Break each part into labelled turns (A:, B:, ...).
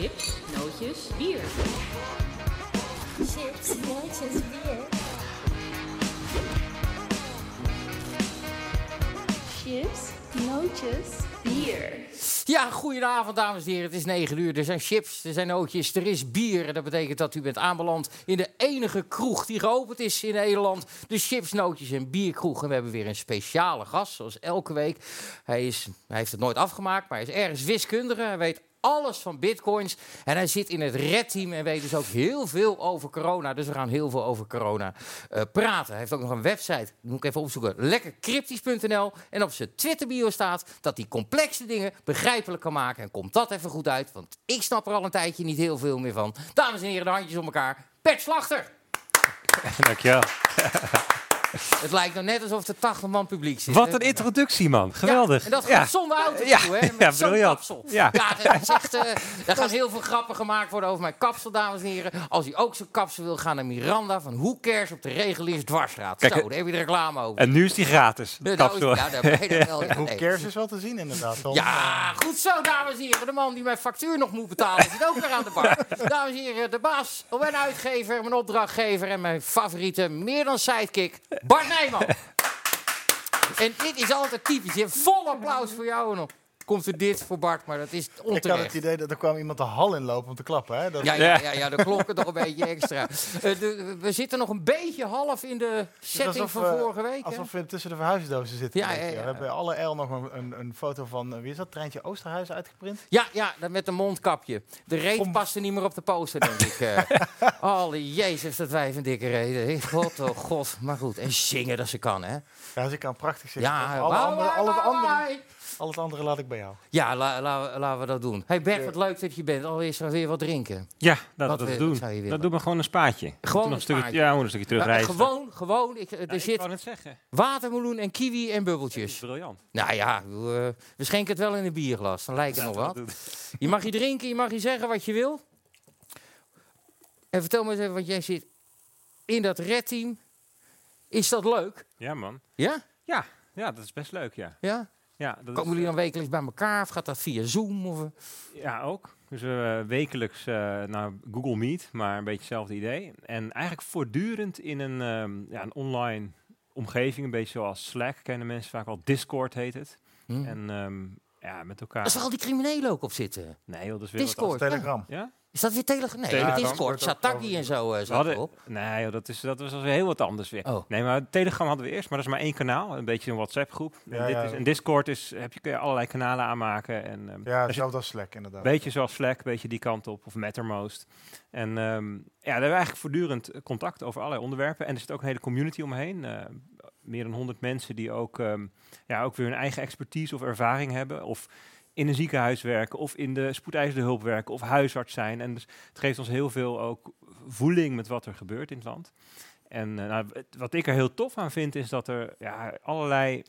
A: Chips, nootjes, bier.
B: Chips, nootjes, bier.
A: Chips, nootjes, bier.
C: Ja, goedenavond dames en heren. Het is 9 uur. Er zijn chips, er zijn nootjes, er is bier. En dat betekent dat u bent aanbeland in de enige kroeg die geopend is in Nederland. De chips, nootjes en bierkroeg. En we hebben weer een speciale gast, zoals elke week. Hij, is, hij heeft het nooit afgemaakt, maar hij is ergens wiskundige. Hij weet alles van bitcoins. En hij zit in het redteam en weet dus ook heel veel over corona. Dus we gaan heel veel over corona eh, praten. Hij heeft ook nog een website, moet ik even opzoeken, lekkercryptisch.nl. En op zijn Twitter-bio staat dat hij complexe dingen begrijpelijk kan maken. En komt dat even goed uit, want ik snap er al een tijdje niet heel veel meer van. Dames en heren, de handjes om elkaar. Pet Slachter!
D: Dankjewel.
C: Het lijkt nou net alsof er 80 man publiek zit.
D: Wat een introductie, man. Geweldig.
C: Ja, en dat
D: Ja.
C: gaat zonder auto
D: Ja,
C: toe, hè? Met
D: ja,
C: zo'n
D: briljant.
C: kapsel.
D: Ja.
C: dat is echt, eh, er gaan heel veel grappen gemaakt worden over mijn kapsel, dames en heren. Als u ook zo'n kapsel wil, ga naar Miranda van Hoe Cares op de Reguliers Dwarsstraat.
D: Kijk,
C: Zo, daar heb je de reclame over.
D: En nu is die gratis. de
C: Ja, nou,
D: kapsel.
C: ja, daar ben je dan wel. Ja,
E: Hoe cares is wel te zien inderdaad.
C: Ja, goed zo, dames en heren. De man die mijn factuur nog moet betalen zit ook weer aan de bar. Dames en heren, de baas, mijn uitgever, mijn opdrachtgever en mijn favoriete, meer dan sidekick, Bart Nijman. En dit is altijd typisch. Hebt vol applaus voor jou dan komt er dit voor Bart, maar dat is
E: Ik had het
C: onterecht.
E: idee dat er kwam iemand de hal inlopen om te klappen. Hè? Dat,
C: Ja, ja, ja, ja, de klokken toch een beetje extra. Eh, de- we zitten nog een beetje half in de setting
E: alsof,
C: van
E: eh,
C: vorige week.
E: Alsof we tussen de verhuisdozen zitten.
C: Ja.
E: We hebben alle L nog een, een, een foto van, eh, wie is dat, Treintje Oosterhuis uitgeprint.
C: Ja, ja, dat met een mondkapje. De reet paste niet meer op de poster, denk ik. Alle jezus, dat wij een dikke reden. God, oh god. Maar goed, en zingen dat ze kan, hè?
E: Ja, ze kan prachtig zingen.
C: Ja,
E: alle andere, andere. Al het andere laat ik bij jou.
C: Ja, la- la- laten we dat doen. Hey Bert, wat leuk dat je bent. Alweer we weer wat drinken.
D: Ja, dat
C: Wat
D: we dat doen.
C: je willen?
D: Dat doen we gewoon een spaatje. We
C: Gewoon een
D: een stukje,
C: spaatje.
D: Ja, we moeten een stukje
C: eh,
D: terugreizen.
C: gewoon, gewoon. Ik, er
D: Ja, ik
C: zit
D: wou net zeggen.
C: watermeloen en kiwi en bubbeltjes.
D: briljant.
C: Nou ja, bedoel, eh, we schenken het wel in een bierglas. Dan lijkt het nog wat.
D: doen.
C: Je mag je drinken, je mag je zeggen wat je wil. En vertel me eens even, want jij zit in dat redteam. Is dat leuk?
D: Ja, man.
C: Ja?
D: Ja, ja, dat is best leuk, ja.
C: Ja?
D: Ja, dat
C: Komen jullie dan wekelijks bij elkaar? Of gaat dat via Zoom? Of, eh?
D: ja ook. Dus we uh, wekelijks eh, naar Google Meet, maar een beetje hetzelfde idee. En eigenlijk voortdurend in een, ehm, ja, een online omgeving, een beetje zoals Slack, kennen mensen vaak al. Discord heet het.
C: Hm.
D: En ehm, ja, met elkaar...
C: Daar zal die criminelen ook op zitten.
D: Nee, joh, dat is weer wat
C: Discord.
E: Telegram.
D: Ja?
C: Is dat weer Telegram? Nee,
D: Telegram.
C: Discord. Sataki en zo
D: We
C: zat
D: hadden,
C: erop.
D: nee, joh, dat, is, dat was alweer heel wat anders weer.
C: Oh.
D: Nee, maar Telegram hadden we eerst, maar dat is maar één kanaal. Een beetje een WhatsApp-groep.
E: Ja,
D: en, dit
E: ja.
D: is, en Discord is, heb je, kun je allerlei kanalen aanmaken. En, ehm,
E: Ja, hetzelfde als Slack inderdaad.
D: beetje zoals Slack, een beetje die kant op, of Mattermost. En ehm, ja, daar hebben we eigenlijk voortdurend contact over allerlei onderwerpen. En er zit ook een hele community omheen. eh, meer dan 100 mensen die ook, ehm, ja, ook weer hun eigen expertise of ervaring hebben. Of in een ziekenhuis werken, of in de spoedeisende hulp werken, of huisarts zijn. En dus het geeft ons heel veel ook voeling met wat er gebeurt in het land. En eh, nou, wat ik er heel tof aan vind, is dat er ja, allerlei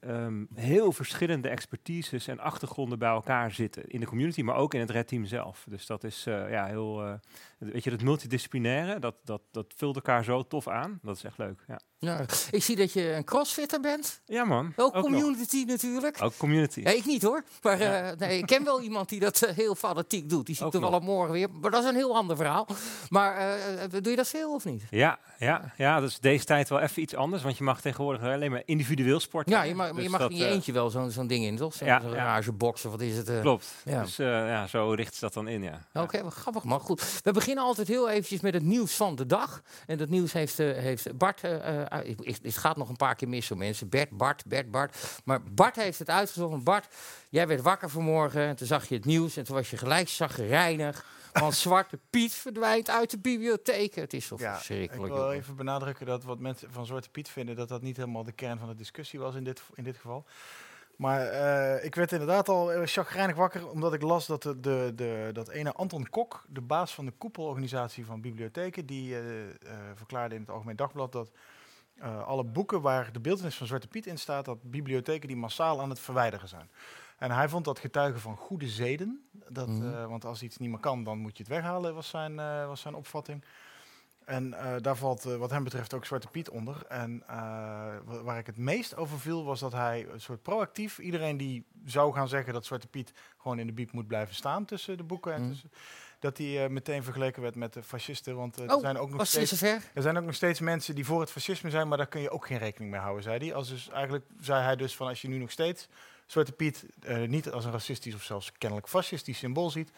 D: ehm, heel verschillende expertises en achtergronden bij elkaar zitten. In de community, maar ook in het Red Team zelf. Dus dat is eh, ja, heel, eh, weet je, dat multidisciplinaire, dat, dat, dat vult elkaar zo tof aan. Dat is echt leuk. Ja,
C: Ja, ik zie dat je een crossfitter bent.
D: ja man.
C: Ook, community natuurlijk.
D: Ook community.
C: Ja, ik niet hoor. Maar
D: Ja.
C: eh, nee, ik ken wel iemand die dat eh, heel fanatiek doet. Die zie ik
D: Ook
C: toevallig morgen weer. Maar dat is een heel ander verhaal. Maar eh, doe je dat veel of niet?
D: Ja, ja, ja, dat is deze tijd wel even iets anders, want je mag tegenwoordig alleen maar individueel sporten.
C: Ja, je mag, maar
D: Dus
C: je mag in je eentje wel zo'n zo'n ding in, toch? Zo'n
D: ja,
C: garagebox of wat is het?
D: Klopt.
C: Ja.
D: Dus ja, zo richt ze dat dan in, ja.
C: Oké, wat grappig man. Goed. We beginnen altijd heel eventjes met het nieuws van de dag. En dat nieuws heeft, heeft Bart... ik- ik- het gaat nog een paar keer mis, zo mensen. Bert, Bart, Bert, Bart. Maar Bart heeft het uitgezocht. Bart, jij werd wakker vanmorgen en toen zag je het nieuws... en toen was je gelijk zagrijnig. Want Zwarte Piet verdwijnt uit de bibliotheek. Het is zo
E: Ja, ik
C: verschrikkelijk.
E: wil
C: jongen.
E: even benadrukken dat wat mensen van Zwarte Piet vinden, dat dat niet helemaal de kern van de discussie was in dit, in dit geval. Maar eh, ik werd inderdaad al uh, chagrijnig wakker, omdat ik las dat, de, de, de, dat ene Anton Kok, de baas van de koepelorganisatie van bibliotheken, die eh, verklaarde in het Algemeen Dagblad dat eh, alle boeken waar de beeldenis van Zwarte Piet in staat, dat bibliotheken die massaal aan het verwijderen zijn. En hij vond dat getuigen van goede zeden. Dat,
C: Mhm.
E: eh, want als iets niet meer kan, dan moet je het weghalen, was zijn, eh, was zijn opvatting. En daar valt wat hem betreft ook Zwarte Piet onder. En wa- waar ik het meest over viel was dat hij een soort proactief... iedereen die zou gaan zeggen dat Zwarte Piet gewoon in de biep moet blijven staan tussen de boeken... En
C: Mm.
E: tussen, dat hij eh, meteen vergeleken werd met de fascisten. Want eh, er,
C: Oh,
E: zijn ook nog steeds, er zijn ook nog steeds mensen die voor het fascisme zijn... maar daar kun je ook geen rekening mee houden, zei hij. Als dus, eigenlijk zei hij dus van als je nu nog steeds Zwarte Piet... eh, niet als een racistisch of zelfs kennelijk fascistisch symbool ziet...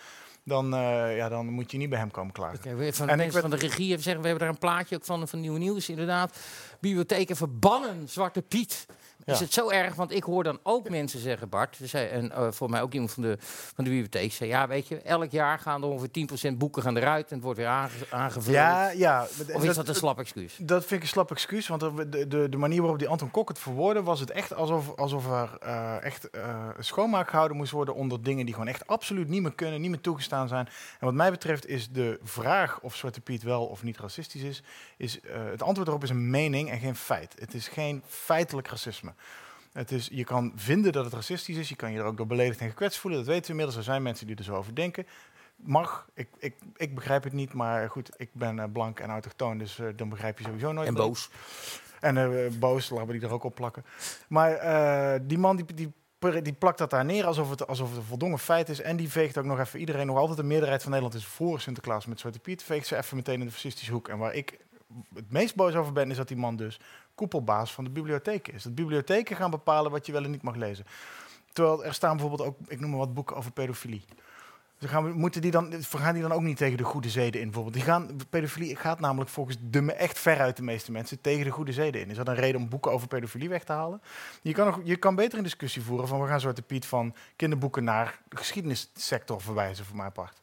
E: dan, ja, dan moet je niet bij hem komen klagen.
C: We- van
E: En
C: de
E: ik
C: van de regie zeggen, we hebben daar een plaatje ook van, van Nieuw Nieuws inderdaad. Bibliotheken verbannen Zwarte Piet. Is het zo erg? Want ik hoor dan ook mensen zeggen, Bart, zei, en eh, voor mij ook iemand van de, van de bibliotheek, zei ja, weet je, elk jaar gaan er ongeveer 10% boeken gaan eruit en het wordt weer aange aangevuld.
E: Ja, ja.
C: of is dat een slap excuus?
E: Dat vind ik een slap excuus, want de, de, de manier waarop die Anton Kok het verwoordde, was het echt alsof, alsof er eh, echt eh, schoonmaak gehouden moest worden onder dingen die gewoon echt absoluut niet meer kunnen, niet meer toegestaan zijn. En wat mij betreft is de vraag of Zwarte Piet wel of niet racistisch is, is het antwoord erop is een mening en geen feit. Het is geen feitelijk racisme. Het is, je kan vinden dat het racistisch is, je kan je er ook door beledigd en gekwetst voelen, dat weten we inmiddels. Er zijn mensen die er zo over denken. Mag, ik, ik, ik begrijp het niet, maar goed, ik ben eh, blank en autochtoon, dus eh, dan begrijp je sowieso nooit.
C: En boos.
E: en eh, boos, laten we die er ook op plakken. Maar die man die, die, die plakt dat daar neer alsof het, alsof het een voldongen feit is. En die veegt ook nog even iedereen, nog altijd de meerderheid van Nederland is voor Sinterklaas met Zwarte Piet. Veegt ze even meteen in de fascistische hoek. En waar ik het meest boos over ben, is dat die man dus koepelbaas van de bibliotheken is. Dat bibliotheken gaan bepalen wat je wel en niet mag lezen. Terwijl er staan bijvoorbeeld ook, ik noem maar wat boeken over pedofilie. Dus gaan we, moeten die dan, gaan die dan ook niet tegen de goede zeden in? Bijvoorbeeld? Die gaan, pedofilie gaat namelijk volgens de, echt veruit de meeste mensen tegen de goede zeden in. Is dat een reden om boeken over pedofilie weg te halen? Je kan, nog, je kan beter een discussie voeren van we gaan Zwarte Piet van kinderboeken naar de geschiedenissector verwijzen, voor mijn part.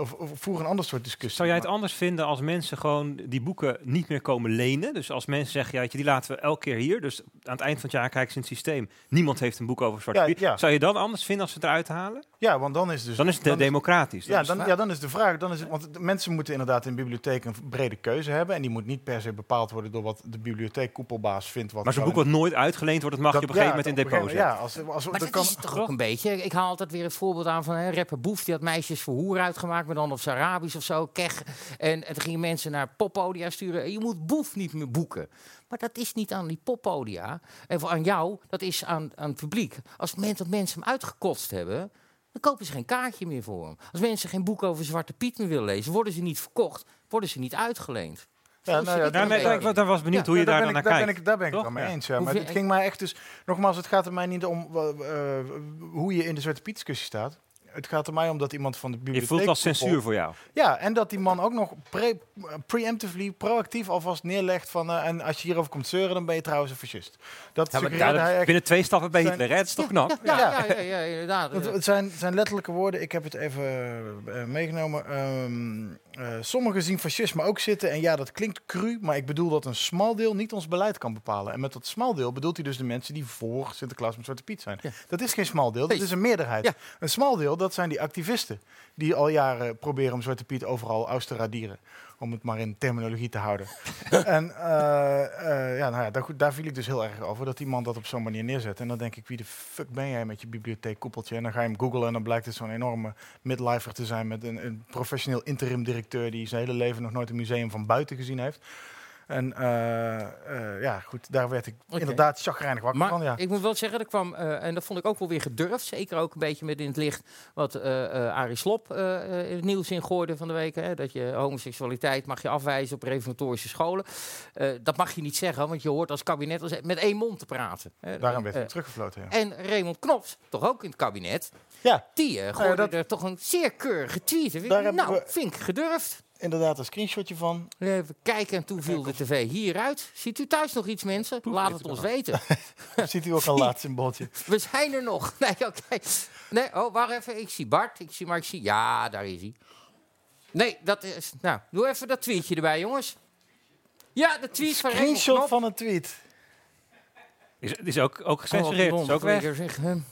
E: Of, of voer een ander soort discussie.
D: Zou jij het
E: Maar-
D: anders vinden als mensen gewoon die boeken niet meer komen lenen? Dus als mensen zeggen, ja, die laten we elke keer hier. Dus aan het eind van het jaar kijken ze in het systeem. Niemand heeft een boek over Zwarte
E: Ja,
D: Piet.
E: ja.
D: Zou je dan anders vinden als ze het eruit halen?
E: Ja, want dan is dus...
D: Dan is het democratisch.
E: Ja
D: is-
E: dan, ja, dan is de vraag. Dan is het, want de mensen moeten inderdaad in de bibliotheek een brede keuze hebben. En die moet niet per se bepaald worden door wat de bibliotheekkoepelbaas vindt. Wat
D: maar zo'n boek wat nooit uitgeleend wordt, dat mag je op een gegeven moment in depot zetten.
E: Ja, als, als,
C: Maar
E: dat
C: dat
E: kan,
C: is het toch ook een beetje. Ik haal altijd weer het voorbeeld aan van hè, rapper Boef. Die had meisjes voor hoer uitgemaakt, dan op Arabisch of zo. Kech. En, en toen gingen mensen naar poppodia sturen. Je moet Boef niet meer boeken. Maar dat is niet aan die poppodia. En voor aan jou, dat is aan, aan het publiek. Als men, dat mensen hem uitgekotst hebben, dan kopen ze geen kaartje meer voor hem. Als mensen geen boek over Zwarte Piet meer willen lezen, worden ze niet verkocht. Worden ze niet uitgeleend.
E: Ja, nou ja,
C: het
D: nee,
C: beetje.
D: ik, wa- daar was benieuwd
C: Ja,
D: hoe je daar
E: ben
D: dan naar
E: daar
D: kijkt.
E: Ben ik, daar ben ik wel mee eens. Ja. Maar het ging mij echt dus... Nogmaals, het gaat er mij niet om wa- eh, hoe je in de Zwarte Piet discussie staat. Het gaat er mij om dat iemand van de
D: Je
E: bibliotheek...
D: voelt als censuur voor jou.
E: Ja, en dat die man ook nog pre, preemptively, proactief alvast neerlegt van... eh, en als je hierover komt zeuren, dan ben je trouwens een fascist. Dat
D: Ja,
E: hij echt.
D: binnen twee stappen bij
E: Zijn-
D: Hitler, hè? Dat is toch knap?
C: Ja, ja,
E: Ja.
C: ja, ja, ja, inderdaad.
E: Het, het zijn, zijn letterlijke woorden, ik heb het even eh, meegenomen. Ehm, eh, sommigen zien fascisme ook zitten. En ja, dat klinkt cru, maar ik bedoel dat een smal deel niet ons beleid kan bepalen. En met dat smal deel bedoelt hij dus de mensen die voor Sinterklaas met Zwarte Piet zijn.
C: Ja.
E: Dat is geen smal deel, dat is een meerderheid.
C: Ja.
E: Een smal deel, dat zijn die activisten. Die al jaren proberen om Zwarte Piet overal aus te radieren. Om het maar in terminologie te houden. en eh, eh, ja, nou ja, daar, daar viel ik dus heel erg over. Dat die man dat op zo'n manier neerzet. En dan denk ik, wie de fuck ben jij met je bibliotheekkoepeltje? En dan ga je hem googlen en dan blijkt het zo'n enorme midlifer te zijn... met een, een professioneel interim directeur... die zijn hele leven nog nooit een museum van buiten gezien heeft. En eh, eh, ja, goed, daar werd ik inderdaad chagrijnig wakker
C: Maar
E: van. Ja.
C: ik moet wel zeggen, er kwam, eh, en dat vond ik ook wel weer gedurfd. Zeker ook een beetje met in het licht wat Arie Slop in het nieuws ingooide van de week. Hè, dat je homoseksualiteit mag je afwijzen op reformatorische scholen. Dat mag je niet zeggen, want je hoort als kabinet als- met één mond te praten. hè.
E: Daarom werd ik teruggefloten. Ja.
C: en Raymond Knops, toch ook in het kabinet,
E: ja,
C: die eh, gooide
E: dat-
C: er toch een zeer keurige tweet. in.
E: Daar
C: Nou,
E: we-
C: vind ik gedurfd.
E: Inderdaad een screenshotje van.
C: Even kijken en toen viel de tv hieruit. Ziet u thuis nog iets, mensen? Laat het ons weten.
E: Ziet u ook al laat symbooltje.
C: We zijn er nog. Nee, oké. Nee, oh, wacht even. Ik zie Bart. Ik zie, maar ik zie... Ja, daar is hij. Nee, dat is... Nou, doe even dat tweetje erbij, jongens. Ja, de tweet van
E: Screenshot van een tweet.
D: Is, is ook, ook
C: Oh,
D: gecensureerd. is ook weg.
C: zeggen.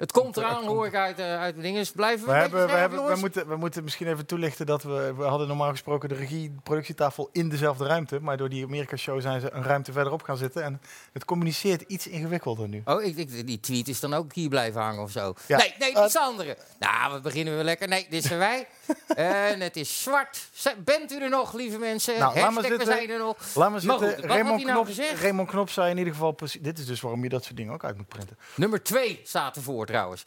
C: Het komt eraan, hoor ik uit, eh, uit de dingen. Dus blijven we,
E: We, hebben, we, hebben, moeten, we moeten misschien even toelichten dat we, we hadden normaal gesproken de regie, productietafel in dezelfde ruimte. Maar door die Amerika-show zijn ze een ruimte verderop gaan zitten. En het communiceert iets ingewikkelder nu.
C: Oh, ik, ik, die tweet is dan ook hier blijven hangen of zo.
E: Ja.
C: Nee, nee,
E: Eh,
C: dit is de andere. Nou, we beginnen weer lekker. Nee, dit zijn wij. en het is zwart. Bent u er nog, lieve mensen?
E: Nou, laat
C: Hashtag, we
E: zitten.
C: zijn er nog.
E: Laat maar zitten.
C: goed,
E: Raymond,
C: nou
E: Knop? Raymond Knop zei in ieder geval precies... Dit is dus waarom je dat soort dingen ook uit moet printen.
C: Nummer twee staat ervoor trouwens.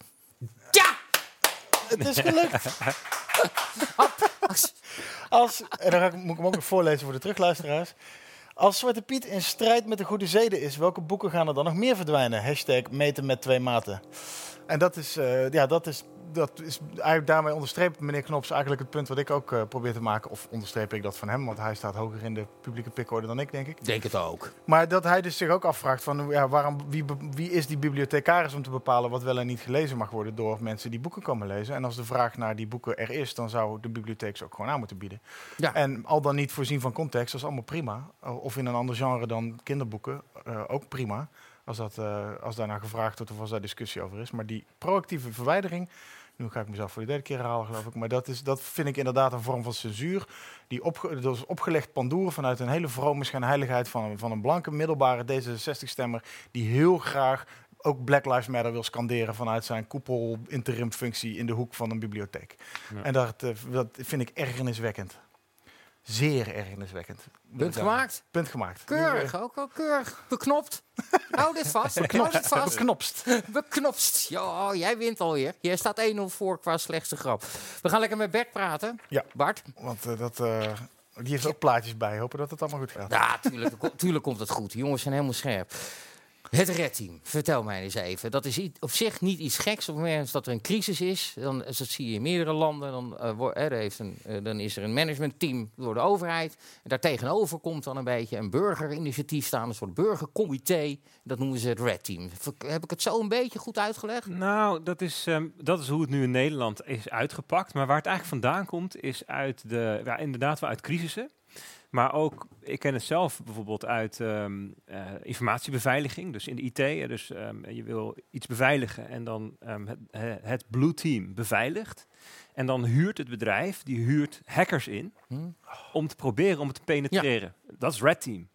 C: Ja!
E: Het is gelukt. Als, en dan ga ik, moet ik hem ook nog voorlezen voor de terugluisteraars. Als Zwarte Piet in strijd met de goede zeden is, welke boeken gaan er dan nog meer verdwijnen? Hashtag meten met twee maten. En dat is, eh, ja, dat is, dat is eigenlijk daarmee onderstreept meneer Knops eigenlijk het punt wat ik ook eh, probeer te maken. Of onderstreep ik dat van hem, want hij staat hoger in de publieke pikorde dan ik, denk ik.
C: Denk het ook.
E: Maar dat hij dus zich ook afvraagt van ja, waarom, wie, wie is die bibliothecaris om te bepalen wat wel en niet gelezen mag worden door mensen die boeken komen lezen. En als de vraag naar die boeken er is, dan zou de bibliotheek ze ook gewoon aan moeten bieden.
C: Ja.
E: En al dan niet voorzien van context, dat is allemaal prima. O- Of in een ander genre dan kinderboeken, eh, ook prima. Als, dat, eh, als daarna gevraagd wordt of als daar discussie over is. Maar die proactieve verwijdering, nu ga ik mezelf voor de derde keer herhalen geloof ik. Maar dat, is, dat vind ik inderdaad een vorm van censuur. Die opge, dat is opgelegd pandoeren vanuit een hele vrome schijnheiligheid van, een- van een blanke middelbare D66-stemmer. Die heel graag ook Black Lives Matter wil scanderen vanuit zijn koepel interim functie in de hoek van een bibliotheek.
D: Ja.
E: En dat, eh, dat vind ik ergerniswekkend. Zeer ergerniswekkend.
C: Punt gemaakt.
E: Punt gemaakt.
C: Keurig, ook wel keurig. Beknopt. Hou dit vast. Hou dit vast.
E: Beknopst.
C: Beknopst. Ja, jij wint alweer. Jij staat 1-0 voor qua slechtste grap. We gaan lekker met Bert praten.
E: Ja.
C: Bart?
E: Want eh, dat, eh, die heeft ook plaatjes bij. Hopen dat het allemaal goed gaat.
C: Ja, tuurlijk, tuurlijk komt het goed. Die jongens zijn helemaal scherp. Het redteam, vertel mij eens even. Dat is op zich niet iets geks. Op het moment dat er een crisis is, dan, dat zie je in meerdere landen, dan, eh, eh, er heeft een, eh, dan is er een managementteam door de overheid. En daartegenover komt dan een beetje een burgerinitiatief staan, een soort burgercomité. Dat noemen ze het Red Team. Heb ik het zo een beetje goed uitgelegd?
D: Nou, dat is, ehm, dat is hoe het nu in Nederland is uitgepakt. Maar waar het eigenlijk vandaan komt, is uit de, ja, inderdaad uit crisissen. Maar ook, ik ken het zelf bijvoorbeeld uit ehm, eh, informatiebeveiliging, dus in de IT. Dus ehm, je wil iets beveiligen en dan ehm, het, he- het Blue Team beveiligt. En dan huurt het bedrijf, die huurt hackers in
C: Hm?
D: om te proberen om het te penetreren. Dat is Red Team.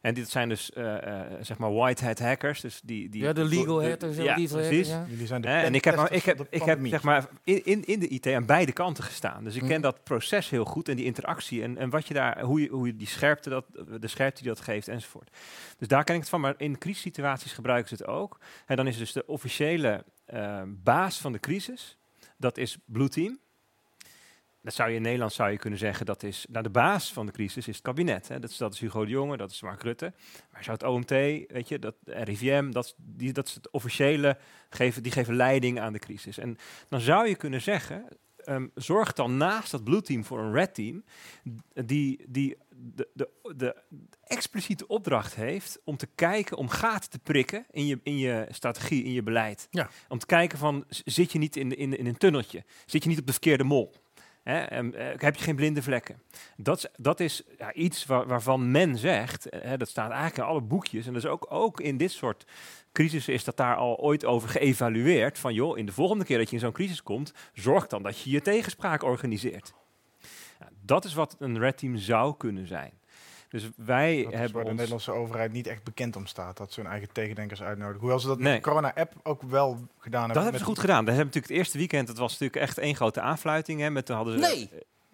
D: En dit zijn dus, eh, eh, zeg maar, white hat hackers. Dus die, die,
C: Ja, de legal zo.
D: Ja,
C: hat,
D: precies.
C: ja.
E: Jullie zijn de
D: en ik heb, maar, ik heb, ik heb zeg maar, in, in, in de IT aan beide kanten gestaan. Dus ik ken
C: Mhm.
D: dat proces heel goed en die interactie en, en wat je daar, hoe je, hoe je die scherpte, dat, de scherpte die dat geeft enzovoort. Dus daar ken ik het van, maar in crisissituaties gebruiken ze het ook. En dan is dus de officiële eh, baas van de crisis, dat is Blue Team. Dat zou je in Nederland zou je kunnen zeggen, dat is nou, de baas van de crisis is het kabinet. Hè. Dat, is, dat is Hugo de Jonge, dat is Mark Rutte. Maar zou het OMT, weet je, dat de RIVM, dat, die, dat is het officiële, geven, die geven leiding aan de crisis. En dan zou je kunnen zeggen, ehm, zorg dan naast dat blue team voor een red team, die, die de, de, de expliciete opdracht heeft om te kijken, om gaten te prikken in je, in je strategie, in je beleid.
E: Ja.
D: Om te kijken van, zit je niet in, in, in een tunneltje? Zit je niet op de verkeerde mol? Hè? En, eh, heb je geen blinde vlekken? Dat dat is ja, iets waar- waarvan men zegt, eh, hè, dat staat eigenlijk in alle boekjes, en dat is ook, ook in dit soort crisissen is dat daar al ooit over geëvalueerd, van joh, in de volgende keer dat je in zo'n crisis komt, zorg dan dat je je tegenspraak organiseert. Dat is wat een red team zou kunnen zijn. Dus wij
E: Dat is
D: hebben
E: waar de. Nederlandse overheid niet echt bekend om staat. Dat ze hun eigen tegendenkers uitnodigen. Hoewel ze dat met de corona-app ook wel gedaan hebben.
D: Dat hebben ze goed gedaan. Dat hebben natuurlijk het eerste weekend, dat was natuurlijk echt één grote aanfluiting. Hè, met, toen hadden ze,
C: Nee.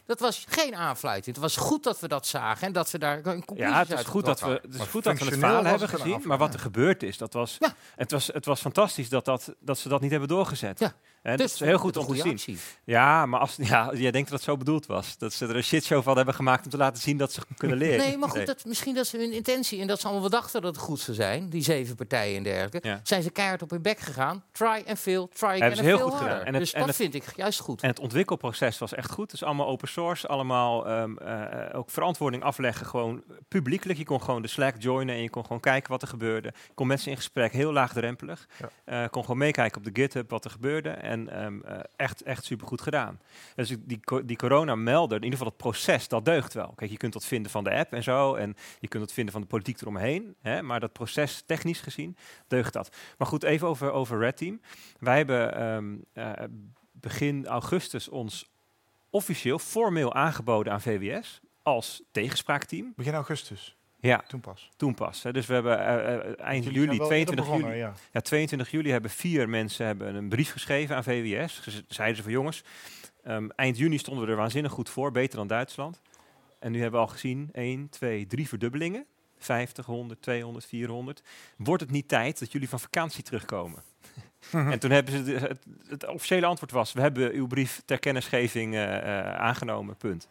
C: Dat was geen aanfluiting. Het was goed dat we dat zagen en dat we daar een conclusie
D: Ja, het is goed dat we, het, is goed dat we het falen hebben
E: het
D: gezien. Maar wat er gebeurd is, dat was,
C: Ja.
D: het, was, het was fantastisch dat, dat, dat ze dat niet hebben doorgezet.
C: Ja.
D: Hè,
C: Dus
D: dat is heel goed om te zien.
C: actie.
D: Ja, maar als, ja, jij denkt dat het zo bedoeld was. Dat ze er een shitshow van hebben gemaakt om te laten zien dat ze kunnen leren.
C: Nee, maar goed, dat, misschien dat ze hun intentie en dat ze allemaal dachten dat het goed zou zijn, die zeven partijen en dergelijke,
D: Ja.
C: zijn ze keihard op hun bek gegaan. Try and fail, try again and
D: heel
C: fail
D: goed gedaan. En het-
C: dus
D: en
C: dat
D: het-
C: vind ik juist goed.
D: En het ontwikkelproces was echt goed. Is allemaal open source, allemaal ehm, eh, ook verantwoording afleggen, gewoon publiekelijk. Je kon gewoon de Slack joinen en je kon gewoon kijken wat er gebeurde. Je kon mensen in gesprek, heel laagdrempelig.
E: Ja.
D: Eh, kon gewoon meekijken op de GitHub wat er gebeurde en ehm, eh, echt, echt supergoed gedaan. Dus die, die corona-melder, in ieder geval het proces, dat deugt wel. Kijk, je kunt dat vinden van de app en zo en je kunt dat vinden van de politiek eromheen. Hè, maar dat proces, technisch gezien, deugt dat. Maar goed, even over, over Red Team. Wij hebben ehm, eh, begin augustus ons officieel formeel aangeboden aan VWS als tegenspraakteam.
E: Begin augustus,
D: Ja,
E: toen pas.
D: toen pas. Hè. Dus we hebben eh, eh, eind
E: Jullie zijn
D: juli,
E: wel eerder
D: 22
E: begonnen,
D: juli,
E: Ja.
D: ja, 22 juli hebben vier mensen hebben een brief geschreven aan VWS. Ze zeiden ze van jongens, ehm, eind juni stonden we er waanzinnig goed voor, beter dan Duitsland. En nu hebben we al gezien 1, 2, 3 verdubbelingen. 50, 100, 200, 400. Wordt het niet tijd dat jullie van vakantie terugkomen? En toen hebben ze de- het, het officiële antwoord was: we hebben uw brief ter kennisgeving eh, eh, aangenomen. Punt.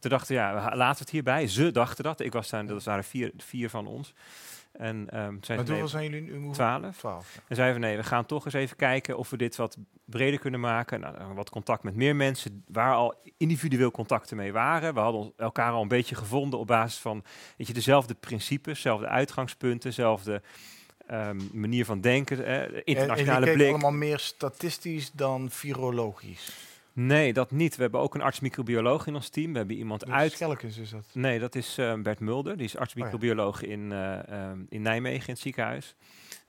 D: toen dachten ja, laten we het hierbij. Ze dachten dat. Ik was daar, dat waren vier, vier van ons. En toen zeiden
E: Maar
D: nee,
E: zijn jullie nu?
D: 12.
E: 12. ja.
D: En zeiden we nee, we gaan toch eens even kijken of we dit wat breder kunnen maken. Nou, wat contact met meer mensen waar al individueel contacten mee waren. We hadden elkaar al een beetje gevonden op basis van weet je, dezelfde principes, dezelfde uitgangspunten, dezelfde ehm, manier van denken, eh,
E: En, en
D: internationale
E: jullie keken
D: blik.
E: allemaal meer statistisch dan virologisch.
D: Nee, dat niet. We hebben ook een arts-microbioloog in ons team. We hebben iemand uit.
E: Schelkens is dat.
D: Nee, dat is eh, Bert Mulder. Die is
E: Oh
D: arts-microbioloog in, eh, ehm, in Nijmegen in het ziekenhuis.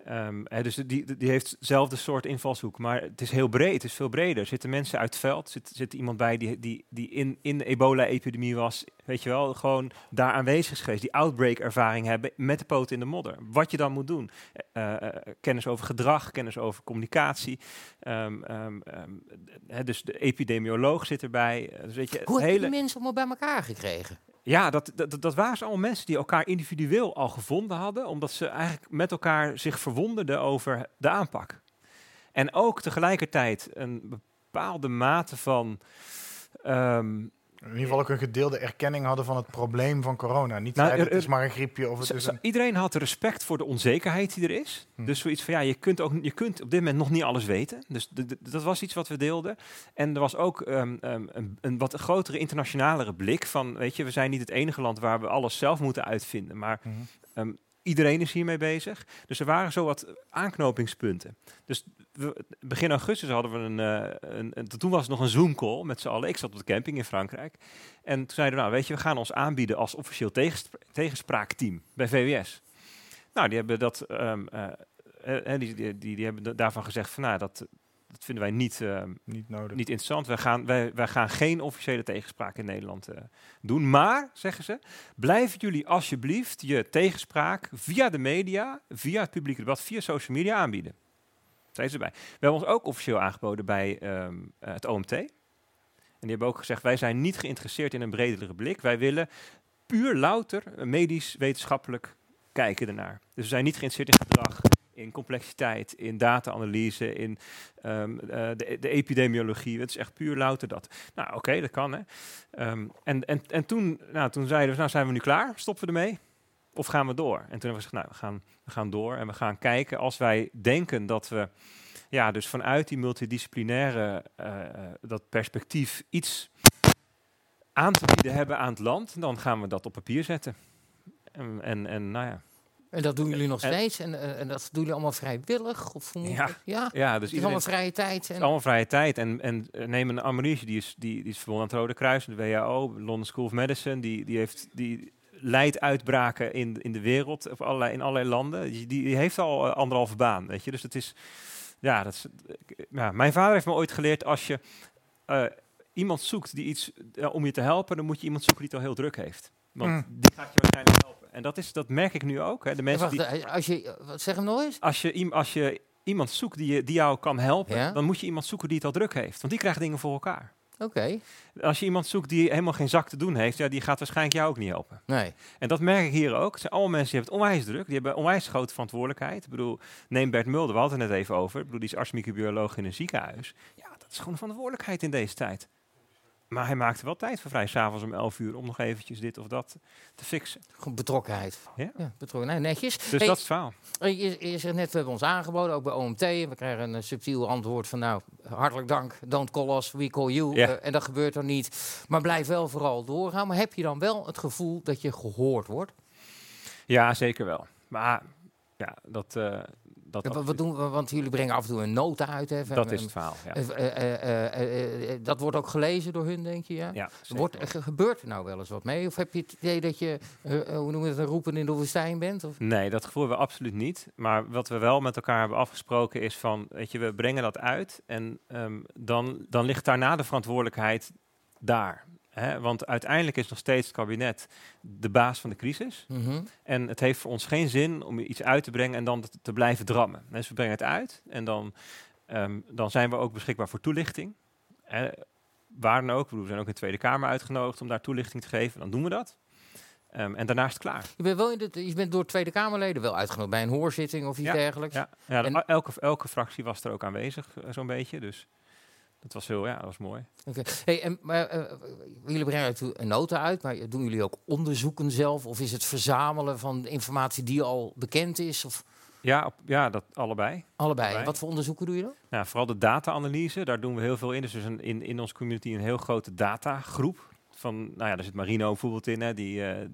D: Ehm, hè, dus die, die, heeft hetzelfde soort invalshoek. Maar het is heel breed, het is veel breder. Er zitten mensen uit het veld, zit, zit iemand bij die, die, die in, in de ebola-epidemie was. Weet je wel, gewoon daar aanwezig is geweest. Die outbreak-ervaring hebben met de poot in de modder. Wat je dan moet doen. Eh, eh, kennis over gedrag, kennis over communicatie. Ehm, ehm, ehm, dus de epidemioloog zit erbij. Eh, Dus weet je,
C: Hoe heb je
D: hele...
C: die mensen allemaal bij elkaar gekregen?
D: Ja, dat, dat, dat waren ze allemaal mensen die elkaar individueel al gevonden hadden, omdat ze eigenlijk met elkaar zich verwonderden over de aanpak. En ook tegelijkertijd een bepaalde mate van.
E: In ieder geval ook een gedeelde erkenning hadden van het probleem van corona. Niet
D: Nou, er-
E: het is maar een griepje of het is een...
D: iedereen had respect voor de onzekerheid die er is.
E: Hm.
D: Dus zoiets van ja, je kunt, ook, je kunt op dit moment nog niet alles weten. Dus dat was iets wat we deelden. En er was ook ehm, ehm, een, een wat grotere internationalere blik van, weet je, we zijn niet het enige land waar we alles zelf moeten uitvinden. Maar
E: Mhm.
D: Ehm, iedereen is hiermee bezig. Dus er waren zo wat aanknopingspunten. Dus begin augustus hadden we een, eh, een, een- Toen was het nog een Zoom-call met z'n allen. Ik zat op de camping in Frankrijk. En toen zeiden we, nou weet je, we gaan ons aanbieden als officieel tegenspra- tegenspraakteam bij VWS. Nou, die hebben dat... ehm, eh, eh, die, die, die, die hebben da- daarvan gezegd van, nou, dat, dat vinden wij niet... ehm,
E: Niet nodig.
D: niet interessant. Wij gaan, wij, wij gaan geen officiële tegenspraak in Nederland eh, doen. Maar, zeggen ze, blijven jullie alsjeblieft je tegenspraak via de media, via het publieke debat, via social media aanbieden. Zijn ze erbij. We hebben ons ook officieel aangeboden bij ehm, eh, het OMT. En die hebben ook gezegd, wij zijn niet geïnteresseerd in een bredere blik. Wij willen puur louter eh, medisch, wetenschappelijk kijken ernaar. Dus we zijn niet geïnteresseerd in gedrag, in complexiteit, in data-analyse, in eh, de, de epidemiologie. Het is echt puur louter dat. Nou, oké, dat kan hè. Ehm, en, en, en toen, nou, toen zeiden we, nou zijn we nu klaar? Stoppen we ermee? Of gaan we door? En toen hebben we gezegd, nou, we gaan, we gaan door en we gaan kijken als wij denken dat we, ja, dus vanuit die multidisciplinaire, eh, eh, dat perspectief iets aan te bieden hebben aan het land, dan gaan we dat op papier zetten. En, en, en nou ja,
C: En dat doen jullie nog steeds? En, eh, en dat doen jullie allemaal vrijwillig? Of hoe
D: Ja.
C: het? ja?
D: ja, dus
C: Het is allemaal vrije tijd.
D: Het is
C: En,
D: allemaal vrije tijd. En, en eh, neem een Amarige, die is, die, die is verbonden aan het Rode Kruis, de WHO, London School of Medicine. Die, die, heeft, die leidt uitbraken in, in de wereld, op allerlei, in allerlei landen. Die, die heeft al eh, anderhalve baan, weet je. Dus het is, ja, dat is, ja, mijn vader heeft me ooit geleerd, als je iemand zoekt die iets, om je te helpen, dan moet je iemand zoeken die het al heel druk heeft. Want
E: Mm.
D: die gaat je waarschijnlijk helpen. En dat, is, dat merk ik nu ook. Hè. De
C: en
D: mensen
C: wacht,
D: die,
C: eh, als je, eh, wat, zeg hem nog eens.
D: als je, als je iemand zoekt die, je, die jou kan helpen,
C: Ja.
D: dan moet je iemand zoeken die het al druk heeft. Want die krijgt dingen voor elkaar.
C: Oké,
D: Als je iemand zoekt die helemaal geen zak te doen heeft, ja, die gaat waarschijnlijk jou ook niet helpen.
C: nee.
D: En dat merk ik hier ook. Het zijn allemaal mensen die hebben het onwijs druk. Die hebben onwijs grote verantwoordelijkheid. Ik bedoel, neem Bert Mulder, we hadden het net even over. Ik bedoel, die is arts-microbioloog in een ziekenhuis. Ja, dat is gewoon een verantwoordelijkheid in deze tijd. Maar hij maakte wel tijd voor vrij, s'avonds om 11 uur, om nog eventjes dit of dat te fixen.
C: Gewoon betrokkenheid.
D: Ja.
C: betrokkenheid. Netjes.
D: Dus
C: Hey,
D: dat is het verhaal.
C: Je, je zegt net, we hebben ons aangeboden, ook bij OMT. We krijgen een eh, subtiel antwoord van, nou, hartelijk dank, don't call us, we call you.
D: Ja.
C: Eh, en dat gebeurt dan niet. Maar blijf wel vooral doorgaan. Maar heb je dan wel het gevoel dat je gehoord wordt?
D: Ja, zeker wel. Maar ja, dat... eh, dat,
C: Ja, wat, doen we? Want jullie brengen af en toe een nota uit. Hè,
D: dat is het verhaal, ja.
C: Eh, eh, eh, dat wordt ook gelezen door hun, denk je? Ja? Wordt, gebeurt er nou wel eens wat mee? Of heb je het idee dat je, hoe noem je het, een roepen in de woestijn bent? Of?
D: Nee, dat gevoel hebben we absoluut niet. Maar wat we wel met elkaar hebben afgesproken is van, weet je, we brengen dat uit en ehm, dan, dan ligt daarna de verantwoordelijkheid daar. Hè? Want uiteindelijk is nog steeds het kabinet de baas van de crisis.
C: Mhm.
D: En het heeft voor ons geen zin om iets uit te brengen en dan te, te blijven drammen. Dus we brengen het uit en dan, ehm, dan zijn we ook beschikbaar voor toelichting. Waar dan ook. We zijn ook in de Tweede Kamer uitgenodigd om daar toelichting te geven. Dan doen we dat. Ehm, en daarna is het klaar.
C: Je bent, wel in de, je bent door Tweede Kamerleden wel uitgenodigd bij een hoorzitting of iets
D: Ja,
C: dergelijks.
D: Ja, ja elke, elke fractie was er ook aanwezig, eh, zo'n beetje. Dus dat was heel, ja, dat was mooi.
C: Oké. Hey, en, maar, eh, jullie brengen natuurlijk een nota uit, maar doen jullie ook onderzoeken zelf? Of is het verzamelen van informatie die al bekend is? Of
D: Ja, op, ja dat allebei.
C: allebei?
D: Allebei.
C: Wat voor onderzoeken doe je dan?
D: Nou, vooral de data-analyse, daar doen we heel veel in. Dus er een, in, in onze community een heel grote datagroep. Van, nou ja, daar zit Marino bijvoorbeeld in, hè, die, eh,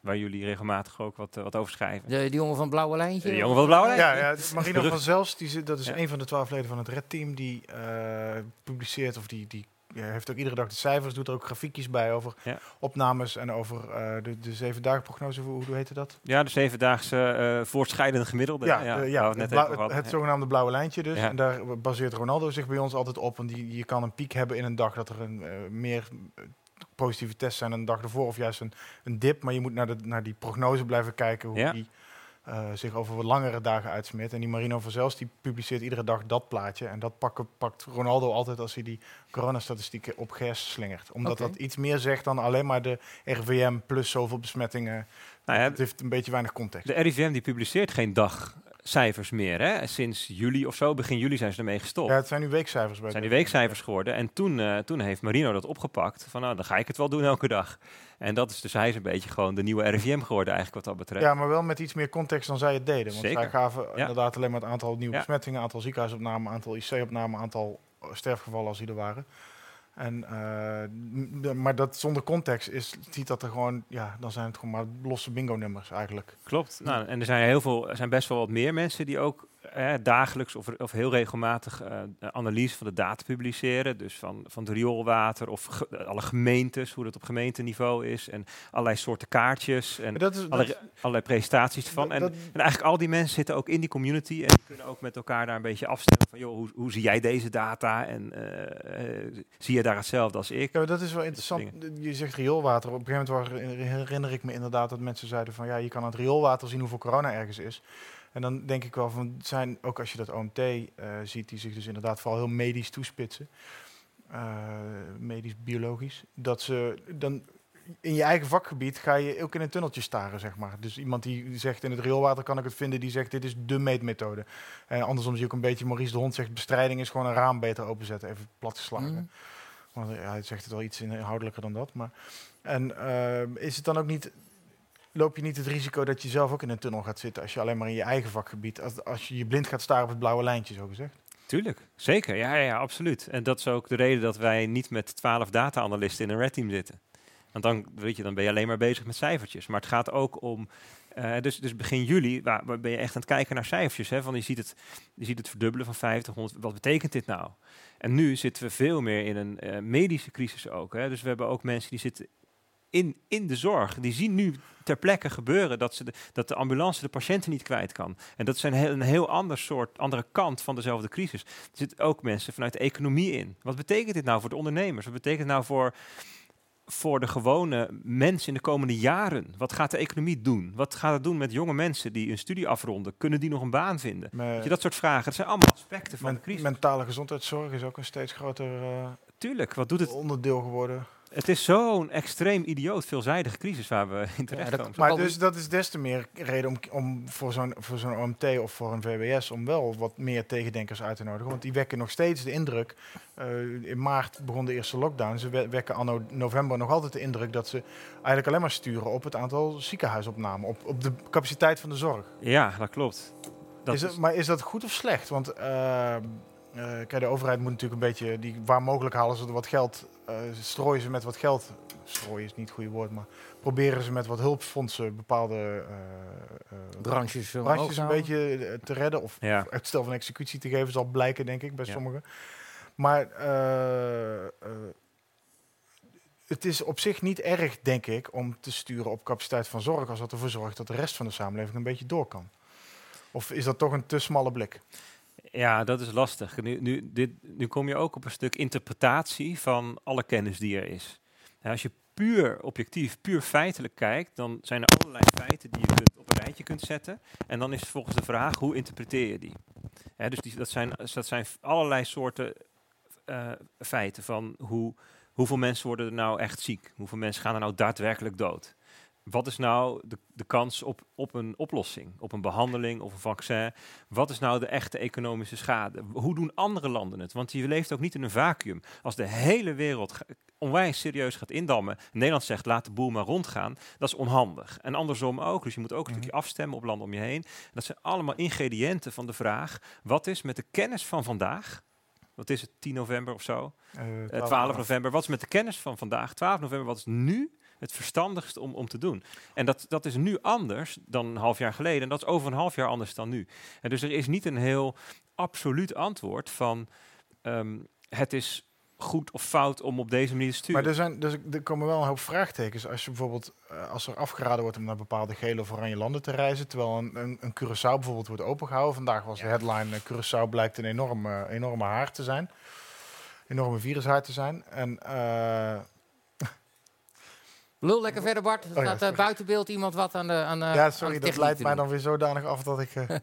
D: waar jullie regelmatig ook wat, eh, wat over schrijven.
C: De, die jongen van het blauwe lijntje?
D: De jongen van blauwe lijn.
E: Ja, ja Marino van Zels, die, zit- dat is
D: Ja.
E: een van de twaalf leden van het Red Team, die eh, publiceert of die, die ja, heeft ook iedere dag de cijfers, doet er ook grafiekjes bij over
D: Ja.
E: opnames en over eh, de, de zeven dagen prognose, hoe, hoe heette dat?
D: Ja, de zevendaagse eh voortschrijdende gemiddelde.
E: Ja,
D: ja, het net over
E: zogenaamde blauwe lijntje dus.
D: Ja.
E: En daar baseert Ronaldo zich bij ons altijd op. Want die, je kan een piek hebben in een dag dat er een, meer positieve tests zijn een dag ervoor. Of juist een, een dip. Maar je moet naar, de, naar die prognose blijven kijken hoe
D: Ja.
E: die eh, zich over wat langere dagen uitsmeert. En die Marino van Zels die publiceert iedere dag dat plaatje. En dat pakken, pakt Ronaldo altijd als hij die coronastatistieken op gers slingert. Omdat dat iets meer zegt dan alleen maar de RVM plus zoveel besmettingen.
D: Nou ja,
E: het heeft een beetje weinig context.
D: De RIVM die publiceert geen dagcijfers meer. Hè? Sinds juli of zo, begin juli zijn ze ermee gestopt.
E: Ja, het zijn nu weekcijfers bij
D: zijn die weekcijfers geworden. En toen, eh, toen heeft Marino dat opgepakt. Van nou, dan ga ik het wel doen elke dag. En dat is dus, hij is een beetje gewoon de nieuwe RIVM geworden eigenlijk wat dat betreft.
E: Ja, maar wel met iets meer context dan zij het deden. Want
D: Zeker.
E: zij gaven
D: Ja.
E: inderdaad alleen maar het aantal nieuwe
D: Ja.
E: besmettingen, aantal ziekenhuisopnamen, aantal IC-opnamen, aantal sterfgevallen als die er waren. En, eh, maar dat zonder context is, ziet dat er gewoon, ja, dan zijn het gewoon maar losse bingo-nummers eigenlijk.
D: Klopt. Nou, en er zijn heel veel, er zijn best wel wat meer mensen die ook eh, dagelijks of, of heel regelmatig eh, de analyse van de data publiceren. Dus van, van het rioolwater of ge- alle gemeentes, hoe dat op gemeenteniveau is. En allerlei soorten kaartjes en
E: Maar dat is, dat,
D: allerlei, allerlei presentaties ervan. En,
E: dat-
D: en eigenlijk al die mensen zitten ook in die community en kunnen ook met elkaar daar een beetje afstemmen van, joh, hoe, hoe zie jij deze data en eh, eh, zie je daar hetzelfde als ik?
E: ja, maar dat is wel interessant. Je zegt rioolwater. Op een gegeven moment er- herinner ik me inderdaad dat mensen zeiden van ja, je kan aan het rioolwater zien hoeveel corona ergens is. En dan denk ik wel van, zijn ook als je dat OMT eh, ziet, die zich dus inderdaad vooral heel medisch toespitsen, eh, medisch, biologisch, dat ze dan in je eigen vakgebied ga je ook in een tunneltje staren, zeg maar. Dus iemand die zegt in het rioolwater kan ik het vinden, die zegt dit is de meetmethode. En andersom zie ook een beetje, Maurice de Hond zegt bestrijding is gewoon een raam beter openzetten, even platgeslagen.
C: Mm.
E: Want ja, hij zegt het wel iets inhoudelijker dan dat. Maar, en eh, is het dan ook niet, loop je niet het risico dat je zelf ook in een tunnel gaat zitten als je alleen maar in je eigen vakgebied, als, als je je blind gaat staren op het blauwe lijntje, zo gezegd?
D: Tuurlijk, zeker. Ja, ja, absoluut. En dat is ook de reden dat wij niet met twaalf data-analysten in een red team zitten. Want dan, weet je, dan ben je alleen maar bezig met cijfertjes. Maar het gaat ook om. eh, dus, dus begin juli waar, waar ben je echt aan het kijken naar cijfertjes. Hè? Van je, ziet het, je ziet het verdubbelen van 50, 100. Wat betekent dit nou? En nu zitten we veel meer in een eh, medische crisis ook. Hè? Dus we hebben ook mensen die zitten in, in de zorg. Die zien nu ter plekke gebeuren dat, ze de, dat de ambulance de patiënten niet kwijt kan. En dat is een heel, een heel ander soort, andere kant van dezelfde crisis. Er zitten ook mensen vanuit de economie in. Wat betekent dit nou voor de ondernemers? Wat betekent het nou voor, voor de gewone mens in de komende jaren? Wat gaat de economie doen? Wat gaat het doen met jonge mensen die een studie afronden? Kunnen die nog een baan vinden? Je, dat soort vragen. Dat zijn allemaal aspecten van
E: men-
D: de crisis.
E: mentale gezondheidszorg is ook een steeds groter eh,
D: Tuurlijk, wat doet het?
E: onderdeel geworden.
D: Het is zo'n extreem idioot veelzijdige crisis waar we in terecht
C: dat-
D: komen.
E: Maar dus dat is des te meer reden om, om voor zo'n voor zo'n OMT of voor een VWS om wel wat meer tegendenkers uit te nodigen. Want die wekken nog steeds de indruk. eh, in maart begon de eerste lockdown. Ze we- wekken anno november nog altijd de indruk dat ze eigenlijk alleen maar sturen op het aantal ziekenhuisopnamen, op, op de capaciteit van de zorg.
D: Ja, dat klopt. Dat
E: is het, maar is dat goed of slecht? Want eh, eh, kijk, de overheid moet natuurlijk een beetje, die, waar mogelijk halen ze er wat geld, strooien ze met wat geld. Strooien is niet het goede woord, maar proberen ze met wat hulpfondsen bepaalde eh, eh,
C: Branches, omhoog
E: branches een beetje eh, te redden. Of
D: Ja.
E: uitstel van executie te geven, zal blijken, denk ik, bij
D: Ja.
E: sommigen. Maar eh, eh, het is op zich niet erg, denk ik, om te sturen op capaciteit van zorg, als dat ervoor zorgt dat de rest van de samenleving een beetje door kan. Of is dat toch een te smalle blik?
D: Ja, dat is lastig. Nu, nu, dit, nu kom je ook op een stuk interpretatie van alle kennis die er is. En als je puur objectief, puur feitelijk kijkt, dan zijn er allerlei feiten die je kunt op een rijtje kunt zetten. En dan is volgens de vraag, hoe interpreteer je die? Dus die, dat, zijn, dat zijn allerlei soorten eh, feiten van hoe, hoeveel mensen worden er nou echt ziek? Hoeveel mensen gaan er nou daadwerkelijk dood? Wat is nou de, de kans op, op een oplossing, op een behandeling of een vaccin? Wat is nou de echte economische schade? Hoe doen andere landen het? Want je leeft ook niet in een vacuüm. Als de hele wereld onwijs serieus gaat indammen, Nederland zegt laat de boel maar rondgaan, dat is onhandig. En andersom ook. Dus je moet ook een
E: Mhm.
D: stukje afstemmen op landen om je heen. Dat zijn allemaal ingrediënten van de vraag: wat is met de kennis van vandaag? Wat is het, 10 november of zo?
E: Eh,
D: Eh, 12 november. Wat is met de kennis van vandaag, 12 november, wat is nu het verstandigste om, om te doen? En dat, dat is nu anders dan een half jaar geleden. En dat is over een half jaar anders dan nu. En dus er is niet een heel absoluut antwoord van ehm, het is goed of fout om op deze manier te sturen.
E: Maar er, zijn, dus er komen wel een hoop vraagtekens. Als je bijvoorbeeld, eh, als er afgeraden wordt om naar bepaalde gele of oranje landen te reizen, terwijl een, een, een Curaçao bijvoorbeeld wordt opengehouden. Vandaag was de headline, eh, Curaçao blijkt een enorme, enorme haard te zijn. Enorme virushaard te zijn. En eh,
C: Lul lekker verder, Bart. Er
E: Oh
C: staat eh,
E: sorry.
C: buitenbeeld iemand wat aan de aan, aan
E: ja,
C: de
E: sorry, dat leidt mij dan weer zodanig af dat ik... eh,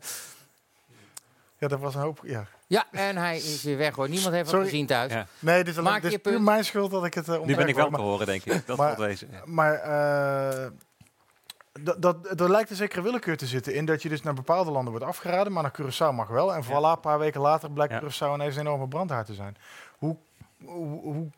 E: ja, dat was een hoop... Ja.
C: Ja, en hij is weer weg hoor. Niemand heeft wat
E: Sorry.
C: gezien thuis.
D: Ja.
E: Nee, dit is, alleen,
C: Maak
E: dit
C: je
E: is puur
C: punt.
E: mijn schuld dat ik het uh,
D: nu ben ik wel te horen, denk ik. Dat
E: maar-.
D: Ja.
E: Maar eh, dat, dat, er lijkt een zekere willekeur te zitten in dat je dus naar bepaalde landen wordt afgeraden, maar naar Curaçao mag wel. En voilà, een paar weken later blijkt
D: Ja.
E: Curaçao ineens een enorme brandhaard te zijn. Hoe, hoe, hoe-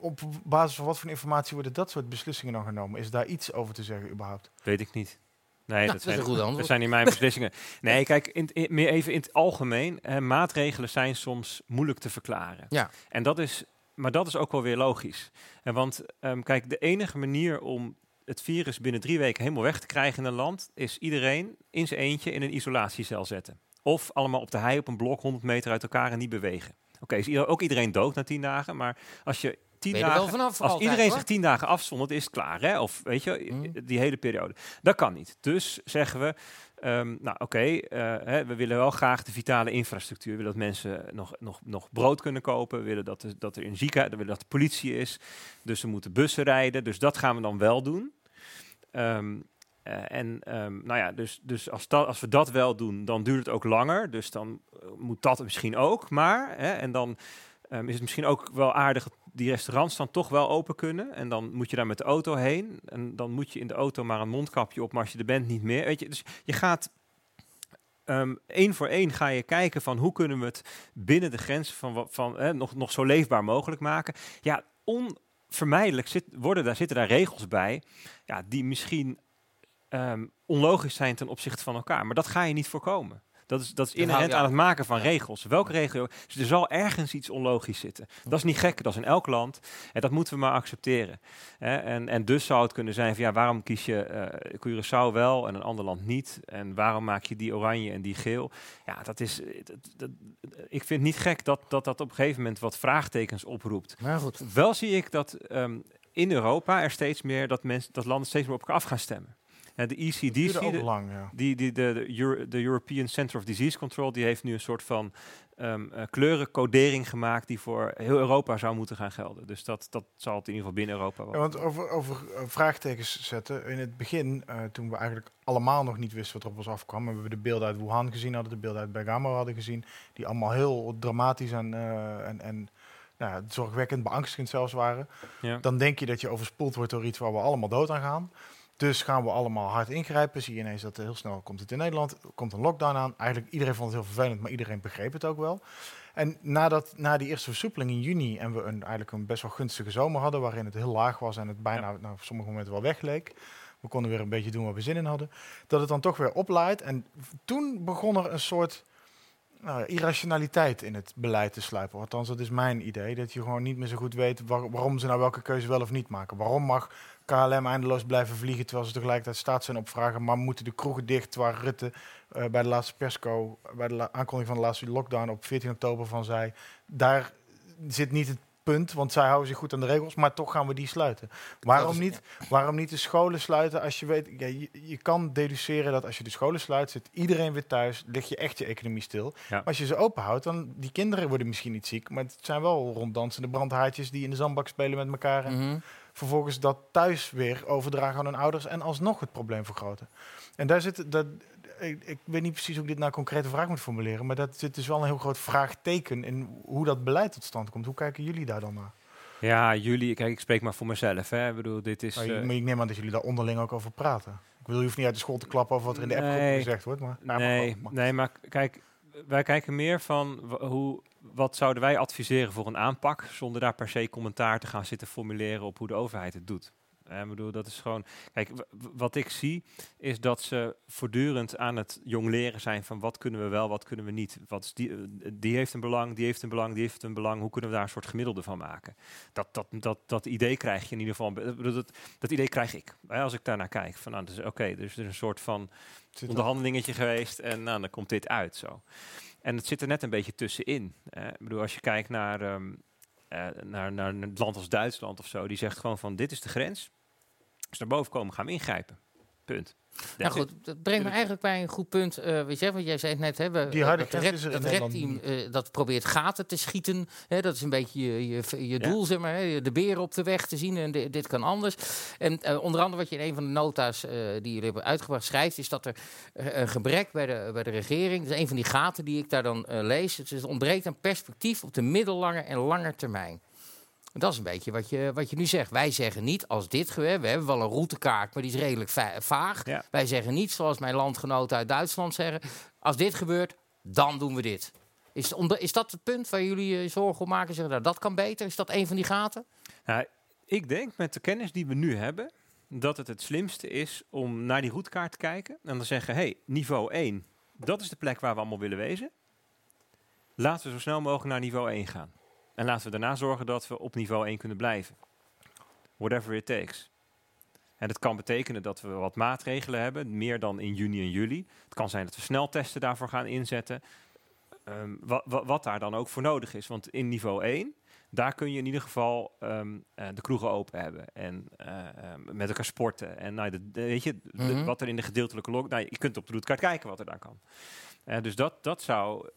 E: op basis van wat voor informatie worden dat soort beslissingen dan genomen? Is daar iets over te zeggen überhaupt?
D: Weet ik niet. Nee,
C: Nou,
D: dat,
C: dat is
D: zijn,
C: een goed antwoord.
D: dat zijn niet mijn beslissingen. Nee, kijk, in, in- meer even in het algemeen. eh, maatregelen zijn soms moeilijk te verklaren.
C: Ja.
D: En dat is, maar dat is ook wel weer logisch. En want ehm, kijk, de enige manier om het virus binnen drie weken helemaal weg te krijgen in een land, is iedereen in zijn eentje in een isolatiecel zetten. Of allemaal op de hei op een blok 100 meter uit elkaar en niet bewegen. Oké, is ook iedereen dood na tien dagen, maar als je tien
C: Ben
D: dagen
C: vanaf
D: als
C: altijd,
D: iedereen
C: hoor.
D: zich tien dagen afzondert, is het klaar. Hè? Of weet je,
C: Mm.
D: die hele periode. Dat kan niet. Dus zeggen we, ehm, nou oké, eh, we willen wel graag de vitale infrastructuur. We willen dat mensen nog, nog, nog brood kunnen kopen. We willen dat, er- dat er een ziekenhuis, we willen dat er politie is. Dus er moeten bussen rijden. Dus dat gaan we dan wel doen. Ehm, eh, en ehm, nou ja, dus, dus als, dat, als we dat wel doen, dan duurt het ook langer. Dus dan eh, moet dat misschien ook. Maar, hè, en dan is het misschien ook wel aardig die restaurants dan toch wel open kunnen. En dan moet je daar met de auto heen. En dan moet je in de auto maar een mondkapje op, maar als je er bent niet meer. Weet je, dus je gaat ehm één voor één ga je kijken van hoe kunnen we het binnen de grenzen van, van hè, nog, nog zo leefbaar mogelijk maken. Ja, onvermijdelijk zit, worden daar, zitten daar regels bij ja, die misschien ehm, onlogisch zijn ten opzichte van elkaar. Maar dat ga je niet voorkomen. Dat is, dat is inherent
C: ja.
D: aan het maken van regels. Welke regel? Dus er zal ergens iets onlogisch zitten. Dat is niet gek, dat is in elk land. En dat moeten we maar accepteren. Hè? En, en dus zou het kunnen zijn van ja, waarom kies je eh Curaçao wel en een ander land niet? En waarom maak je die oranje en die geel? Ja, dat is. eh, dat, dat- ik vind het niet gek dat, dat dat op een gegeven moment wat vraagtekens oproept.
C: Maar goed.
D: Wel zie ik dat ehm, in Europa er steeds meer dat mensen dat landen steeds meer op elkaar af gaan stemmen. De ECDC, de,
E: lang, ja.
D: die, die, de, de, Euro- de European Center of Disease Control, die heeft nu een soort van ehm eh, kleurencodering gemaakt die voor heel Europa zou moeten gaan gelden. Dus dat, dat zal het in ieder geval binnen Europa.
E: Ja, want over, over eh, vraagtekens zetten. In het begin, eh, toen we eigenlijk allemaal nog niet wisten wat er op ons afkwam, hebben we de beelden uit Wuhan gezien, hadden de beelden uit Bergamo hadden gezien, die allemaal heel dramatisch en, en, en nou, ja, zorgwekkend, beangstigend zelfs waren.
D: Ja.
E: Dan denk je dat je overspoeld wordt door iets waar we allemaal dood aan gaan. Dus gaan we allemaal hard ingrijpen. Zie je ineens dat er heel snel komt het in Nederland. Er komt een lockdown aan. Eigenlijk iedereen vond het heel vervelend, maar iedereen begreep het ook wel. En nadat, na die eerste versoepeling in juni en we een, eigenlijk een best wel gunstige zomer hadden, waarin het heel laag was en het bijna nou, op sommige momenten wel wegleek. We konden weer een beetje doen waar we zin in hadden. Dat het dan toch weer oplaait. En toen begon er een soort nou, irrationaliteit in het beleid te sluipen. Althans, dat is mijn idee. Dat je gewoon niet meer zo goed weet waar- waarom ze nou welke keuze wel of niet maken. Waarom mag KLM eindeloos blijven vliegen terwijl ze tegelijkertijd staat zijn op vragen. Maar moeten de kroegen dicht waar Rutte eh, bij de laatste persco, bij de aankondiging van de laatste lockdown op 14 oktober van zei. Daar zit niet het punt, want zij houden zich goed aan de regels, maar toch gaan we die sluiten. Waarom niet, waarom niet de scholen sluiten als je weet, ja, je, je kan deduceren dat als je de scholen sluit, zit iedereen weer thuis, lig je echt je economie stil. Maar als je ze open houdt, dan die kinderen worden misschien niet ziek, maar het zijn wel ronddansende brandhaartjes die in de zandbak spelen met elkaar en
C: Mhm.
E: vervolgens dat thuis weer overdragen aan hun ouders en alsnog het probleem vergroten. En daar zit, dat, ik, ik weet niet precies hoe ik dit nou concrete vraag moet formuleren, maar dat zit dus wel een heel groot vraagteken in hoe dat beleid tot stand komt. Hoe kijken jullie daar dan naar?
D: Ja, jullie, kijk, ik spreek maar voor mezelf. Hè. Ik bedoel, dit is.
E: Maar je-
D: eh,
E: maar ik neem aan dat jullie daar onderling ook over praten. Ik wil, je hoeft niet uit de school te klappen over wat er in de app gezegd wordt. Maar, Nou,
D: nee,
E: maar- maar-
D: nee, maar kijk, wij kijken meer van hoe, wat zouden wij adviseren voor een aanpak, zonder daar per se commentaar te gaan zitten formuleren op hoe de overheid het doet. Eh, Ik bedoel, dat is gewoon. Kijk, wat ik zie is dat ze voortdurend aan het jong leren zijn van wat kunnen we wel, wat kunnen we niet. Wat is die, eh, die heeft een belang, die heeft een belang, die heeft een belang. Hoe kunnen we daar een soort gemiddelde van maken? Dat, dat, dat, dat idee krijg je in ieder geval. Ik bedoel, Dat, dat idee krijg ik hè, als ik daarnaar kijk. Van, nou, dus, oké, dus er is een soort van
E: dat-
D: onderhandelingetje geweest en nou, dan komt dit uit zo. En het zit er net een beetje tussenin. Eh, ik bedoel, als je kijkt naar, eh, naar, naar een land als Duitsland of zo, die zegt gewoon van dit is de grens. We naar boven komen, gaan we ingrijpen. Punt.
C: Nou goed, dat brengt me eigenlijk bij een goed punt. eh weet je, want jij zei het net, hè, we,
E: Die harde
C: dat,
E: er
C: dat eh, dat probeert gaten te schieten. Hè, dat is een beetje je, je, je
D: Ja.
C: doel, zeg maar. Hè, de beren op de weg te zien en di- dit kan anders. En eh, onder andere wat je in een van de nota's eh, die jullie hebben uitgebracht schrijft, is dat er eh, een gebrek bij de, bij de regering, dat is een van die gaten die ik daar dan eh, lees, het, is- het ontbreekt aan perspectief op de middellange en lange termijn. Dat is een beetje wat je, wat je nu zegt. Wij zeggen niet als dit gebeurt. We hebben wel een routekaart, maar die is redelijk va- vaag.
D: Ja.
C: Wij zeggen niet zoals mijn landgenoten uit Duitsland zeggen. Als dit gebeurt, dan doen we dit. Is, is dat het punt waar jullie je zorgen om maken? Zeggen, nou, dat kan beter. Is dat een van die gaten?
D: Nou, ik denk met de kennis die we nu hebben, dat het het slimste is om naar die routekaart te kijken en dan zeggen, hey, niveau 1, dat is de plek waar we allemaal willen wezen. Laten we zo snel mogelijk naar niveau 1 gaan. En laten we daarna zorgen dat we op niveau 1 kunnen blijven. Whatever it takes. En dat kan betekenen dat we wat maatregelen hebben, meer dan in juni en juli. Het kan zijn dat we sneltesten daarvoor gaan inzetten. Ehm, wa- wa- wat daar dan ook voor nodig is. Want in niveau 1, daar kun je in ieder geval ehm, eh, de kroegen open hebben. En eh, ehm, met elkaar sporten. En nou, de, de- weet je, de-
C: Mhm.
D: wat er in de gedeeltelijke lok... Nou, je kunt op de routekaart kijken wat er daar kan. Eh, dus dat, dat zou, eh,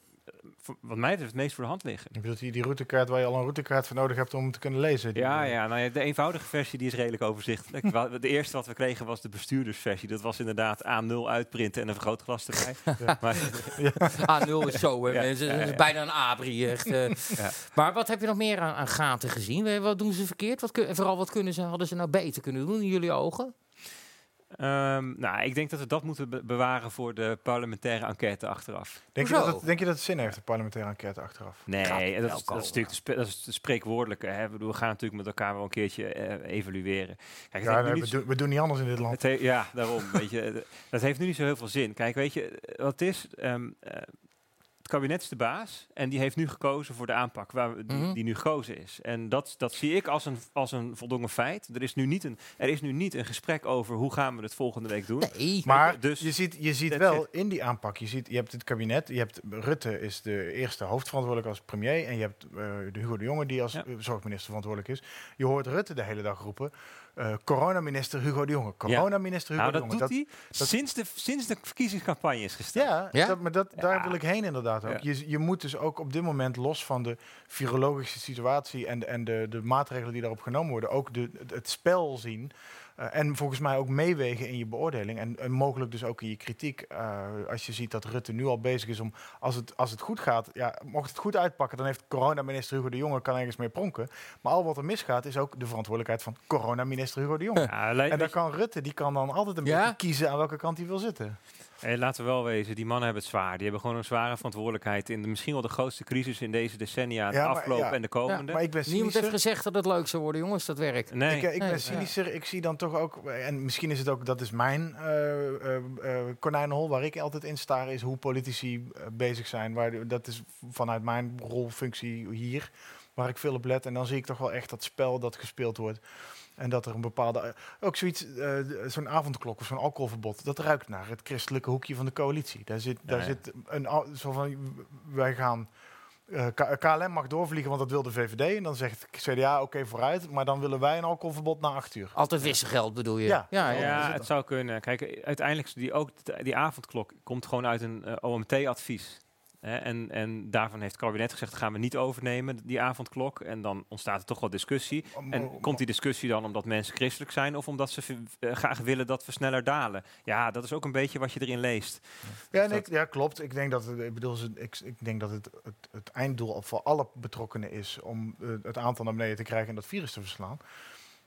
D: wat mij betreft, het meest voor de hand liggen.
E: Ik bedoel, die, die routekaart waar je al een routekaart voor nodig hebt om te kunnen lezen. die-
D: Ja, ja, nou ja, de eenvoudige versie die is redelijk overzichtelijk. De eerste wat we kregen was de bestuurdersversie. Dat was inderdaad A0 uitprinten en een vergrootglas erbij.
E: Ja.
D: Maar,
C: A0 is zo, hè,
D: Ja,
C: mensen.
D: ja,
C: Dat is
D: ja.
C: bijna een abri, echt. eh.
D: Ja.
C: Maar wat heb je nog meer aan, aan gaten gezien? Wat doen ze verkeerd? Wat kun- en vooral, wat kunnen ze, hadden ze nou beter kunnen doen in jullie ogen?
D: Ehm, nou, ik denk dat we dat moeten be- bewaren voor de parlementaire enquête achteraf.
E: Denk, je dat het, denk je dat het zin heeft, de parlementaire enquête achteraf?
D: Nee, dat is, dat is natuurlijk de, dat is de spreekwoordelijke. Hè. Ik bedoel, We gaan natuurlijk met elkaar wel een keertje eh, evalueren. Kijk, het
E: Ja, nee, we, doen, we doen niet anders in dit land.
D: Het he- ja, daarom. weet je, dat heeft nu niet zo heel veel zin. Kijk, weet je, wat het is? Ehm, eh, het kabinet is de baas en die heeft nu gekozen voor de aanpak waar we, die,
C: Mhm.
D: die nu gekozen is. En dat, dat zie ik als een, als een voldongen feit. Er is, nu niet een, er is nu niet een gesprek over hoe gaan we het volgende week doen.
C: Nee.
E: Maar
D: dus-
E: je ziet, je ziet wel in die aanpak, je, ziet, je hebt het kabinet, je hebt Rutte is de eerste hoofdverantwoordelijk als premier en je hebt eh, de Hugo de Jonge die als
D: Ja.
E: eh, zorgminister verantwoordelijk is. Je hoort Rutte de hele dag roepen, eh coronaminister Hugo de Jonge, coronaminister Hugo
D: Nou,
E: de
D: dat
E: Jonge.
D: doet hij
E: dat-
D: sinds, de, sinds de verkiezingscampagne is gestart.
E: Ja,
C: Ja?
E: Dat, maar dat, daar
D: Ja.
E: wil ik heen inderdaad ook.
D: Ja.
E: Je, je moet dus ook op dit moment, los van de virologische situatie en, de- en de, de maatregelen die daarop genomen worden, ook de, het, spel zien en volgens mij ook meewegen in je beoordeling. En, en mogelijk dus ook in je kritiek. Eh, als je ziet dat Rutte nu al bezig is om, als het, als het goed gaat, ja, mocht het goed uitpakken, dan heeft coronaminister Hugo de Jonge kan ergens mee pronken. Maar al wat er misgaat, is ook de verantwoordelijkheid van coronaminister Hugo de Jonge.
D: Ja,
E: En dan kan Rutte, die kan dan altijd een
C: Ja?
E: beetje kiezen aan welke kant hij wil zitten.
D: Hey, laten we wel wezen, die mannen hebben het zwaar. Die hebben gewoon een zware verantwoordelijkheid in de, misschien wel de grootste crisis in deze decennia, de
E: Ja,
D: afgelopen
E: ja.
D: en de komende.
E: Maar ik ben
C: Niemand heeft
E: cynischer.
C: gezegd dat het leuk zou worden, jongens, dat werk.
D: nee,
E: Ik, eh, ik
C: Nee,
E: ben
C: ja.
E: cynischer. Ik zie dan toch ook, en misschien is het ook, dat is mijn eh eh, eh, konijnenhol waar ik altijd in sta, is hoe politici bezig zijn. Waar, dat is vanuit mijn rolfunctie hier, waar ik veel op let. En dan zie ik toch wel echt dat spel dat gespeeld wordt. En dat er een bepaalde, eh, ook zoiets, eh, zo'n avondklok of zo'n alcoholverbod, dat ruikt naar het christelijke hoekje van de coalitie. Daar zit, daar
D: Ja, ja.
E: zit een, zo van, wij gaan eh, KLM mag doorvliegen, want dat wil de VVD. En dan zegt CDA, oké, vooruit. Maar dan willen wij een alcoholverbod na acht uur.
C: Altijd wisselgeld bedoel je?
E: Ja.
C: ja,
E: Ja, het
D: zou kunnen. Kijk, uiteindelijk is die, ook die avondklok komt gewoon uit een OMT-advies. En, en daarvan heeft het kabinet gezegd, dat gaan we niet overnemen, die avondklok. En dan ontstaat er toch wel discussie.
E: Om-
D: En
E: om-
D: komt die discussie dan omdat mensen christelijk zijn of omdat ze eh, graag willen dat we sneller dalen? Ja, dat is ook een beetje wat je erin leest.
E: Ja, en
D: dat-
E: ik, ja, klopt. Ik denk dat het, ik bedoel, ik, ik denk dat het, het, het einddoel voor alle betrokkenen is om eh, het aantal naar beneden te krijgen en dat virus te verslaan.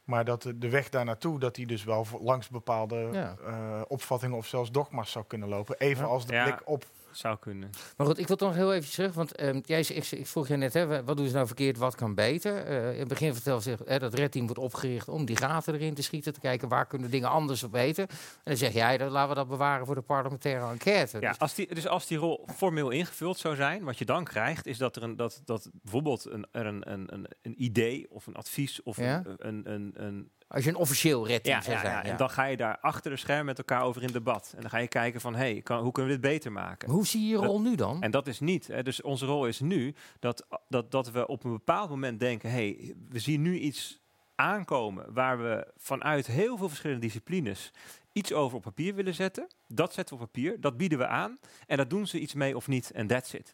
E: Maar dat de, weg daar naartoe, dat die dus wel langs bepaalde
C: Ja.
E: eh, opvattingen of zelfs dogma's zou kunnen lopen. Even
C: Ja.
E: als de
D: Ja.
E: blik op.
D: Zou kunnen.
C: Maar goed, ik wil toch nog heel even terug, want ehm, jij, ik, ik vroeg je net, hè, wa- wat doen ze nou verkeerd, wat kan beter? Eh, in het begin vertelde ze hè, dat redteam wordt opgericht om die gaten erin te schieten, te kijken waar kunnen dingen anders of beter. En dan zeg jij, dan laten we dat bewaren voor de parlementaire enquête.
D: Ja,
C: Dus-
D: als die, dus als die rol formeel ingevuld zou zijn, wat je dan krijgt, is dat er een, dat, dat bijvoorbeeld een, er een, een, een, een idee of een advies of
C: Ja?
D: een, een, een, een
C: als je een officieel
D: ja,
C: zou
D: ja,
C: zijn.
D: ja, en dan ga je daar achter de schermen met elkaar over in debat. En dan ga je kijken van, hé, hey, hoe kunnen we dit beter maken?
C: Maar hoe zie je je
D: Dat-
C: rol nu dan?
D: En dat is niet. Hè. Dus onze rol is nu dat, dat, dat we op een bepaald moment denken: hé, hey, we zien nu iets aankomen waar we vanuit heel veel verschillende disciplines iets over op papier willen zetten. Dat zetten we op papier, dat bieden we aan. En daar doen ze iets mee of niet. En that's it.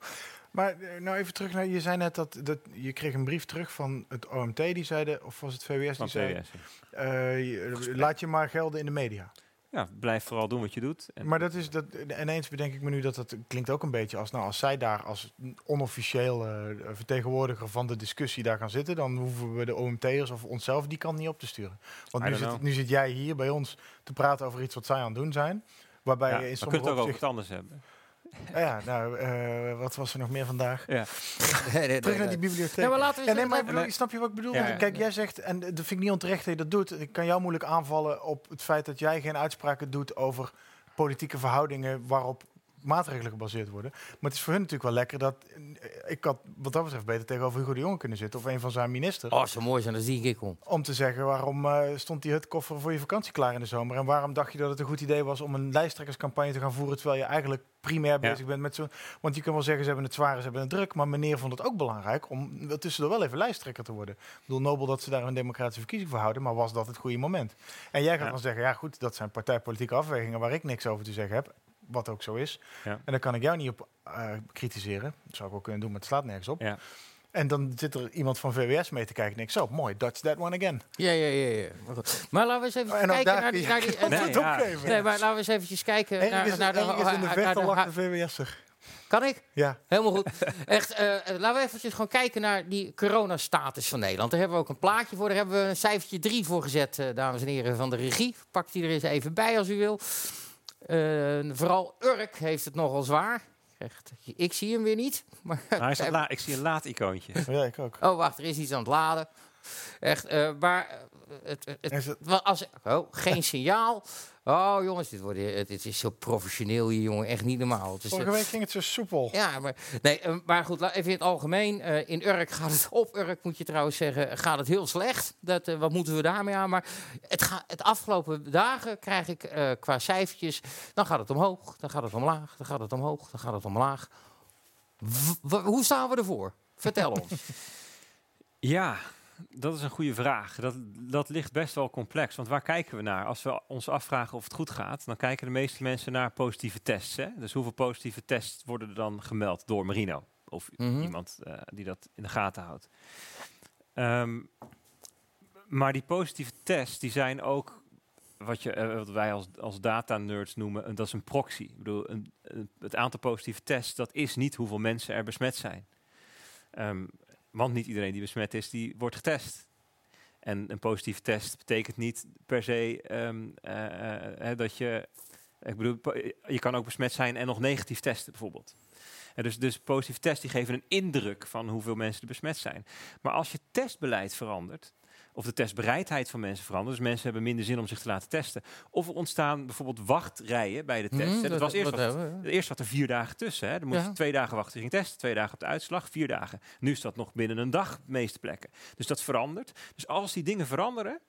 E: Maar eh, nou even terug naar, je zei net dat, dat je kreeg een brief terug van het OMT, die zeiden, of was het VWS, die zei, eh, laat je maar gelden in de media.
D: Ja, blijf vooral doen wat je doet. En
E: Maar dat is dat. Ineens bedenk ik me nu dat dat klinkt ook een beetje als. Nou, als zij daar als onofficieel eh, vertegenwoordiger van de discussie daar gaan zitten, dan hoeven we de OMT'ers of onszelf die kant niet op te sturen. Want nu zit, nu zit jij hier bij ons te praten over iets wat zij aan het doen zijn. Waarbij
D: ja,
E: je in sommige
D: het ook
E: opzichten.
D: wat anders hebben.
E: Ah ja, nou, eh, wat was er nog meer vandaag?
D: Ja.
C: Nee, nee,
E: Terug
C: nee,
E: naar die bibliotheek.
C: Ja, maar laten we
E: Ja, nee, maar snap je wat ik bedoel?
D: Ja.
E: Kijk, jij zegt, en dat vind ik niet onterecht dat je dat doet. Ik kan jou moeilijk aanvallen op het feit dat jij geen uitspraken doet over politieke verhoudingen waarop maatregelen gebaseerd worden. Maar het is voor hun natuurlijk wel lekker dat eh, ik had wat dat betreft beter tegenover Hugo de Jonge kunnen zitten of een van zijn ministers.
C: Oh, zo mooi zijn, dat zie ik om.
E: Om te zeggen waarom eh, stond die hutkoffer voor je vakantie klaar in de zomer en waarom dacht je dat het een goed idee was om een lijsttrekkerscampagne te gaan voeren terwijl je eigenlijk primair
D: Ja.
E: bezig bent met zo'n. Want je kan wel zeggen ze hebben het zwaar, ze hebben het druk, maar meneer vond het ook belangrijk om tussendoor wel even lijsttrekker te worden. Ik bedoel nobel dat ze daar een democratische verkiezing voor houden, maar was dat het goede moment? En jij gaat
D: Ja.
E: dan zeggen ja goed, dat zijn partijpolitieke afwegingen waar ik niks over te zeggen heb. Wat ook zo is.
D: Ja.
E: En daar kan ik jou niet op eh, kritiseren. Dat zou ik ook kunnen doen, maar het slaat nergens op.
D: Ja.
E: En dan zit er iemand van VWS mee te kijken. En ik zo, mooi, Dutch that one again.
C: Ja, ja, ja. ja. Maar, laten we eens even kijken
E: daar
C: naar die...
E: je
C: Naar die
E: nee,
D: Nee,
E: het
D: ja.
E: opgeven.
C: nee, maar laten we eens eventjes kijken naar, naar de...
E: ergens in de
C: de
E: VWS'er.
C: Kan ik?
E: Ja.
C: Helemaal goed. Echt, eh, laten we eventjes gewoon kijken naar die coronastatus van Nederland. Daar hebben we ook een plaatje voor. Daar hebben we een cijfertje 3 voor gezet, eh, dames en heren van de regie. Pakt die er eens even bij als u wil. Eh, vooral Urk heeft het nogal zwaar. Echt, ik zie hem weer niet. Maar
D: Nou, hij staat la- ik zie een laad-icoontje.
E: ja, ik ook.
C: Oh, wacht, er is iets aan het laden. Echt, eh, maar eh, het, het, het-
E: Is het-
C: wel, als, oh, geen signaal. Oh, jongens, dit, wordt, het, het is zo professioneel hier, jongen. Echt niet normaal. Het is,
E: Vorige week ging het zo soepel.
C: ja, maar, nee, eh, maar goed, even in het algemeen. eh, in Urk gaat het, op Urk moet je trouwens zeggen, gaat het heel slecht. Dat, eh, wat moeten we daarmee aan? Maar het, gaat het afgelopen dagen krijg ik eh, qua cijfertjes, dan gaat het omhoog, dan gaat het omlaag, dan gaat het omhoog, dan gaat het omlaag. W- hoe staan we ervoor? Vertel ons.
D: Ja, dat is een goede vraag. Dat, dat ligt best wel complex. Want waar kijken we naar? Als we ons afvragen of het goed gaat, dan kijken de meeste mensen naar positieve tests. Hè? Dus hoeveel positieve tests worden er dan gemeld door Marino? Of
C: Mhm.
D: iemand eh, die dat in de gaten houdt. Ehm, maar die positieve tests die zijn ook wat, je, eh, wat wij als, als data-nerds noemen, een- dat is een proxy. Ik bedoel, een, een- het aantal positieve tests, dat is niet hoeveel mensen er besmet zijn. Ehm, want niet iedereen die besmet is, die wordt getest. En een positieve test betekent niet per se ehm, eh, eh, dat je... Ik bedoel, je kan ook besmet zijn en nog negatief testen bijvoorbeeld. Dus, dus positieve tests die geven een indruk van hoeveel mensen er besmet zijn. Maar als je testbeleid verandert, of de testbereidheid van mensen verandert, dus mensen hebben minder zin om zich te laten testen, of er ontstaan bijvoorbeeld wachtrijen bij de test. Hè, dat was eerst wat,
C: hebben we, ja.
D: Eerst zat er vier dagen tussen. Hè. Dan moest
C: Ja.
D: je twee dagen wachten, ging testen, twee dagen op de uitslag, vier dagen. Nu is dat nog binnen een dag de meeste plekken. Dus dat verandert. Dus als die dingen veranderen,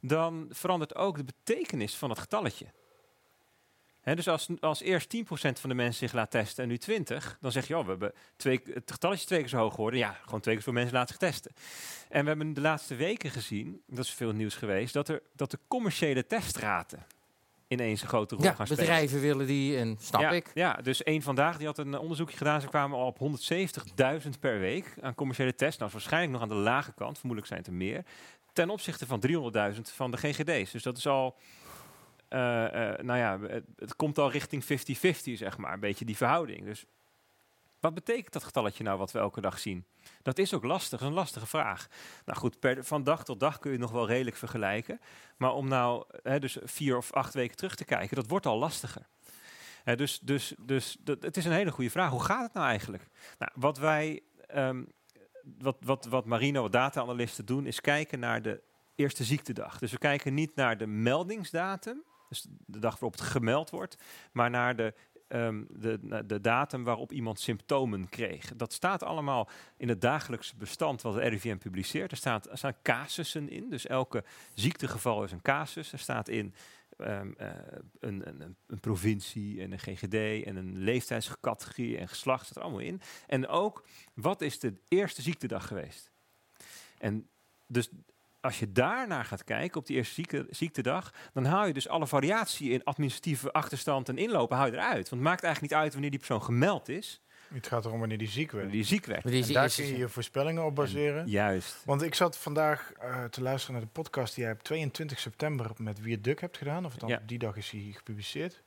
D: dan verandert ook de betekenis van het getalletje. Dus als, als eerst 10% van de mensen zich laat testen en nu 20, dan zeg je, oh, we hebben twee, het getalletje is twee keer zo hoog geworden. Ja, gewoon twee keer zoveel mensen laten zich testen. En we hebben de laatste weken gezien, dat is veel nieuws geweest, dat, er, dat de commerciële testraten ineens een grote rol
C: Ja,
D: gaan spelen.
C: bedrijven willen die en snap
D: ja,
C: ik.
D: Ja, dus één vandaag die had een onderzoekje gedaan. Ze kwamen al op 170.000 per week aan commerciële tests. Nou, waarschijnlijk nog aan de lage kant. Vermoedelijk zijn het er meer. Ten opzichte van 300.000 van de GGD's. Dus dat is al. Eh, eh, nou ja, het, komt al richting 50-50, zeg maar. Een beetje die verhouding. Dus wat betekent dat getalletje nou wat we elke dag zien? Dat is ook lastig, is een lastige vraag. Nou goed, per, van dag tot dag kun je nog wel redelijk vergelijken. Maar om nou hè, dus vier of acht weken terug te kijken, dat wordt al lastiger. Hè, dus dus, dus het is een hele goede vraag. Hoe gaat het nou eigenlijk? Nou, wat wij, ehm, wat, wat, wat Marino, wat data-analysten doen, is kijken naar de eerste ziektedag. Dus we kijken niet naar de meldingsdatum, dus de dag waarop het gemeld wordt, maar naar de ehm, de, de datum waarop iemand symptomen kreeg. Dat staat allemaal in het dagelijkse bestand wat het RIVM publiceert. Er, staat, er staan casussen in, dus elke ziektegeval is een casus. Er staat in ehm, eh, een, een, een- een provincie en een GGD en een leeftijdscategorie en geslacht staat er allemaal in. En ook, wat is de eerste ziektedag geweest? En dus als je daarnaar gaat kijken op die eerste ziekte, ziektedag, dan haal je dus alle variatie in administratieve achterstand en inlopen haal je eruit. Want het maakt eigenlijk niet uit wanneer die persoon gemeld is,
E: Het gaat erom wanneer die ziek werd.
D: die ziek werd.
C: Die
E: daar
C: is-
E: kun je je voorspellingen op baseren.
D: Juist.
E: Want ik zat vandaag eh, te luisteren naar de podcast die jij op 22 september met Wier Duk hebt gedaan. Of dan
D: Ja.
E: op die dag is hij gepubliceerd.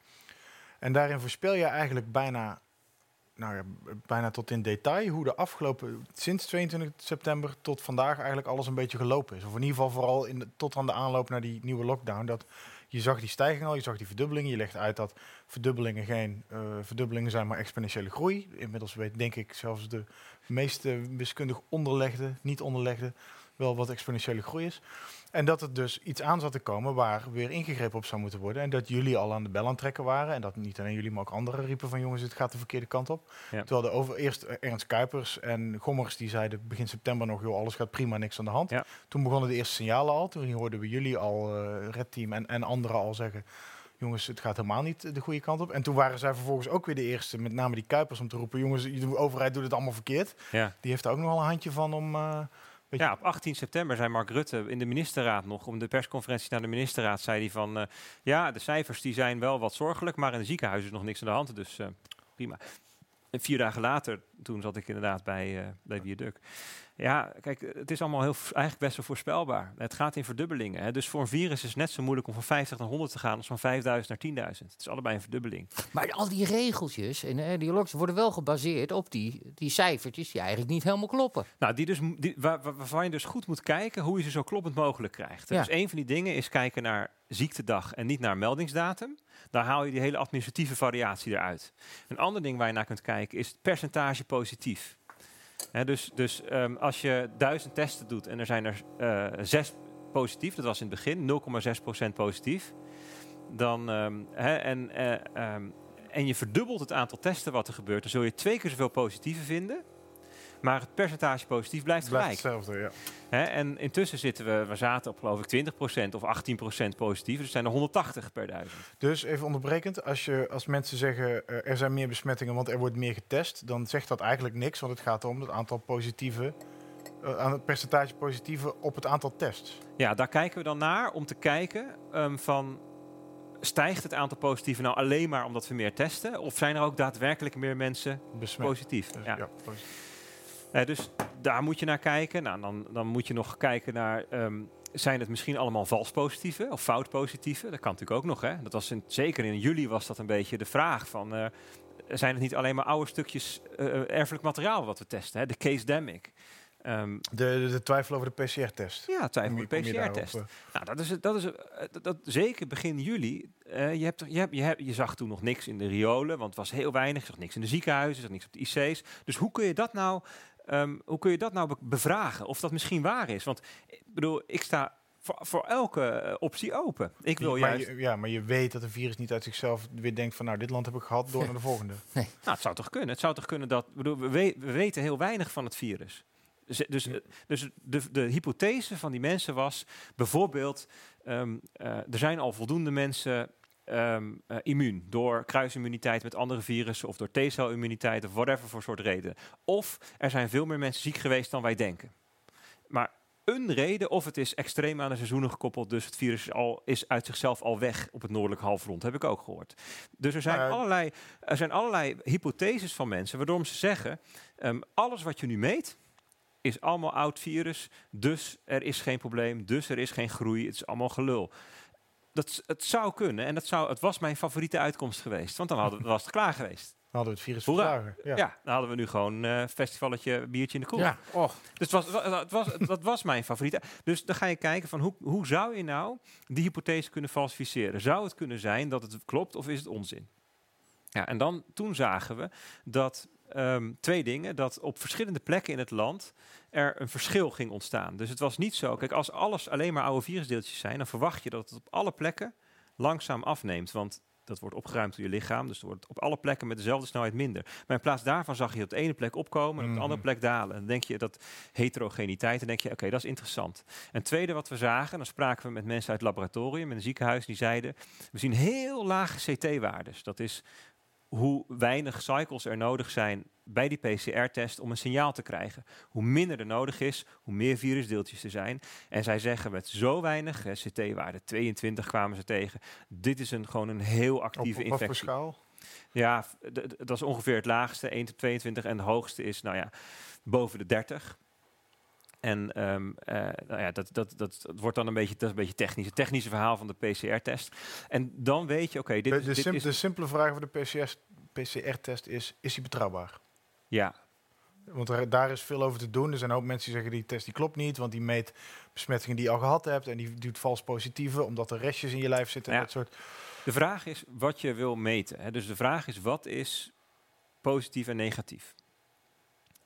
E: En daarin voorspel je eigenlijk bijna, nou ja, bijna tot in detail hoe de afgelopen, sinds 22 september tot vandaag eigenlijk alles een beetje gelopen is. Of in ieder geval vooral in tot aan de aanloop naar die nieuwe lockdown. Dat je zag die stijging al, je zag die verdubbeling. Je legt uit dat verdubbelingen geen eh, verdubbelingen zijn, maar exponentiële groei. Inmiddels weet denk ik zelfs de meeste wiskundig onderlegde, niet onderlegde, wel wat exponentiële groei is. En dat het dus iets aan zat te komen waar weer ingegrepen op zou moeten worden. En dat jullie al aan de bel aan het trekken waren. En dat niet alleen jullie, maar ook anderen riepen van jongens, het gaat de verkeerde kant op.
D: Ja.
E: Terwijl de over, eerst Ernst Kuipers en Gommers die zeiden begin september nog, joh, alles gaat prima, niks aan de hand.
D: Ja.
E: Toen begonnen de eerste signalen al. Toen hoorden we jullie al, eh Red Team en, en anderen al zeggen, jongens, het gaat helemaal niet de goede kant op. En toen waren zij vervolgens ook weer de eerste, met name die Kuipers, om te roepen, jongens, de overheid doet het allemaal verkeerd.
D: Ja.
E: Die heeft er ook nog wel een handje van om... eh,
D: Ja, op 18 september zei Mark Rutte in de ministerraad nog, om de persconferentie naar de ministerraad, zei hij van, eh, ja, de cijfers die zijn wel wat zorgelijk, maar in het ziekenhuis is nog niks aan de hand, dus eh, prima. En vier dagen later, toen zat ik inderdaad bij, eh bij Viaduct. Ja, kijk, het is allemaal heel, eigenlijk best wel voorspelbaar. Het gaat in verdubbelingen. Hè. Dus voor een virus is het net zo moeilijk om van 50 naar 100 te gaan als van 5000 naar 10.000. Het is allebei een verdubbeling.
C: Maar al die regeltjes en eh, die logs worden wel gebaseerd op die, die cijfertjes die eigenlijk niet helemaal kloppen.
D: Nou, die dus, die, waar, waar- waarvan je dus goed moet kijken hoe je ze zo kloppend mogelijk krijgt.
C: Ja.
D: Dus een van die dingen is kijken naar ziektedag en niet naar meldingsdatum. Daar haal je die hele administratieve variatie eruit. Een ander ding waar je naar kunt kijken is het percentage positief. Dus dus ehm, als je duizend testen doet en er zijn er eh, zes positief, dat was in het begin 0,6% positief, dan, ehm, en, eh, ehm, en je verdubbelt het aantal testen wat er gebeurt, dan zul je twee keer zoveel positieve vinden. Maar het percentage positief blijft
E: Het
D: gelijk.
E: blijft hetzelfde, ja.
D: Hè, en intussen zitten we, we zaten op geloof ik 20% of 18% positief. Dus zijn er 180 per duizend.
E: Dus even onderbrekend, als, je, als mensen zeggen eh, er zijn meer besmettingen, want er wordt meer getest, dan zegt dat eigenlijk niks, want het gaat om het aantal positieve, eh, aan het percentage positieve op het aantal tests.
D: Ja, daar kijken we dan naar om te kijken ehm, van... Stijgt het aantal positieven nou alleen maar omdat we meer testen? Of zijn er ook daadwerkelijk meer mensen
E: Besmet.
D: positief?
E: Dus,
D: ja.
E: ja, positief.
D: Eh, dus daar moet je naar kijken. Nou, dan, dan moet je nog kijken naar... ehm, zijn het misschien allemaal vals positieve of fout positieve? Dat kan natuurlijk ook nog. Hè? Dat was in, zeker in juli was dat een beetje de vraag van... eh, zijn het niet alleen maar oude stukjes eh, erfelijk materiaal wat we testen? Hè? De case demic. Ehm,
E: De, de, de twijfel over de PCR-test.
D: ja, twijfel
E: Kom
D: de PCR-test. Nou, dat is, dat is dat, dat- zeker begin juli. je, hebt, je, hebt, je, hebt, je zag toen nog niks in de riolen, want het was heel weinig. Je zag niks in de ziekenhuizen, je zag niks op de IC's. Dus hoe kun je dat nou, ehm, hoe kun je dat nou be- bevragen? Of dat misschien waar is? Want ik bedoel, ik sta voor, voor elke eh, optie open. Ik wil
E: maar
D: juist.
E: je, ja, maar je weet dat een virus niet uit zichzelf weer denkt van nou, dit land heb ik gehad, door naar de volgende.
D: Nou, het zou toch kunnen? Het zou toch kunnen dat. Bedoel, we, we- we weten heel weinig van het virus. Dus, dus, eh, dus de, de hypothese van die mensen was bijvoorbeeld: ehm, eh, er zijn al voldoende mensen eh, immuun door kruisimmuniteit met andere virussen of door T-celimmuniteit of whatever voor soort reden. Of er zijn veel meer mensen ziek geweest dan wij denken. Maar een reden, of het is extreem aan de seizoenen gekoppeld, dus het virus is, al, is uit zichzelf al weg op het noordelijk halfrond, heb ik ook gehoord. Dus er zijn,
E: Nou
D: allerlei, er zijn allerlei hypotheses van mensen, waardoor ze zeggen, ehm, alles wat je nu meet, is allemaal oud virus, dus er is geen probleem, dus er is geen groei, het is allemaal gelul. Dat, het zou kunnen en dat zou, het was mijn favoriete uitkomst geweest, want dan hadden, was het klaar geweest.
E: Dan hadden we het virus
D: Hoera.
E: verslagen.
D: Ja.
E: Ja.
D: dan hadden we nu gewoon eh festivalletje biertje in de koel.
C: Ja, oh.
D: Dus het was, het was, dat was mijn favoriete. Dus dan ga je kijken van hoe, hoe zou je nou die hypothese kunnen falsificeren? Zou het kunnen zijn dat het klopt of is het onzin? Ja, en dan toen zagen we dat ehm, twee dingen, dat op verschillende plekken in het land er een verschil ging ontstaan. Dus het was niet zo, kijk, als alles alleen maar oude virusdeeltjes zijn, dan verwacht je dat het op alle plekken langzaam afneemt. Want dat wordt opgeruimd door je lichaam, dus er wordt op alle plekken met dezelfde snelheid minder. Maar in plaats daarvan zag je op de ene plek opkomen en op de andere
E: Mhm.
D: plek dalen. En dan denk je dat heterogeniteit, dan denk je, oké, dat is interessant. En het tweede wat we zagen, dan spraken we met mensen uit het laboratorium in een ziekenhuis, die zeiden, we zien heel lage CT-waardes. Dat is hoe weinig cycles er nodig zijn bij die PCR-test om een signaal te krijgen. Hoe minder er nodig is, hoe meer virusdeeltjes er zijn. En zij zeggen met zo weinig, CT-waarde 22 kwamen ze tegen, dit is een, gewoon een heel actieve
E: op
D: infectie.
E: schaal?
D: Ja, dat is ongeveer het laagste, 1 tot 22. En het hoogste is, nou ja, boven de 30. En ehm, eh, nou ja, dat, dat, dat, dat wordt dan een beetje, dat is een beetje technisch. Het technische verhaal van de PCR-test. En dan weet je, oké, dit,
E: De,
D: dit
E: sim-
D: is...
E: de simpele vraag voor de PCR PCR-test is, is die betrouwbaar?
D: Ja,
E: Want er, daar is veel over te doen. Er zijn ook mensen die zeggen die test die klopt niet, want die meet besmettingen die je al gehad hebt en die doet vals positieve omdat er restjes in je lijf zitten en
D: Ja.
E: dat soort.
D: de vraag is wat je wil meten. Hè. Dus de vraag is, wat is positief en negatief?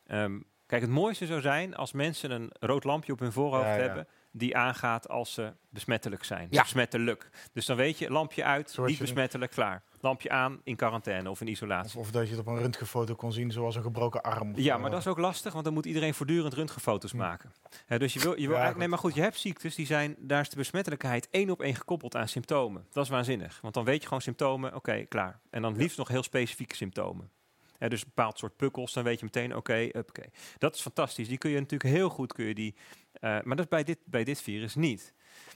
D: Ehm, kijk, het mooiste zou zijn als mensen een rood lampje op hun voorhoofd
E: Ja, ja.
D: hebben... die aangaat als ze besmettelijk zijn.
C: Ja.
D: Besmettelijk. Dus dan weet je, lampje uit,
E: Zoals
D: niet besmettelijk, klaar. Lampje aan, in quarantaine of in isolatie.
E: Of, of dat je het op een röntgenfoto kon zien, zoals een gebroken arm.
D: Ja, maar dat is ook lastig, want dan moet iedereen voortdurend röntgenfoto's
E: Hm.
D: maken. Hè, dus je wil, je wil
E: Ja,
D: eigenlijk, nee, maar goed, je hebt ziektes die zijn, daar is de besmettelijkheid één op één gekoppeld aan symptomen. Dat is waanzinnig, want dan weet je gewoon symptomen, oké, klaar. En dan liefst nog heel specifieke symptomen. Hè, dus een bepaald soort pukkels, dan weet je meteen, oké, oké. Dat is fantastisch. Die kun je natuurlijk heel goed, kun je die, eh, maar dat is bij dit, bij dit virus niet.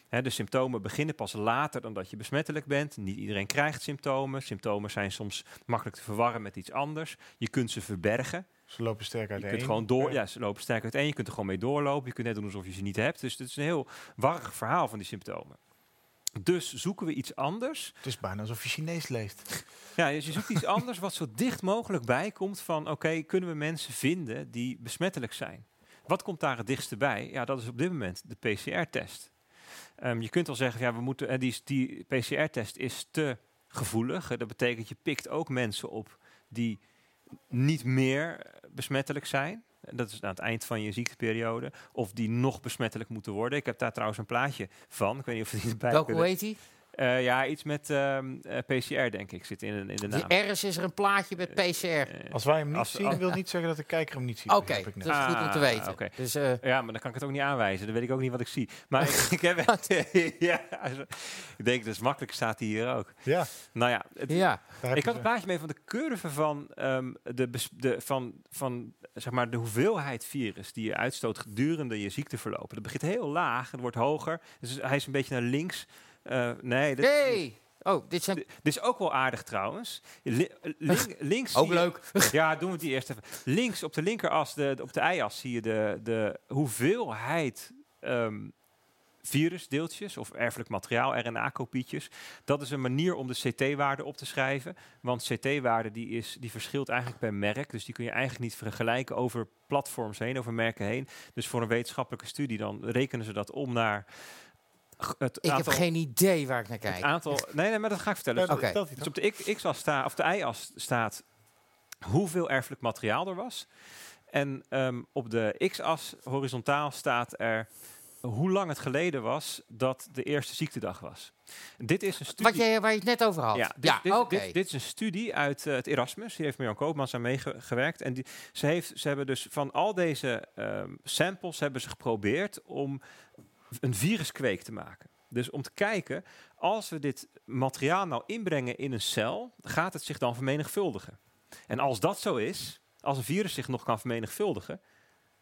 D: Hè, de symptomen beginnen pas later dan dat je besmettelijk bent. Niet iedereen krijgt symptomen. Symptomen zijn soms makkelijk te verwarren met iets anders. Je kunt ze verbergen.
E: Ze lopen sterk uit
D: Je kunt gewoon door, ja, ze lopen sterk uiteen. Je kunt er gewoon mee doorlopen. Je kunt net doen alsof je ze niet hebt. Dus het is een heel warrig verhaal van die symptomen. Dus zoeken we iets anders.
E: Het is bijna alsof je Chinees leest.
D: Ja, dus je zoekt iets anders wat zo dicht mogelijk bij komt van... oké, kunnen we mensen vinden die besmettelijk zijn? Wat komt daar het dichtste bij? Ja, dat is op dit moment de PCR-test. Ehm, je kunt wel zeggen, ja, we moeten, en die, die PCR-test is te gevoelig. Eh, Dat betekent, je pikt ook mensen op die niet meer eh, besmettelijk zijn. Dat is aan het eind van je ziekteperiode. Of die nog besmettelijk moeten worden. Ik heb daar trouwens een plaatje van. Ik weet niet of die erbij
C: Welke, hoe heet die?
D: Eh, ja, iets met ehm, eh, PCR, denk ik, zit in, in de naam.
C: Die R's is er een plaatje met PCR.
D: Eh,
E: Als wij hem niet
D: Als-
E: zien, wil niet zeggen dat de kijker hem niet ziet.
C: Oké,
E: begrijp ik net.
C: dat is goed om te
D: Ah,
C: weten.
D: oké.
C: Dus, eh,
D: Ja, maar dan kan ik het ook niet aanwijzen. Dan weet ik ook niet wat ik zie. Maar ik, ik heb ja, ik denk, dat is makkelijk, staat hij hier ook.
E: Ja,
D: Nou ja, het-
C: ja.
D: ik had een plaatje mee van de curve van, ehm, de, de, van, van zeg maar, de hoeveelheid virus die je uitstoot gedurende je ziekteverloop. Dat begint heel laag, het wordt hoger. Dus hij is een beetje naar links. Eh, nee, dit,
C: Hey! Oh, dit zijn
D: dit is ook wel aardig trouwens. Li- link- links
C: ook
D: zie je-
C: leuk.
D: ja, doen we die eerst even. Links op de linkeras, de, de- op de y-as, zie je de, de hoeveelheid ehm, virusdeeltjes of erfelijk materiaal, RNA-kopietjes. Dat is een manier om de CT-waarde op te schrijven. Want CT-waarde die is, die verschilt eigenlijk per merk. Dus die kun je eigenlijk niet vergelijken over platforms heen, over merken heen. Dus voor een wetenschappelijke studie dan rekenen ze dat om naar het
C: Ik heb geen idee waar ik naar
D: het
C: kijk.
D: aantal nee, nee, maar dat ga ik vertellen.
E: Ja,
D: Dus
C: Oké.
E: hij
D: dus op de x-as staat, of de y-as staat hoeveel erfelijk materiaal er was. En ehm, op de x-as horizontaal staat er hoe lang het geleden was dat de eerste ziektedag was. Dit is een studie.
C: Wat jij, waar je het net over had.
D: Ja,
C: Ja,
D: dit,
C: oké.
D: dit, dit, is een studie uit eh, het Erasmus. Hier heeft Mirjam Koopmans aan meegewerkt. En die, ze, heeft, ze hebben dus van al deze ehm, samples hebben ze geprobeerd om een viruskweek te maken. Dus om te kijken, als we dit materiaal nou inbrengen in een cel, gaat het zich dan vermenigvuldigen. En als dat zo is, als een virus zich nog kan vermenigvuldigen,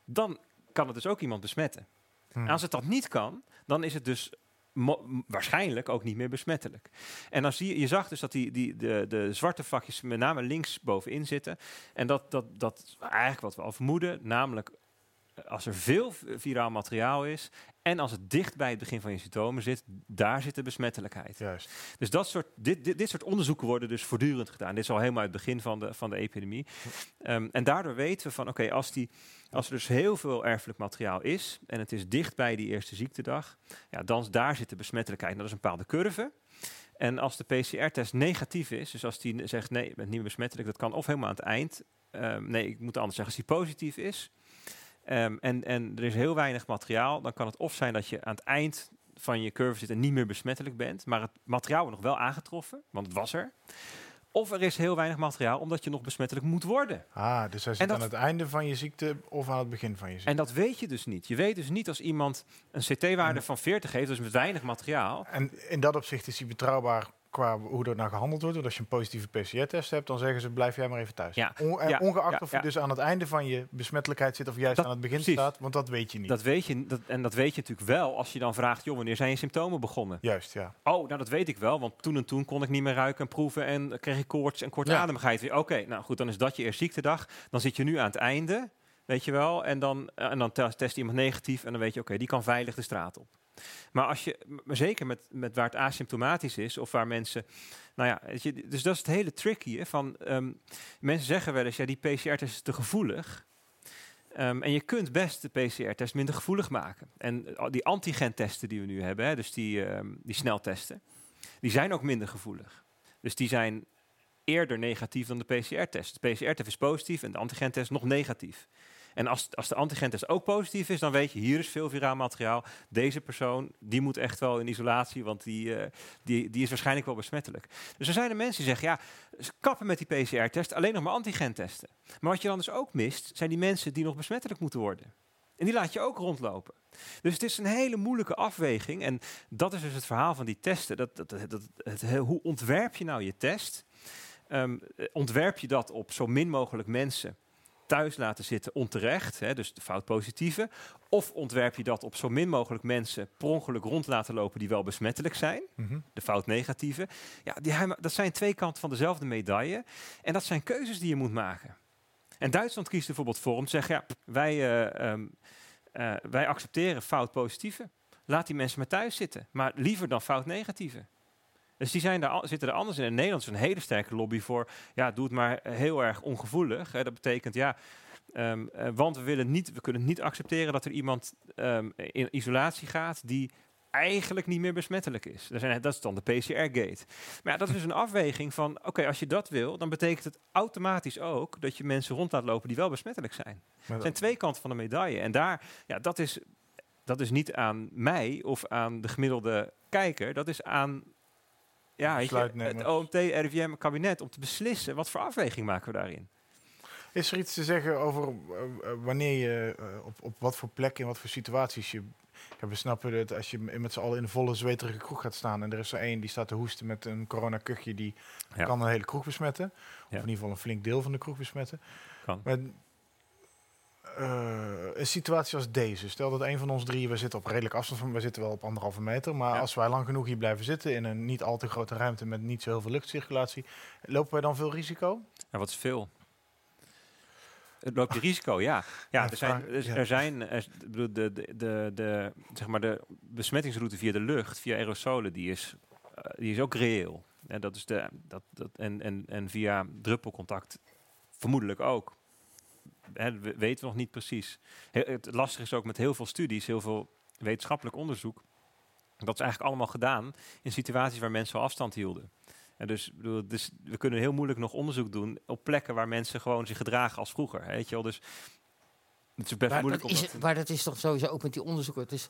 D: dan kan het dus ook iemand besmetten.
E: Hmm.
D: Als het dat niet kan, dan is het dus waarschijnlijk ook niet meer besmettelijk. En dan zie je, je zag dus dat die, die, de, de zwarte vakjes met name links bovenin zitten. En dat, dat, dat is eigenlijk wat we al vermoeden, namelijk als er veel viraal materiaal is en als het dicht bij het begin van je symptomen zit, daar zit de besmettelijkheid.
E: Juist.
D: Dus dat soort, dit, dit, dit soort onderzoeken worden dus voortdurend gedaan. Dit is al helemaal uit het begin van de, van de epidemie. Ehm, en daardoor weten we van, oké, als die als er dus heel veel erfelijk materiaal is en het is dicht bij die eerste ziektedag, ja, dan daar zit de besmettelijkheid. Dat is een bepaalde curve. En als de PCR-test negatief is, dus als die zegt nee, je bent niet meer besmettelijk, dat kan of helemaal aan het eind. ehm, nee, ik moet anders zeggen, als die positief is ehm, en, en er is heel weinig materiaal, dan kan het of zijn dat je aan het eind van je curve zit en niet meer besmettelijk bent, maar het materiaal wordt nog wel aangetroffen, want het was er. Of er is heel weinig materiaal omdat je nog besmettelijk moet worden.
E: Ah, dus hij zit
D: dat-
E: aan het einde van je ziekte of aan het begin van je ziekte.
D: En dat weet je dus niet. Je weet dus niet als iemand een CT-waarde van 40 heeft, dus met weinig materiaal.
E: En in dat opzicht is hij betrouwbaar qua hoe er naar gehandeld wordt. Want als je een positieve PCR-test hebt, dan zeggen ze blijf jij maar even thuis.
D: Ja,
E: ongeacht
D: ja,
E: of je dus aan het einde van je besmettelijkheid zit of juist
D: Dat-
E: aan het begin
D: precies.
E: staat, want dat weet je niet.
D: Dat weet je, dat, en dat weet je natuurlijk wel als je dan vraagt, joh, wanneer zijn je symptomen begonnen?
E: Juist, ja.
D: Oh, nou dat weet ik wel, want toen en toen kon ik niet meer ruiken en proeven en kreeg ik koorts en kortademigheid. weer. Oké, nou goed, dan is dat je eerste ziektedag. Dan zit je nu aan het einde, weet je wel, en dan, eh, en dan tes- test iemand negatief en dan weet je, oké, die kan veilig de straat op. Maar als je, maar zeker met, met waar het asymptomatisch is, of waar mensen, nou ja, dus dat is het hele tricky. Hè, van, ehm, mensen zeggen wel eens, ja, die PCR-test is te gevoelig. Ehm, en je kunt best de PCR-test minder gevoelig maken. En eh, die antigentesten die we nu hebben, hè, dus die, ehm, die sneltesten, die zijn ook minder gevoelig. Dus die zijn eerder negatief dan de PCR-test. De PCR-test is positief en de antigentest nog negatief. En als, als de antigentest ook positief is, dan weet je, hier is veel viraal materiaal. Deze persoon, die moet echt wel in isolatie, want die, eh, die, die is waarschijnlijk wel besmettelijk. Dus er zijn er mensen die zeggen, ja, kappen met die PCR-test, alleen nog maar antigentesten. Maar wat je dan dus ook mist, zijn die mensen die nog besmettelijk moeten worden. En die laat je ook rondlopen. Dus het is een hele moeilijke afweging. En dat is dus het verhaal van die testen. Dat, dat, dat, het, hoe ontwerp je nou je test? Ehm, eh, ontwerp je dat op zo min mogelijk mensen thuis laten zitten onterecht, hè, dus de fout positieve? Of ontwerp je dat op zo min mogelijk mensen per ongeluk rond laten lopen die wel besmettelijk zijn?
E: Mhm.
D: de fout negatieve. Ja, die, dat zijn twee kanten van dezelfde medaille. En dat zijn keuzes die je moet maken. En Duitsland kiest er bijvoorbeeld voor om te zeggen: ja, wij, eh, ehm, eh, wij accepteren fout positieve. Laat die mensen maar thuis zitten. Maar liever dan fout negatieve. Dus die zijn daar, zitten er anders in. In Nederland is een hele sterke lobby voor. Ja, doe het maar heel erg ongevoelig. Hè. Dat betekent ja. ehm, eh, want we, willen niet, we kunnen niet accepteren dat er iemand ehm, in isolatie gaat die eigenlijk niet meer besmettelijk is. Dat, is dan de PCR-gate. Maar ja, dat is dus een afweging van, oké, als je dat wil, dan betekent het automatisch ook dat je mensen rond laat lopen die wel besmettelijk zijn. Het zijn twee kanten van de medaille. En daar, ja, dat is, dat is niet aan mij of aan de gemiddelde kijker. Dat is aan ja, weet je,
E: Besluitnemers.
D: het OMT, RIVM, kabinet om te beslissen wat voor afweging maken we daarin.
E: Is er iets te zeggen over eh, eh, wanneer je eh, op, op wat voor plekken, in wat voor situaties je. Ja, we snappen het als je met z'n allen in een volle zweterige kroeg gaat staan en er is er één die staat te hoesten met een coronakuchje, die
D: Ja.
E: kan een hele kroeg besmetten. Of
D: Ja.
E: in ieder geval een flink deel van de kroeg besmetten.
D: Kan.
E: Maar een situatie als deze, stel dat een van ons drie, we zitten op redelijk afstand van, we zitten wel op anderhalve meter, maar
D: Ja.
E: als wij lang genoeg hier blijven zitten in een niet al te grote ruimte met niet zo heel veel luchtcirculatie, lopen wij dan veel risico?
D: Ja, wat is veel? Het loopt je risico, ja. Ja, er zijn,
E: vraag-
D: er, zijn er, ik bedoel, de, de, de, de, zeg maar de besmettingsroute via de lucht, via aerosolen, die is, eh, die is ook reëel. En, dat is de, dat, dat, en, en, en via druppelcontact vermoedelijk ook. Hè, we weten we nog niet precies. He- het lastige is ook met heel veel studies, heel veel wetenschappelijk onderzoek. Dat is eigenlijk allemaal gedaan in situaties waar mensen afstand hielden. En dus, bedoel, dus we kunnen heel moeilijk nog onderzoek doen op plekken waar mensen gewoon zich gedragen als vroeger. Weet je wel? Dus het is best
C: Maar
D: moeilijk
C: dat,
D: om
C: is,
D: dat te-
C: maar dat is toch sowieso ook met die onderzoeken. Het is,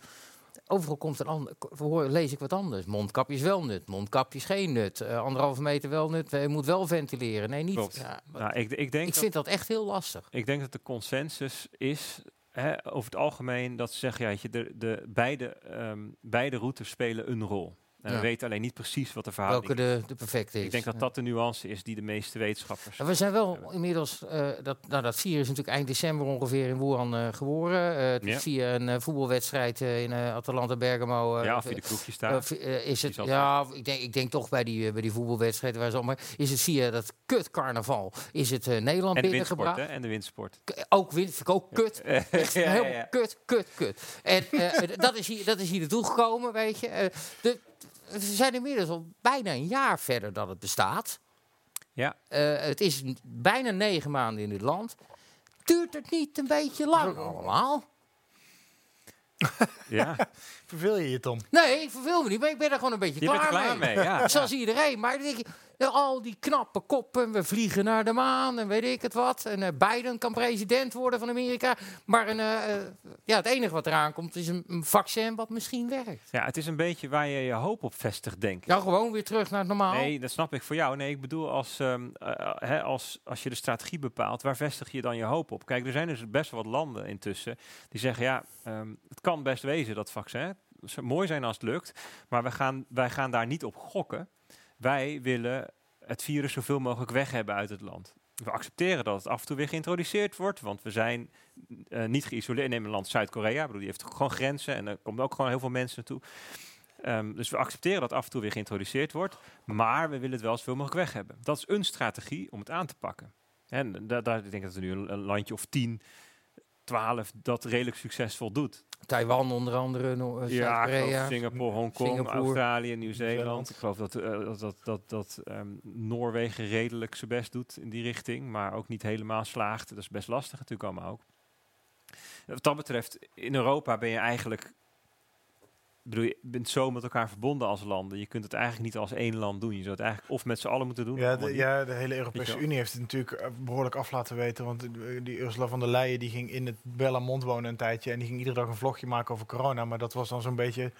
C: overal komt een ander. hoor- lees ik wat anders. Mondkapjes wel nut, mondkapjes geen nut. eh, anderhalve meter wel nut. Je moet wel ventileren. Nee, niet.
D: Klopt.
C: Ja,
D: Nou, ik, ik, denk
C: ik
D: dat,
C: vind dat echt heel lastig.
D: ik denk dat de consensus is, hè, over het algemeen, dat ze zeggen, ja, je, de, de, beide, ehm, beide routes spelen een rol. En
C: Ja.
D: we weten alleen niet precies wat de verhouding
C: Welke de, de perfecte is.
D: Ik denk dat dat de nuance is die de meeste wetenschappers.
C: Ja, we zijn wel inmiddels, eh, dat, nou, dat virus is natuurlijk eind december ongeveer in Wuhan eh, geboren. Het
D: Ja.
C: via een voetbalwedstrijd in Atalanta Bergamo.
D: ja, via de kroegjes
C: eh, is het, ja, ik denk, ik denk toch bij die, bij die voetbalwedstrijd waar ze allemaal, is het via dat kut carnaval, is het Nederland
D: en
C: binnengebracht.
D: hè? En de windsport.
C: K- Ook win, vind ik ook kut. Heel kut, kut, kut. En dat, is hier, dat is hier naartoe gekomen, weet je. De, we zijn inmiddels al bijna een jaar verder dat het bestaat.
D: Ja.
C: Eh, het is bijna negen maanden in dit land. Duurt het niet een beetje lang allemaal?
D: ja.
E: Verveel je je, Tom?
C: Nee, ik verveel me niet, maar ik ben er gewoon een beetje
D: Je bent
C: klaar,
D: er klaar mee. Ja.
C: Zoals iedereen. Maar dan denk je, ja, al die knappe koppen, we vliegen naar de maan en weet ik het wat. En eh, Biden kan president worden van Amerika. Maar een, eh, eh, ja, het enige wat eraan komt is een, een vaccin wat misschien werkt.
D: ja, het is een beetje waar je je hoop op vestigt, denk ik.
C: Ja, gewoon weer terug naar het normaal.
D: Nee, dat snap ik voor jou. Nee, ik bedoel, als, ehm, eh, eh, hè, als, als je de strategie bepaalt, waar vestig je dan je hoop op? Kijk, er zijn dus best wel wat landen intussen die zeggen, ja, ehm, het kan best wezen dat vaccin. Het mooi zijn als het lukt, maar wij gaan, wij gaan daar niet op gokken. Wij willen het virus zoveel mogelijk weg hebben uit het land. We accepteren dat het af en toe weer geïntroduceerd wordt, want we zijn eh, niet geïsoleerd. Neem een land Zuid-Korea, die heeft gewoon grenzen en er komen ook gewoon heel veel mensen naartoe. Ehm, dus we accepteren dat af en toe weer geïntroduceerd wordt, maar we willen het wel zoveel mogelijk weg hebben. Dat is een strategie om het aan te pakken. En da- daar ik denk dat er nu een, landje of 10, 12 dat redelijk succesvol doet.
C: Taiwan onder andere, no- eh,
D: Ja. Singapore, Hongkong,
C: Singapore.
D: Australië, Nieuw-Zeeland. Ik geloof dat, eh, dat, dat, dat, dat ehm, Noorwegen redelijk zijn best doet in die richting, maar ook niet helemaal slaagt. Dat is best lastig natuurlijk allemaal ook. Wat dat betreft, in Europa ben je eigenlijk, bedoel, je bent zo met elkaar verbonden als landen. Je kunt het eigenlijk niet als één land doen. Je zou het eigenlijk of met z'n allen moeten doen.
E: Ja, de, ja, de hele Europese. Unie heeft het natuurlijk eh, behoorlijk af laten weten. Want eh, die Ursula von der Leyen die ging in het Bellamont wonen een tijdje. En die ging iedere dag een vlogje maken over corona. Maar dat was dan zo'n beetje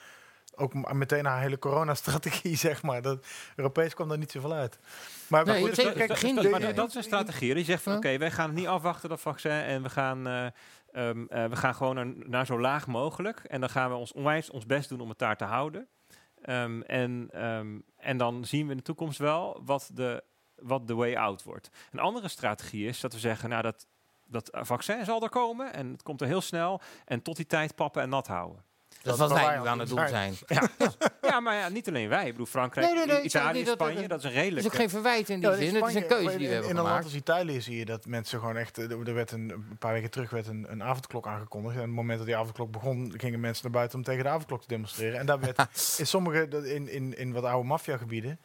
E: ook meteen haar hele coronastrategie, zeg maar. Dat, Europees kwam daar niet zoveel uit. Maar, goed, kijk,
C: Dat- begin
D: maar dat, is een strategie. Die zegt van
C: Ja.
D: oké, wij gaan het niet afwachten dat vaccin en we gaan, eh, ehm, eh, we gaan gewoon naar, zo laag mogelijk. En dan gaan we ons onwijs ons best doen om het daar te houden. Ehm, en, ehm, en dan zien we in de toekomst wel wat de, wat de way out wordt. Een andere strategie is dat we zeggen, nou dat, dat vaccin zal er komen en het komt er heel snel. En tot die tijd pappen en nat houden.
C: Dat is
E: Dat
C: wat
E: is
C: wij nu aan het doen zijn.
D: Ja, ja maar ja, niet alleen wij. Ik bedoel, Frankrijk,
C: Nee,
D: Italië,
C: dat-
D: Spanje,
C: dat-
D: dat is een
C: Er is
D: redelijk...
C: ook geen verwijt in die
E: Ja, in
C: zin. Het is een keuze die
E: in-
C: we hebben
E: In een land
C: gemaakt.
E: als Italië zie je dat mensen gewoon echt... eh, Er werd een, een paar weken terug werd een, een avondklok aangekondigd. En op het moment dat die avondklok begon, gingen mensen naar buiten om tegen de avondklok te demonstreren. En daar werd in sommige, dat in, in, in wat oude maffiagebieden,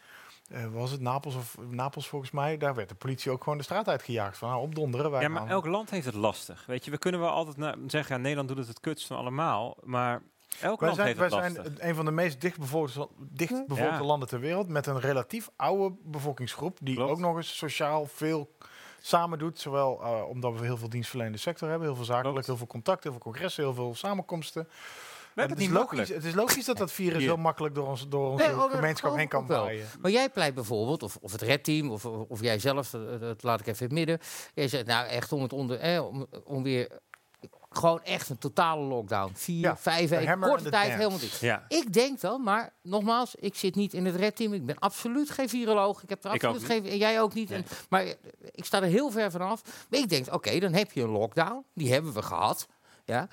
E: eh was het Napels of Napels volgens mij, daar werd de politie ook gewoon de straat uitgejaagd. Van nou, opdonderen. Wij
D: Ja, maar
E: gaan-
D: elk land heeft het lastig. Weet je, we kunnen wel altijd zeggen, ja, Nederland doet het het kutst van allemaal. Maar elk
E: Wij
D: land
E: zijn,
D: heeft
E: wij
D: het
E: zijn
D: lastig.
E: een van de meest dichtbevolkte, dichtbevolkte
D: Ja.
E: landen ter wereld. Met een relatief oude bevolkingsgroep. Die
D: Klopt.
E: ook nog eens sociaal veel samen doet. Zowel eh, omdat we heel veel dienstverlenende sector hebben. Heel veel zakelijk,
D: Klopt.
E: heel veel contacten, heel veel congressen, heel veel samenkomsten.
D: Het
E: is logisch, het is logisch dat dat virus heel makkelijk door, ons, door onze
C: Nee, oh,
E: gemeenschap heen kan waaien.
C: Maar jij pleit bijvoorbeeld, of, of het redteam, of, of of jij zelf, dat, dat laat ik even in het midden. Jij zegt nou echt om het onder, eh, om, om weer gewoon echt een totale lockdown. Vier,
E: Ja,
C: vijf weken, korte tijd,
E: dance.
C: helemaal dicht.
D: Ja,
C: Ik denk dan, maar nogmaals, ik zit niet in het redteam. Ik ben absoluut geen viroloog. Ik heb er absoluut geen. En jij ook niet.
D: Nee.
C: En, maar eh, ik sta er heel ver vanaf. Maar ik denk, oké, dan heb je een lockdown. Die hebben we gehad. Ja.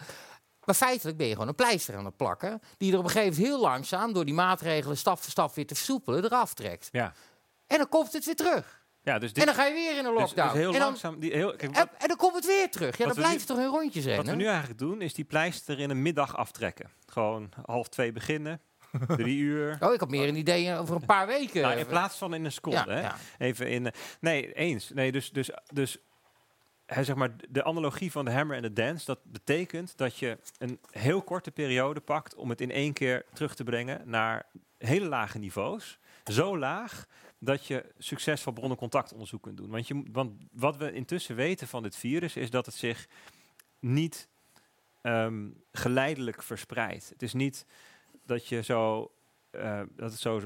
C: Maar feitelijk ben je gewoon een pleister aan het plakken. Die er op een gegeven moment heel langzaam door die maatregelen stap voor stap weer te versoepelen eraf trekt.
D: ja.
C: En dan komt het weer terug.
D: Ja, dus dit
C: En dan ga je weer in een
D: dus-
C: lockdown.
D: dus heel
C: en, dan,
D: langzaam. Die, heel, kijk,
C: en,
D: wat,
C: en dan komt het weer terug. Ja, dan blijft toch in rondjes
D: wat we nu eigenlijk doen, is die pleister in een middag aftrekken. Gewoon half twee beginnen, drie uur.
C: Oh, ik had meer een idee over een paar weken.
D: Nou, in plaats van in een seconde.
C: ja,
D: hè?
C: ja.
D: Even in. eh, nee, eens. Nee, dus, dus, dus hij zeg maar, de analogie van de hammer en de dance, dat betekent dat je een heel korte periode pakt om het in één keer terug te brengen naar hele lage niveaus. Zo laag dat je succesvol bronnencontactonderzoek kunt doen. Want, je, want wat we intussen weten van dit virus is dat het zich niet ehm, geleidelijk verspreidt. Het is niet dat je zo eh, dat het zo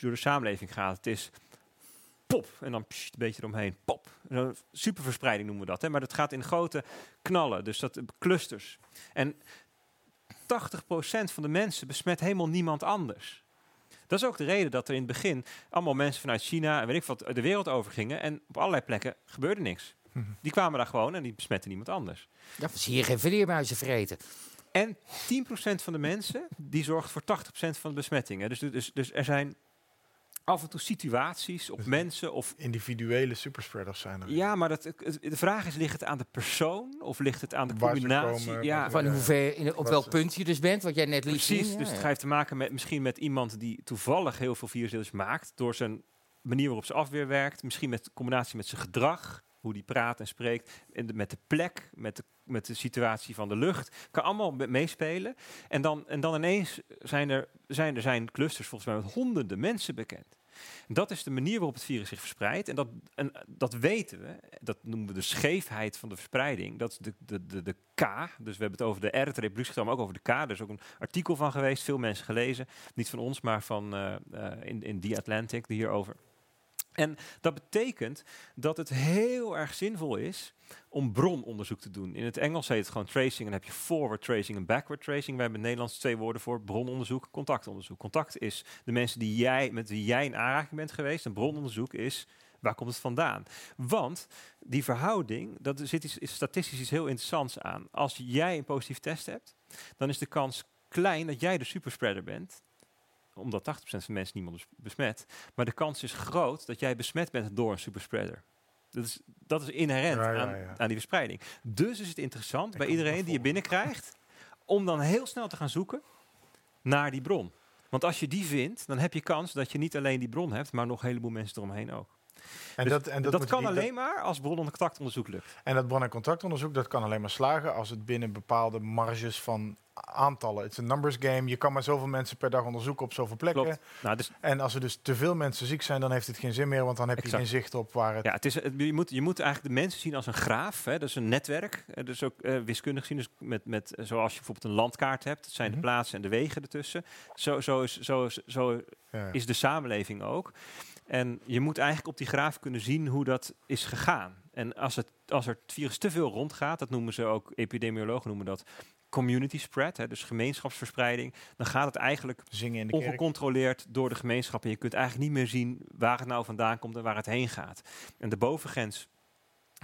D: door de samenleving gaat. Het is pop en dan een beetje eromheen. Pop. Superverspreiding noemen we dat. Hè? Maar dat gaat in grote knallen, dus dat clusters. En 80% van de mensen besmet helemaal niemand anders. Dat is ook de reden dat er in het begin allemaal mensen vanuit China en weet ik wat de wereld over gingen. En op allerlei plekken gebeurde niks.
E: Mhm.
D: Die kwamen daar gewoon en die besmetten niemand anders.
C: Ja, zie je geen vleermuizen vreten.
D: En 10% van de mensen die zorgt voor 80% van de besmettingen. Dus, dus, dus er zijn af en toe situaties op
E: Dus-
D: mensen of
E: Individuele superspreaders zijn er.
D: ja, maar dat, de vraag is: ligt het aan de persoon of ligt het aan de
E: Waar ze
D: combinatie?
E: komen,
D: ja,
C: Van
E: Ja,
C: hoe ver, in, op welk
E: ze-
C: punt je dus bent, wat jij net liet
D: precies.
C: zien.
D: dus
C: ja,
D: het heeft te maken met misschien met iemand die toevallig heel veel virusdeeltjes maakt door zijn manier waarop zijn afweer werkt, misschien met combinatie met zijn gedrag, hoe die praat en spreekt, en de- met de plek, met de, met de situatie van de lucht, kan allemaal me- meespelen. En dan, en dan ineens zijn er, zijn er zijn clusters volgens mij met honderden mensen bekend. Dat is de manier waarop het virus zich verspreidt. En dat, en dat weten we. Dat noemen we de scheefheid van de verspreiding. Dat is de, de, de, de K. Dus we hebben het over de R, het reproductie, maar ook over de K. Er is ook een artikel van geweest, veel mensen gelezen. Niet van ons, maar van eh, eh, in, in The Atlantic, hierover. En dat betekent dat het heel erg zinvol is om brononderzoek te doen. In het Engels heet het gewoon tracing. En dan heb je forward tracing en backward tracing. We hebben in het Nederlands twee woorden voor brononderzoek, contactonderzoek. Contact is de mensen die jij, met wie jij in aanraking bent geweest. En brononderzoek is waar komt het vandaan. Want die verhouding, dat zit is statistisch iets heel interessants aan. Als jij een positief test hebt, dan is de kans klein dat jij de superspreader bent omdat 80% van de mensen niemand bes- besmet. Maar de kans is groot dat jij besmet bent door een superspreader. Dat is, dat is inherent
E: Ja, ja,
D: aan,
E: ja.
D: aan die verspreiding. Dus is het interessant
E: Ik
D: bij iedereen die je binnenkrijgt... om dan heel snel te gaan zoeken naar die bron. Want als je die vindt, dan heb je kans dat je niet alleen die bron hebt... maar nog een heleboel mensen eromheen ook.
E: En
D: Dus
E: dat, en dat,
D: kan alleen maar als bron- en contactonderzoek lukt.
E: En dat bron- en contactonderzoek, dat kan alleen maar slagen als het binnen bepaalde marges van aantallen. Het is een numbers game. Je kan maar zoveel mensen per dag onderzoeken op zoveel plekken.
D: Klopt. Nou, dus,
E: En als er dus te veel mensen ziek zijn, dan heeft het geen zin meer, want dan heb je geen zicht op waar het.
D: Ja, het is, het- je, moet, je moet eigenlijk de mensen zien als een graaf. Hè, dat is een netwerk. eh, dus ook eh, wiskundig gezien. Dus met, met, eh, zoals je bijvoorbeeld een landkaart hebt. Dat zijn
E: Mhm.
D: de plaatsen en de wegen ertussen. Zo, zo, is, zo, is, zo
E: Ja, ja.
D: is de samenleving ook. En je moet eigenlijk op die graaf kunnen zien hoe dat is gegaan. En als, het, als er het virus te veel rondgaat, dat noemen ze ook, epidemiologen noemen dat community spread, hè, dus gemeenschapsverspreiding, dan gaat het eigenlijk
E: Zingen in de kerk.
D: ongecontroleerd door de gemeenschap. En je kunt eigenlijk niet meer zien waar het nou vandaan komt en waar het heen gaat. En de bovengrens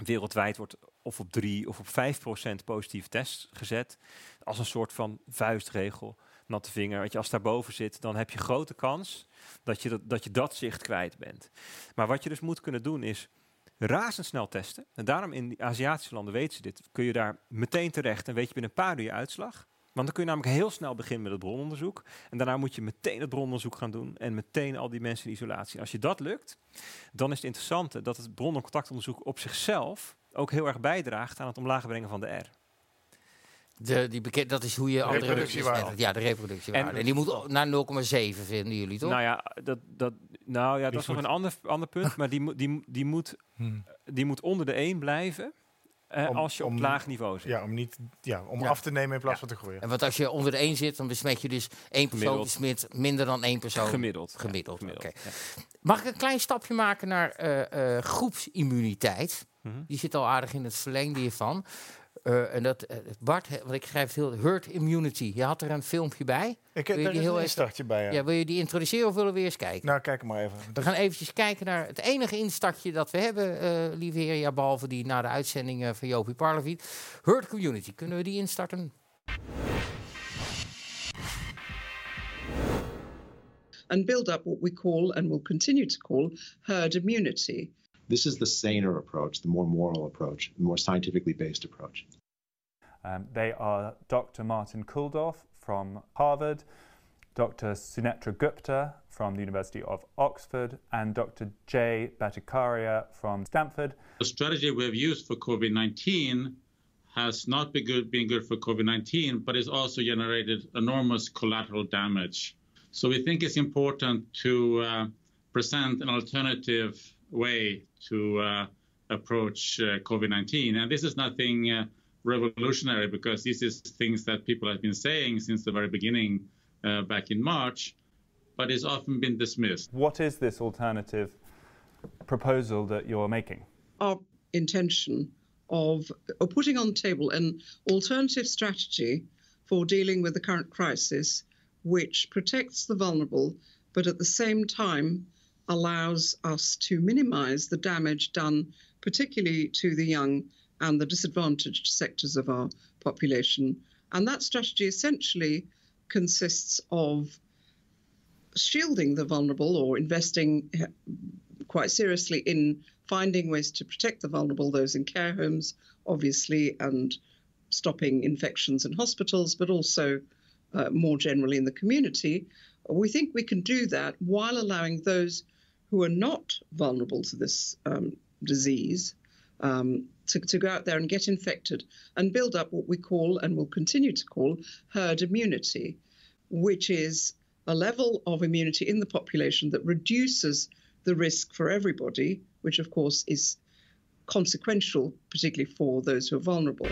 D: wereldwijd wordt of op 3 of op 5 procent positieve tests gezet. Als een soort van vuistregel, natte vinger. Weet je, als daarboven zit, dan heb je grote kans dat je dat, dat je dat zicht kwijt bent. Maar wat je dus moet kunnen doen is razendsnel testen. En daarom in die Aziatische landen weten ze dit. Kun je daar meteen terecht en weet je binnen een paar uur je uitslag. Want dan kun je namelijk heel snel beginnen met het brononderzoek. En daarna moet je meteen het brononderzoek gaan doen. En meteen al die mensen in isolatie. Als je dat lukt, dan is het interessante dat het bron- en contactonderzoek op zichzelf ook heel erg bijdraagt aan het omlaag brengen van de R.
C: De, die bekend, dat is hoe je andere
E: Reproductiewaarde.
C: besmet- Ja, de reproductiewaarde. En,
D: En-
C: die moet naar 0,7 vinden jullie toch?
D: Nou ja, dat, dat, nou ja, dat is nog een ander, ander punt. Maar die, moet- die, moet- die, moet, die moet onder de 1 blijven. eh,
E: Om-
D: als je op laag niveau zit.
E: Ja, om, niet, ja, om
C: Ja.
E: af te nemen in plaats
D: Ja.
E: van te groeien.
C: En want als je onder de 1 zit, dan besmet je dus één persoon besmet minder dan één persoon.
D: Gemiddeld.
C: Gemiddeld,
D: Ja,
C: oké.
D: ja.
C: Mag ik een klein stapje maken naar eh, eh, groepsimmuniteit?
D: Mhm.
C: Die zit al aardig in het verlengde hiervan. Eh, en dat, eh, Bart, hè, want ik schrijf het heel, herd immunity. Je had er een filmpje bij.
E: Ik,
C: Wil je
E: daar
C: die
E: is
C: heel
E: een instartje bij. Ja.
C: Ja. wil je die introduceren of willen we eerst kijken?
E: Nou, kijk maar even.
C: We gaan eventjes kijken naar het enige instartje dat we hebben, eh lieve heer. Ja, behalve die na de uitzending van Jopie Parleviet. Herd community. Kunnen we die instarten?
B: and build up what we call and will continue to call herd immunity. This is the saner approach, the more moral approach, the more scientifically based approach.
F: Um, they are Dr. Martin Kulldorff from Harvard, Dr. Sunetra Gupta from the University of Oxford, and Dr. Jay Bhattacharya from Stanford.
G: The strategy we have used for COVID 19 has not been good, been good for COVID 19, but it's also generated enormous collateral damage. So we think it's important to uh, present an alternative way to uh, approach uh, COVID 19. And this is nothing uh, revolutionary because this is things that people have been saying since the very beginning uh, back in March, but it's often been dismissed.
F: What is this alternative proposal that you're making?
H: Our intention of, of putting on the table an alternative strategy for dealing with the current crisis, which protects the vulnerable, but at the same time allows us to minimize the damage done, particularly to the young and the disadvantaged sectors of our population. And that strategy essentially consists of shielding the vulnerable or investing quite seriously in finding ways to protect the vulnerable, those in care homes, obviously, and stopping infections in hospitals, but also uh, more generally in the community. We think we can do that while allowing those who are not vulnerable to this um, disease um, to, to go out there and get infected and build up what we call and will continue to call herd immunity, which is a level of immunity in the population that reduces the risk for everybody, which of course is consequential, particularly for those who are vulnerable.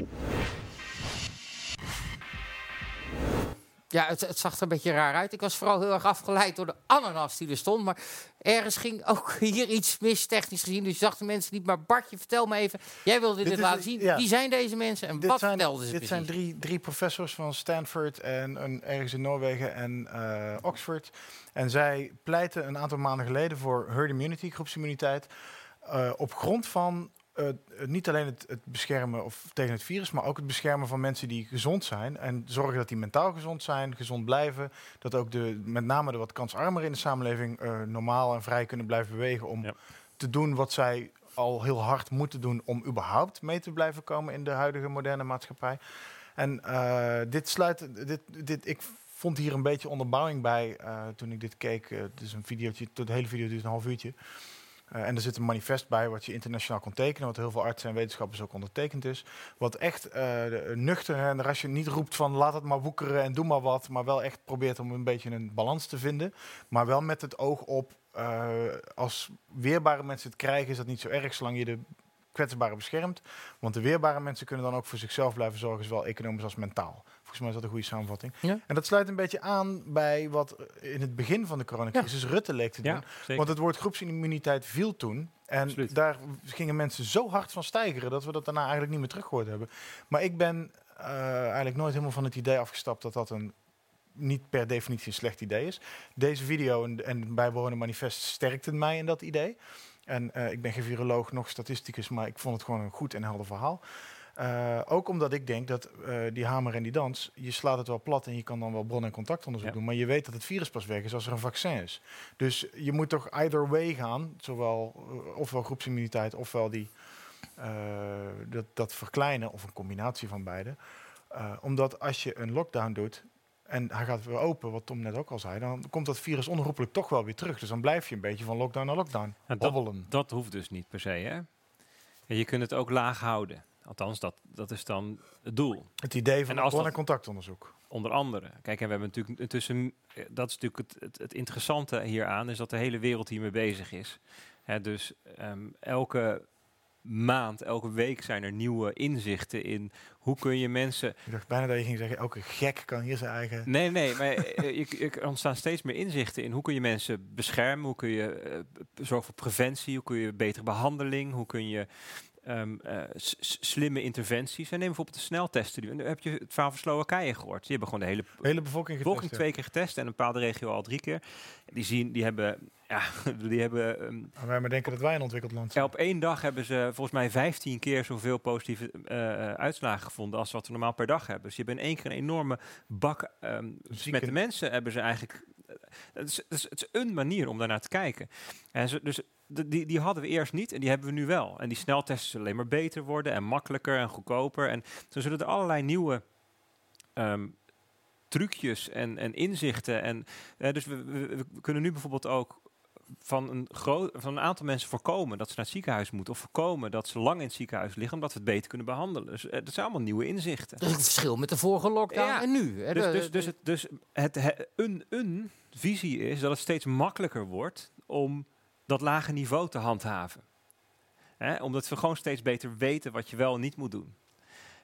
C: Ja, het, het, zag er een beetje raar uit. Ik was vooral heel erg afgeleid door de ananas die er stond. Maar ergens ging ook hier iets mis, technisch gezien. Dus je zag de mensen niet. Maar Bartje, vertel me even. Jij wilde dit, laten zien. Wie zijn deze mensen en wat
E: zijn,
C: vertelden ze
E: Dit zijn drie, drie professors van Stanford en een, ergens in Noorwegen en uh, Oxford. En zij pleiten een aantal maanden geleden voor herd immunity, groepsimmuniteit. Uh, op grond van uh, niet alleen het, het, beschermen of tegen het virus, maar ook het beschermen van mensen die gezond zijn. En zorgen dat die mentaal gezond zijn, gezond blijven. Dat ook de, met name de wat kansarmer in de samenleving uh, normaal en vrij kunnen blijven bewegen om ja. te doen wat zij al heel hard moeten doen om überhaupt mee te blijven komen in de huidige moderne maatschappij. En uh, dit sluit, dit, dit, ik vond hier een beetje onderbouwing bij toen ik dit keek. het is een videootje, de hele video duurt een half uurtje. Uh, en er zit een manifest bij wat je internationaal kon tekenen, wat heel veel artsen en wetenschappers ook ondertekend is. Wat echt uh, nuchter, en als je niet roept van laat het maar woekeren en doe maar wat, maar wel echt probeert om een beetje een balans te vinden. Maar wel met het oog op, als weerbare mensen het krijgen, is dat niet zo erg, zolang je de kwetsbaren beschermt. Want de weerbare mensen kunnen dan ook voor zichzelf blijven zorgen, zowel economisch als mentaal. Volgens mij is dat een goede samenvatting.
C: Ja.
E: En dat sluit een beetje aan bij wat in het begin van de coronacrisis ja. Rutte leek te doen.
D: Ja,
E: Want het woord groepsimmuniteit viel toen. En
D: Absoluut.
E: daar gingen mensen zo hard van stijgeren dat we dat daarna eigenlijk niet meer teruggehoord hebben. Maar ik ben uh, eigenlijk nooit helemaal van het idee afgestapt dat dat een niet per definitie een slecht idee is. Deze video en, en bijbehorende manifest sterkten mij in dat idee. En uh, ik ben geen viroloog, nog statisticus, maar ik vond het gewoon een goed en helder verhaal. Uh, ook omdat ik denk dat uh, die hamer en die dans, je slaat het wel plat en je kan dan wel bron- en contactonderzoek ja. doen, maar je weet dat het virus pas weg is als er een vaccin is. Dus je moet toch either way gaan, zowel uh, ofwel groepsimmuniteit ofwel die, dat, dat verkleinen of een combinatie van beide. omdat als je een lockdown doet, en hij gaat weer open, wat Tom net ook al zei, dan komt dat virus onherroepelijk toch wel weer terug. Dus dan blijf je een beetje van lockdown naar lockdown
D: ja. Dat, dat hoeft dus niet per se, hè? Ja, je kunt het ook laag houden. Althans, dat, dat is dan het doel.
E: Het idee van
D: en
E: contactonderzoek.
D: Onder andere. Kijk, en we hebben natuurlijk intussen, dat is natuurlijk het, het, het interessante hieraan, is dat de hele wereld hiermee bezig is. Hè, dus um, elke maand, elke week zijn er nieuwe inzichten in hoe kun je mensen...
E: Ik dacht bijna dat je ging zeggen, elke gek kan hier zijn eigen...
D: Nee, nee, maar er ontstaan steeds meer inzichten in hoe kun je mensen beschermen, hoe kun je uh, zorgen voor preventie, hoe kun je betere behandeling, hoe kun je Um, uh, slimme interventies. En neem bijvoorbeeld de sneltesten. Nu heb je het verhaal van Slowakije gehoord. Die hebben gewoon de hele,
E: hele bevolking, getest,
D: bevolking twee keer getest en een bepaalde regio al drie keer. Die zien, die hebben, ja, die hebben. Um,
E: wij maar denken dat wij een ontwikkeld land zijn.
D: Op één dag hebben ze volgens mij 15 keer zoveel positieve uh, uitslagen gevonden als wat we normaal per dag hebben. Dus je hebt in één keer een enorme bak um, met de mensen hebben ze eigenlijk. Het is, het, is, het is, een manier om daarnaar te kijken. En ze, dus die, die hadden we eerst niet en die hebben we nu wel. En die sneltesten zullen alleen maar beter worden en makkelijker en goedkoper. En zo zullen er allerlei nieuwe ehm, trucjes en, en inzichten. En, eh, dus we, we, we kunnen nu bijvoorbeeld ook van een, groot, van een aantal mensen voorkomen dat ze naar het ziekenhuis moeten. Of voorkomen dat ze lang in het ziekenhuis liggen, omdat we het beter kunnen behandelen. Dus eh, dat zijn allemaal nieuwe inzichten.
C: Dat is het verschil met de vorige lockdown
D: Ja.
C: en nu. hè.
D: Dus, dus, dus, het, dus het, he- een, een visie is dat het steeds makkelijker wordt om dat lage niveau te handhaven. Omdat we gewoon steeds beter weten wat je wel en niet moet doen.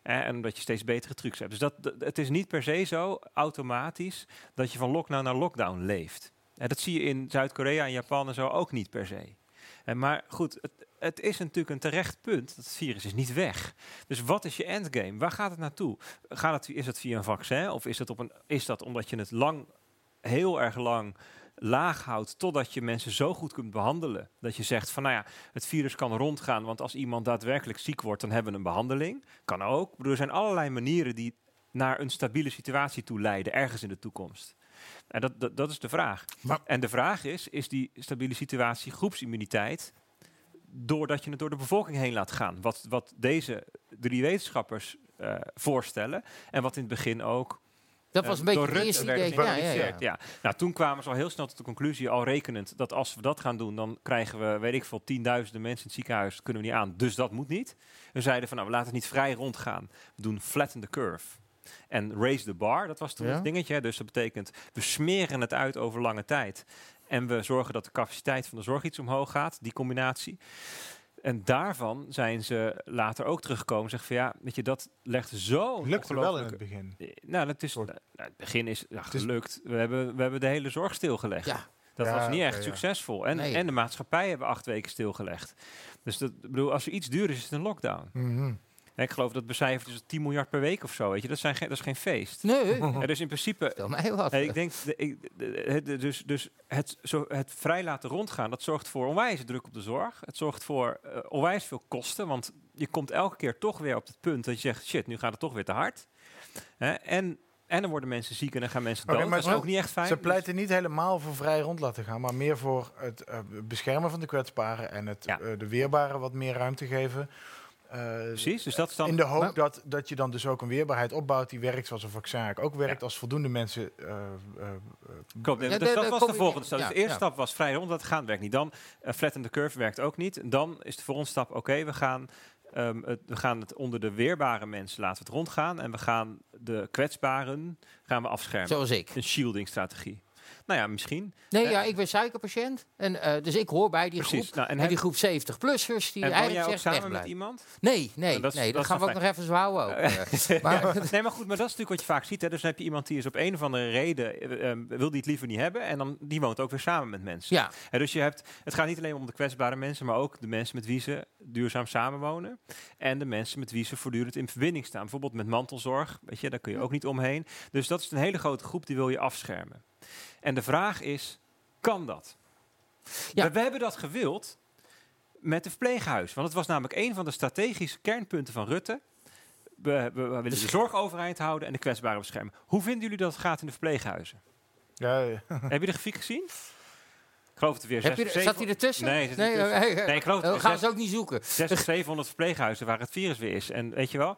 D: En omdat je steeds betere trucs hebt. Dus dat, dat- het is niet per se zo automatisch dat je van lockdown naar lockdown leeft. En dat zie je in Zuid-Korea en Japan en zo ook niet per se. Maar goed, het, het is natuurlijk een terecht punt. Dat het virus is niet weg. Dus wat is je endgame? Waar gaat het naartoe? Gaat het, is het via een vaccin? Of is, het op een, is dat omdat je het lang, heel erg lang laag houdt totdat je mensen zo goed kunt behandelen dat je zegt van nou ja, het virus kan rondgaan, want als iemand daadwerkelijk ziek wordt, dan hebben we een behandeling. Kan ook. Er zijn allerlei manieren die naar een stabiele situatie toe leiden, ergens in de toekomst. En dat, dat, dat is de vraag.
E: Maar-
D: en de vraag is, is die stabiele situatie groepsimmuniteit doordat je het door de bevolking heen laat gaan? Wat, wat deze drie wetenschappers eh, voorstellen en wat in het begin ook
C: dat was een
D: eh,
C: beetje
D: door
C: het eerste idee. Ja, ja, ja.
D: geïnitieerd, ja. Nou, toen kwamen ze al heel snel tot de conclusie, al rekenend, dat als we dat gaan doen, dan krijgen we, weet ik veel, tienduizenden mensen in het ziekenhuis. Dat kunnen we niet aan, dus dat moet niet. We zeiden van, nou, we laten het niet vrij rondgaan. We doen flatten the curve. En raise the bar, dat was toen het dingetje. Dus dat betekent, we smeren het uit over lange tijd. En we zorgen dat de capaciteit van de zorg iets omhoog gaat, die combinatie. En daarvan zijn ze later ook teruggekomen. en Zeggen van ja, weet je, dat legt zo.
E: Lukte wel in het begin.
D: Eh, Nou, dat is, nou, het begin is ja, gelukt. We hebben, we hebben de hele zorg stilgelegd.
C: Ja.
D: Dat
E: Ja,
D: was niet echt
E: ja.
D: succesvol. En,
C: Nee.
D: en de maatschappij hebben acht weken stilgelegd. Dus dat, ik bedoel, als er iets duur is, is het een lockdown.
E: Mhm.
D: En ik geloof dat becijferd is 10 miljard per week of zo. Weet je? Dat, zijn geen, dat is geen feest.
C: Nee,
D: En dus in principe
C: vertel mij wat.
D: Ik denk, de, ik, de- het- de- dus, dus het, zo, het vrij laten rondgaan, dat zorgt voor onwijs druk op de zorg. Het zorgt voor eh, onwijs veel kosten, want je komt elke keer toch weer op het punt dat je zegt, shit, nu gaat het toch weer te hard. Hè? En, en dan worden mensen ziek en dan gaan mensen dood.
E: maar
D: dat is
E: ze-
D: ook niet echt fijn.
E: Ze
D: Dus-
E: pleiten niet helemaal voor vrij rond laten gaan, maar meer voor het eh, beschermen van de kwetsbaren en het
D: Ja.
E: eh, de weerbaren wat meer ruimte geven. Eh,
D: Precies, dus dat is dan...
E: in de hoop
C: Maar-
E: dat, dat je dan dus ook een weerbaarheid opbouwt die werkt zoals een vaccin ook werkt, als voldoende mensen. eh, eh, eh,
D: Klopt,
C: Ja,
D: dus
C: de-
D: dat
C: de
D: was de volgende stap.
C: ja,
D: dus de eerste
C: ja.
D: stap was vrij rond, dat gaan werkt niet. Dan uh, flatten the curve werkt ook niet. En dan is de volgende stap, oké, we gaan... ehm, het, we gaan het onder de weerbare mensen laten we het rondgaan. En we gaan de kwetsbaren gaan we afschermen.
C: Zoals ik.
D: Een shielding strategie. Nou ja, misschien.
C: Nee,
D: Eh,
C: ja, ik ben suikerpatiënt. En, eh, dus ik hoor bij die
D: Precies.
C: groep.
D: Nou, en
C: en, die groep 70-plussers die
D: en woon jij
C: eigenlijk
D: ook
C: zegt
D: samen met iemand?
C: Nee, nee,
D: Nou, dat
C: nee.
D: dat
C: gaan we ook nog even houden. ook, eh. Maar-
D: nee, maar goed, maar dat is natuurlijk wat je vaak ziet. Hè. Dus dan heb je iemand die is op een of andere reden, eh, wil die het liever niet hebben. En dan, die woont ook weer samen met mensen.
C: Ja,
D: dus je hebt, het gaat niet alleen om de kwetsbare mensen, maar ook de mensen met wie ze duurzaam samenwonen. En de mensen met wie ze voortdurend in verbinding staan. Bijvoorbeeld met mantelzorg, weet je, daar kun je ook niet omheen. Dus dat is een hele grote groep die wil je afschermen. En de vraag is, kan dat?
C: Ja.
D: We, we hebben dat gewild met de verpleeghuis. Want het was namelijk een van de strategische kernpunten van Rutte. We, we, we willen de zorg overeind houden en de kwetsbaren beschermen. Hoe vinden jullie dat het gaat in de verpleeghuizen?
E: ja, ja.
D: Heb je de grafiek gezien? Ik geloof het er weer
C: Heb je,
D: zes-
C: er-
D: zeven-
C: zat hij ertussen?
D: Nee,
C: nee,
D: niet tussen.
C: eh,
D: Nee, ik geloof het
C: gaan
D: zes-
C: ze ook niet zoeken.
D: 600, 700 verpleeghuizen waar het virus weer is. En weet je wel,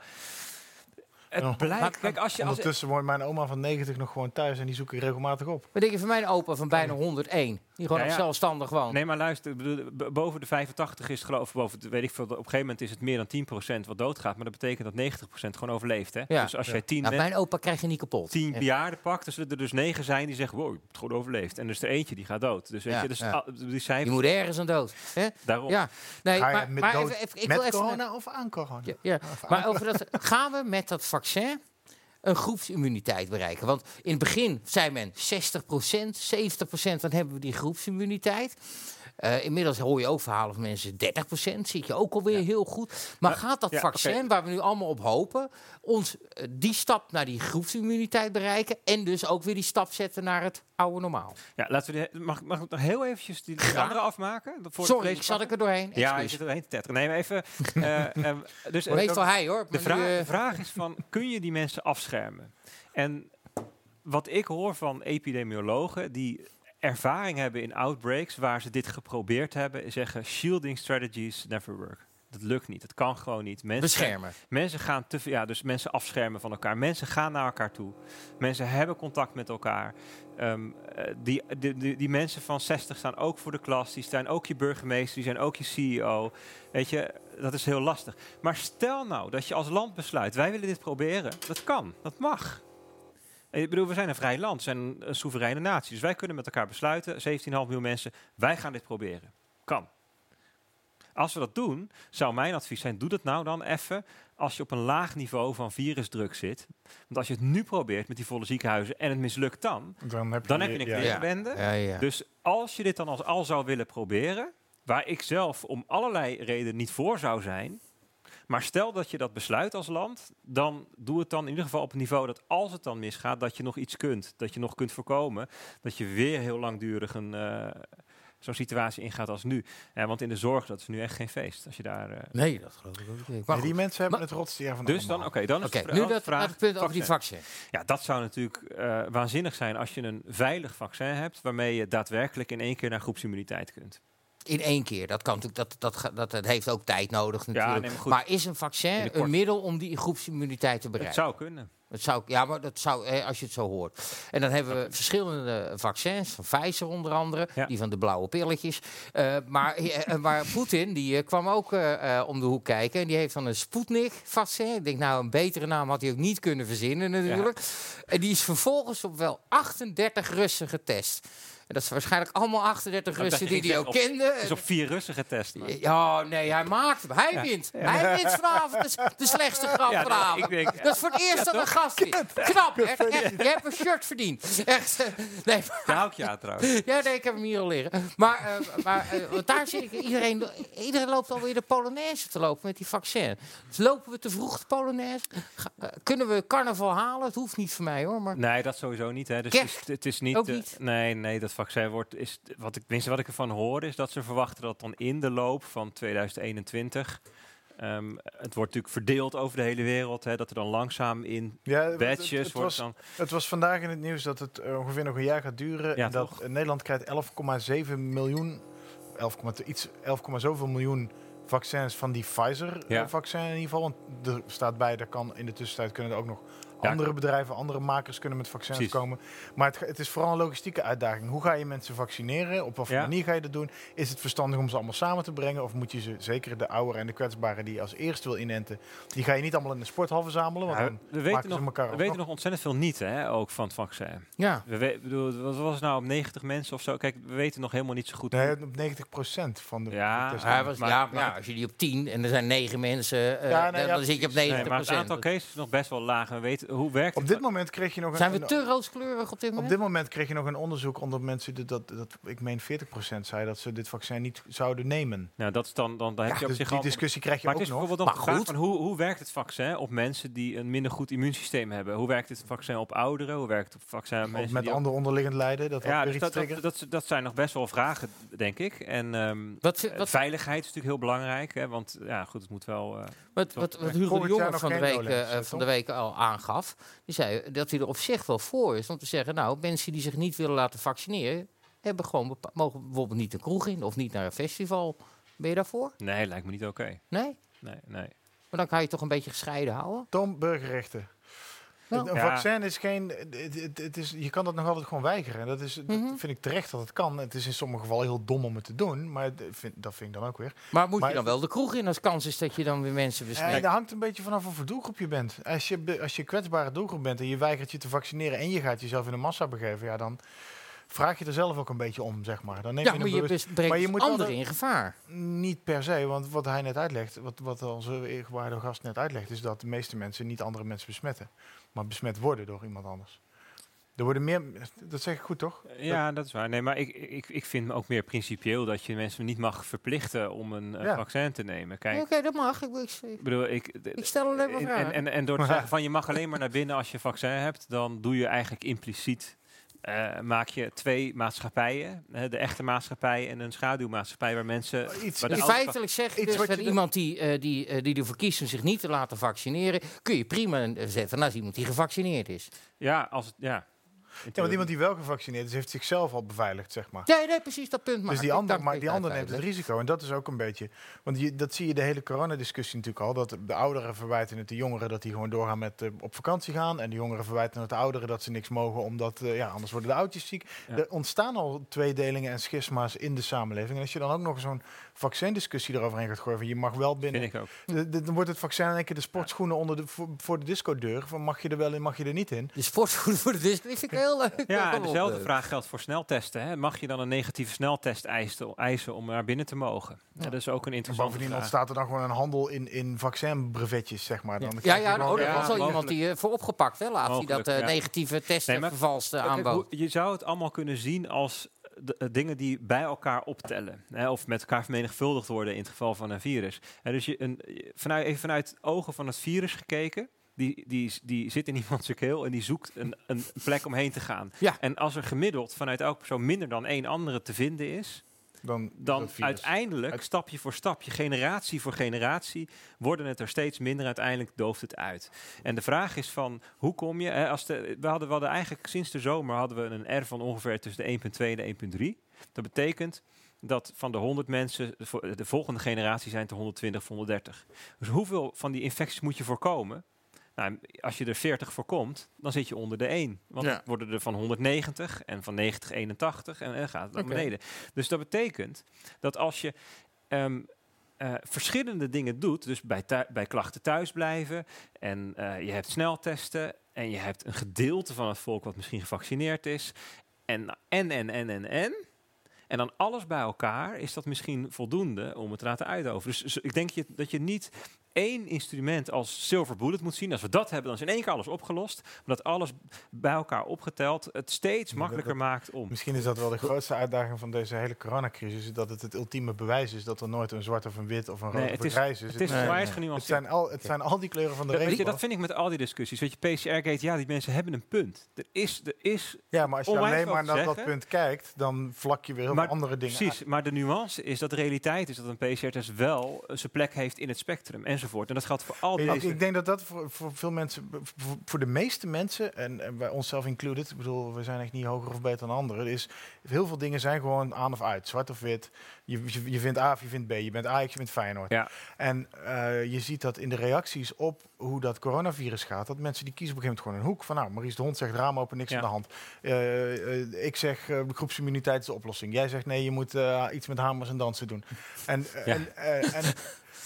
D: het
E: Ja.
D: blijkt...
C: Maar-
D: kijk, als je, als,
E: Ondertussen woont mijn oma van 90 nog gewoon thuis en die zoek ik regelmatig op.
C: Wat denk je van mijn opa van bijna 101? Die gewoon
D: Ja, ja.
C: zelfstandig woont.
D: nee, maar luister, ik bedoel, b- boven de 85 is het geloof ik, boven, de- weet ik veel, op een gegeven moment is het meer dan 10% wat doodgaat. Maar dat betekent dat 90% gewoon overleeft. Hè?
C: Ja.
D: Dus als
E: Ja.
D: jij 10
C: Nou, mijn opa krijg je niet kapot.
D: 10
C: Echt.
D: bejaarden pakt, dan zullen er dus 9 zijn die zeggen, wow, je hebt het gewoon overleefd. En er is er eentje die gaat dood. Dus weet
C: Ja,
D: je, dus
C: ja.
D: al- die
C: Je
D: cijfers,
C: moet ergens aan dood. Hè?
D: daarom.
C: Ja, nee,
E: Ga je
C: maar,
E: met
C: maar
E: dood
C: even, even- ik
E: met
C: wil even...
E: corona of aan corona?
C: Ja, ja.
E: Of
C: Maar over dat, gaan we met dat een groepsimmuniteit bereiken? Want in het begin zei men 60%, 70%, dan hebben we die groepsimmuniteit. Eh, inmiddels hoor je ook verhalen van mensen 30%, zit je ook alweer heel goed. Maar
D: Maar-
C: gaat dat
D: ja,
C: vaccin, waar we nu allemaal op hopen, ons eh, die stap naar die groepsimmuniteit bereiken en dus ook weer die stap zetten naar het oude normaal?
D: Ja, laten we de, mag, mag ik nog heel eventjes die, die andere afmaken? Voor
C: Sorry, ik zat ik er doorheen.
D: Ja, je
C: Excuus.
D: zit erheen te tetteren. Nee, maar even... eh, eh, dus, eh,
C: Meestal hij hoor.
D: de, vraag,
C: nu, eh,
D: de vraag is van, kun je die mensen afschermen? En wat ik hoor van epidemiologen, die ervaring hebben in outbreaks waar ze dit geprobeerd hebben, zeggen shielding strategies never work. Dat lukt niet. Het kan gewoon niet. Mensen,
C: Beschermen.
D: Mensen gaan te veel, ja, dus mensen afschermen van elkaar. Mensen gaan naar elkaar toe. Mensen hebben contact met elkaar. Ehm, eh, die, die, die, die mensen van 60 staan ook voor de klas. Die zijn ook je burgemeester. Die zijn ook je CEO. Weet je, dat is heel lastig. Maar stel nou dat je als land besluit: wij willen dit proberen. Dat kan. Dat mag. Ik bedoel, we zijn een vrij land, we zijn een, soevereine natie. Dus wij kunnen met elkaar besluiten, 17,5 miljoen mensen, wij gaan dit proberen. Kan. Als we dat doen, zou mijn advies zijn, doe dat nou dan even als je op een laag niveau van virusdruk zit. Want als je het nu probeert met die volle ziekenhuizen en het mislukt dan,
E: Dan heb je,
D: dan heb je een
E: ja.
D: klikbende.
C: Ja, ja.
D: Dus als je dit dan als al zou willen proberen, waar ik zelf om allerlei redenen niet voor zou zijn, maar stel dat je dat besluit als land, dan doe het dan in ieder geval op een niveau dat als het dan misgaat, dat je nog iets kunt. Dat je nog kunt voorkomen dat je weer heel langdurig een, eh, zo'n situatie ingaat als nu. Ja, want in de zorg, dat is nu echt geen feest. Als je daar, eh,
C: Nee, dat geloof ik ook niet. Maar
E: Nee, die mensen hebben
C: Maar-
E: het rotste jaar van
D: dus dan, oké, dan is vra-
C: nu dat,
D: vraag,
C: punt over die
D: vaccin. Ja, dat zou natuurlijk eh, waanzinnig zijn als je een veilig vaccin hebt, waarmee je daadwerkelijk in één keer naar groepsimmuniteit kunt.
C: In één keer. Dat, kan natuurlijk, dat, dat, dat, dat heeft ook tijd nodig natuurlijk.
D: nee, maar goed.
C: maar is een vaccin een middel om die groepsimmuniteit te
D: Het
C: bereiken?
D: zou kunnen.
C: Dat zou, ja, maar dat zou, eh, als je het zo hoort. En dan hebben we verschillende vaccins, van Pfizer onder andere,
D: Ja.
C: die van de blauwe pilletjes. Eh, maar eh, eh, maar Poetin, die kwam ook eh, eh, om de hoek kijken. En die heeft dan een Sputnik-vaccin. Ik denk, nou, een betere naam had hij ook niet kunnen verzinnen natuurlijk. En die is vervolgens op wel 38 Russen getest. Dat is waarschijnlijk allemaal 38
D: dacht
C: Russen die hij ook
D: zeggen,
C: kende.
D: Het is op vier Russen getest.
C: Ja, nee, hij maakt hem. Hij wint. Hij wint vanavond de, de slechtste grap
D: Ja,
C: vanavond. dat is voor het eerst dat een gast wint. Knap, hè? Echt, je hebt een shirt verdiend. Echt. Nee, maar-
D: aan trouwens.
C: ja, nee, ik heb hem hier al liggen. Maar, eh, maar eh, want daar zit ik. Iedereen, iedereen loopt alweer de Polonaise te lopen met die vaccin. Dus lopen we te vroeg de Polonaise? Eh, kunnen we carnaval halen? Het hoeft niet voor mij hoor. Maar
D: Nee, dat sowieso niet. Hè. Dus
C: Kerst
D: het is, is niet,
C: ook niet?
D: nee, nee, dat vaccin wordt. Is, wat ik, tenminste, wat ik ervan hoor, is dat ze verwachten dat dan in de loop van 2021. ehm, het wordt natuurlijk verdeeld over de hele wereld. Hè, dat er dan langzaam in
E: Ja, het-
D: batches
E: het,
D: wordt
E: was,
D: dan.
E: het was vandaag in het nieuws dat het eh, ongeveer nog een jaar gaat duren.
D: Ja,
E: en dat
D: toch?
E: eh, Nederland krijgt 11,7 miljoen, 11, iets, 11, zoveel miljoen vaccins van die
D: Ja.
E: Pfizer-vaccin in ieder geval. Want er staat bij, er kan in de tussentijd kunnen er ook nog
D: Ja.
E: andere bedrijven, andere makers kunnen met vaccins
D: Precies.
E: komen. Maar het, het is vooral een logistieke uitdaging. Hoe ga je mensen vaccineren? Op wat voor
D: Ja.
E: manier ga je dat doen? Is het verstandig om ze allemaal samen te brengen? Of moet je ze, zeker de ouderen en de kwetsbaren die je als eerst wil inenten, die ga je niet allemaal in de sporthal verzamelen? Want
D: Ja,
E: dan
D: we
E: maken
D: weten,
E: ze
D: nog,
E: elkaar
D: we weten nog ontzettend veel niet, hè, ook van het vaccin.
C: ja.
D: We we, bedoel, wat was het nou op 90 mensen of zo? Kijk, we weten nog helemaal niet zo goed.
E: Nee, op 90% van de
D: Ja,
E: de testen.
C: Hij was,
D: Maar-
C: ja,
D: maar-
C: ja, als je die op 10 en er zijn 9 mensen, eh,
E: Ja, nee,
C: dan,
E: ja,
C: dan zit je op
E: precies.
C: 90
D: Nee, maar het aantal cases is nog best wel laag. We weten hoe werkt
E: Op
D: het
E: dit moment kreeg je nog
C: Zijn
E: een,
C: we
E: een-
C: te rooskleurig op dit
E: op
C: moment?
E: dit moment kreeg je nog een onderzoek onder mensen die dat, dat ik meen 40% zei dat ze dit vaccin niet zouden nemen.
D: Nou, dat is dan, dan, dan heb je op
E: Dus
D: zich
E: die
D: al.
E: discussie krijg je
D: Maar het
E: ook
D: is
E: nog.
D: bijvoorbeeld nog
C: Maar goed.
D: van hoe, hoe werkt het vaccin op mensen die een minder goed immuunsysteem hebben? Hoe werkt het vaccin op ouderen? Hoe werkt het vaccin op
E: Of
D: mensen
E: met
D: die ook-
E: ander onderliggend lijden. Dat
D: Ja, dus dat, dat, dat, dat zijn nog best wel vragen, denk ik. En
C: Wat, wat,
D: veiligheid is natuurlijk heel belangrijk, hè, want ja, goed, het moet wel. eh,
C: wat, wat, wat Hugo de Jonge van de, week, eh, van de week al aangaf, die zei dat hij er op zich wel voor is om te zeggen, nou, mensen die zich niet willen laten vaccineren, hebben gewoon mogen bijvoorbeeld niet een kroeg in of niet naar een festival. Ben je daarvoor?
D: nee, lijkt me niet oké.
C: Nee?
D: Nee, nee.
C: Maar dan kan je toch een beetje gescheiden houden?
E: Tom, burgerrechten.
C: Nou.
E: een
D: Ja.
E: vaccin is geen. Het, het, het is, je kan dat nog altijd gewoon weigeren. Dat, is,
C: Mhm.
E: dat vind ik terecht dat het kan. Het is in sommige gevallen heel dom om het te doen. Maar het- vind, dat vind ik dan ook weer.
C: Maar moet
E: Maar-
C: je dan wel de kroeg in als kans is dat je dan weer mensen
E: Eh,
C: besmet?
E: dat hangt een beetje vanaf voor doelgroep je bent. Als je, als je kwetsbare doelgroep bent en je weigert je te vaccineren en je gaat jezelf in een massa begeven, ja, dan vraag je er zelf ook een beetje om, zeg maar. Dan neem
C: ja,
E: je
C: maar
E: een
C: je
E: bewust-
C: bes- brengt
E: maar je moet wel
C: anderen
E: de-
C: in gevaar.
E: Niet per se, want wat hij net uitlegt, wat, wat onze eergewaarde gast net uitlegt, is dat de meeste mensen niet andere mensen besmetten, maar besmet worden door iemand anders. Er worden meer, dat zeg ik goed toch?
D: Ja, dat is waar. Nee, maar ik, ik, ik vind me ook meer principieel dat je mensen niet mag verplichten om een
E: Ja.
D: vaccin te nemen.
C: Oké,
D: Kijk,
C: dat mag. Ik, ik,
D: ik bedoel, ik,
C: ik stel alleen maar
D: en,
C: vragen.
D: en, en door te zeggen van je mag alleen maar naar binnen als je een vaccin hebt, dan doe je eigenlijk impliciet. Eh, maak je twee maatschappijen, de echte maatschappij en een schaduwmaatschappij waar mensen.
E: Iets,
D: waar
C: feitelijk zeg je
E: iets
C: dus dat iemand die, eh, die, eh, die ervoor kiest om zich niet te laten vaccineren, kun je prima zetten naast iemand die gevaccineerd is.
D: Ja, als het, ja.
E: Ja, want iemand die wel gevaccineerd is, heeft zichzelf al beveiligd, zeg maar.
C: Nee, nee, precies dat punt.
E: Dus die ander, maar die ander neemt het risico. En dat is ook een beetje. Want je, dat zie je de hele coronadiscussie natuurlijk al. Dat de ouderen verwijten het de jongeren dat die gewoon doorgaan met eh, op vakantie gaan. En de jongeren verwijten het de ouderen dat ze niks mogen, omdat ja, anders worden de oudjes ziek.
D: Ja.
E: Er ontstaan al tweedelingen en schisma's in de samenleving. En als je dan ook nog zo'n vaccindiscussie eroverheen gaat gooien, van je mag wel binnen.
D: Vind ik ook.
E: De- de- Dan wordt het vaccin in één keer de sportschoenen onder de, voor, voor de discodeur. Van mag je er wel in, mag je er niet in?
C: De sportschoenen voor de disc, die vind ik heel leuk.
D: Ja, en dezelfde vraag geldt voor sneltesten. Hè. Mag je dan een negatieve sneltest eisen, eisen om naar binnen te mogen? Ja, dat is ook een
E: En
D: interessante
E: bovendien
D: vraag.
E: ontstaat er dan gewoon een handel in, in vaccinbrevetjes, zeg maar. Dan
C: Ja, ja, oh, er was al iemand die eh, voor opgepakt, hè, laatst, die dat eh,
D: ja.
C: negatieve testen
D: Nee, maar-
C: vervalst
D: Kijk,
C: aanbood.
D: hoe- je zou het allemaal kunnen zien als de, eh, dingen die bij elkaar optellen. Hè, of met elkaar vermenigvuldigd worden in het geval van een virus. Hè, dus je een, vanuit, even vanuit ogen van het virus gekeken. Die, die, die zit in iemands keel en die zoekt een, een plek om heen te gaan.
C: Ja.
D: En als er gemiddeld vanuit elke persoon minder dan één andere te vinden is,
E: dan,
D: uiteindelijk,
E: Uit-
D: stapje voor stapje, generatie voor generatie, worden het er steeds minder. Uiteindelijk dooft het uit. En de vraag is van, hoe kom je... Hè, als de, we, hadden, we hadden eigenlijk sinds de zomer hadden we een R van ongeveer tussen de 1.2 en de 1.3. Dat betekent dat van de 100 mensen, de vo- de volgende generatie zijn er 120 of 130. Dus hoeveel van die infecties moet je voorkomen? Nou, als je er 40 voorkomt, dan zit je onder de 1. Want
C: Ja.
D: worden er van 190 en van 90 81 en, en gaat het naar beneden. Dus dat betekent dat als je ehm, eh, verschillende dingen doet, dus bij, bij klachten thuis blijven en eh, je hebt sneltesten en je hebt een gedeelte van het volk wat misschien gevaccineerd is en en en en en en en dan alles bij elkaar is dat misschien voldoende om het te laten uitoveren. Dus, dus ik denk je, dat je niet één instrument als silver bullet moet zien. Als we dat hebben, dan is in één keer alles opgelost. Maar dat alles bij elkaar opgeteld het steeds makkelijker
E: dat-
D: maakt om.
E: Misschien is dat wel de grootste uitdaging van deze hele coronacrisis. Dat het het ultieme bewijs is dat er nooit een zwart of een wit of een rood
D: Nee,
E: of een grijs is.
D: het is
C: Nee,
D: zwaar
C: nee.
E: het,
D: genuanceerd.
E: zijn al, het zijn al die kleuren van de
D: Weet je,
E: regenboog.
D: dat vind ik met al die discussies. Weet je, PCR-gate, ja, die mensen hebben een punt. Er is, er is
E: Ja, maar als je alleen maar naar dat punt kijkt, dan vlak je weer heel
D: Maar
E: andere dingen
D: Precies, maar de nuance is dat de realiteit is dat een PCR-test wel zijn plek heeft in het spectrum enzovoort. En dat geldt voor al
E: Ik,
D: deze...
E: ik denk dat dat voor, voor veel mensen, voor, voor de meeste mensen, en, en bij onszelf included, ik bedoel, we zijn echt niet hoger of beter dan anderen, is heel veel dingen zijn gewoon aan of uit, zwart of wit. Je, je, je vindt A of je vindt B, je bent Ajax, je bent Feyenoord.
D: Ja.
E: En eh, je ziet dat in de reacties op hoe dat coronavirus gaat, dat mensen die kiezen op een gegeven moment gewoon een hoek van, nou, Maurice de Hond zegt raam open, niks
D: Ja.
E: aan de hand. Eh, eh, ik zeg de groepsimmuniteit is de oplossing. Jij zegt nee, je moet iets met hamers en dansen doen. En,
D: Ja.
E: en, en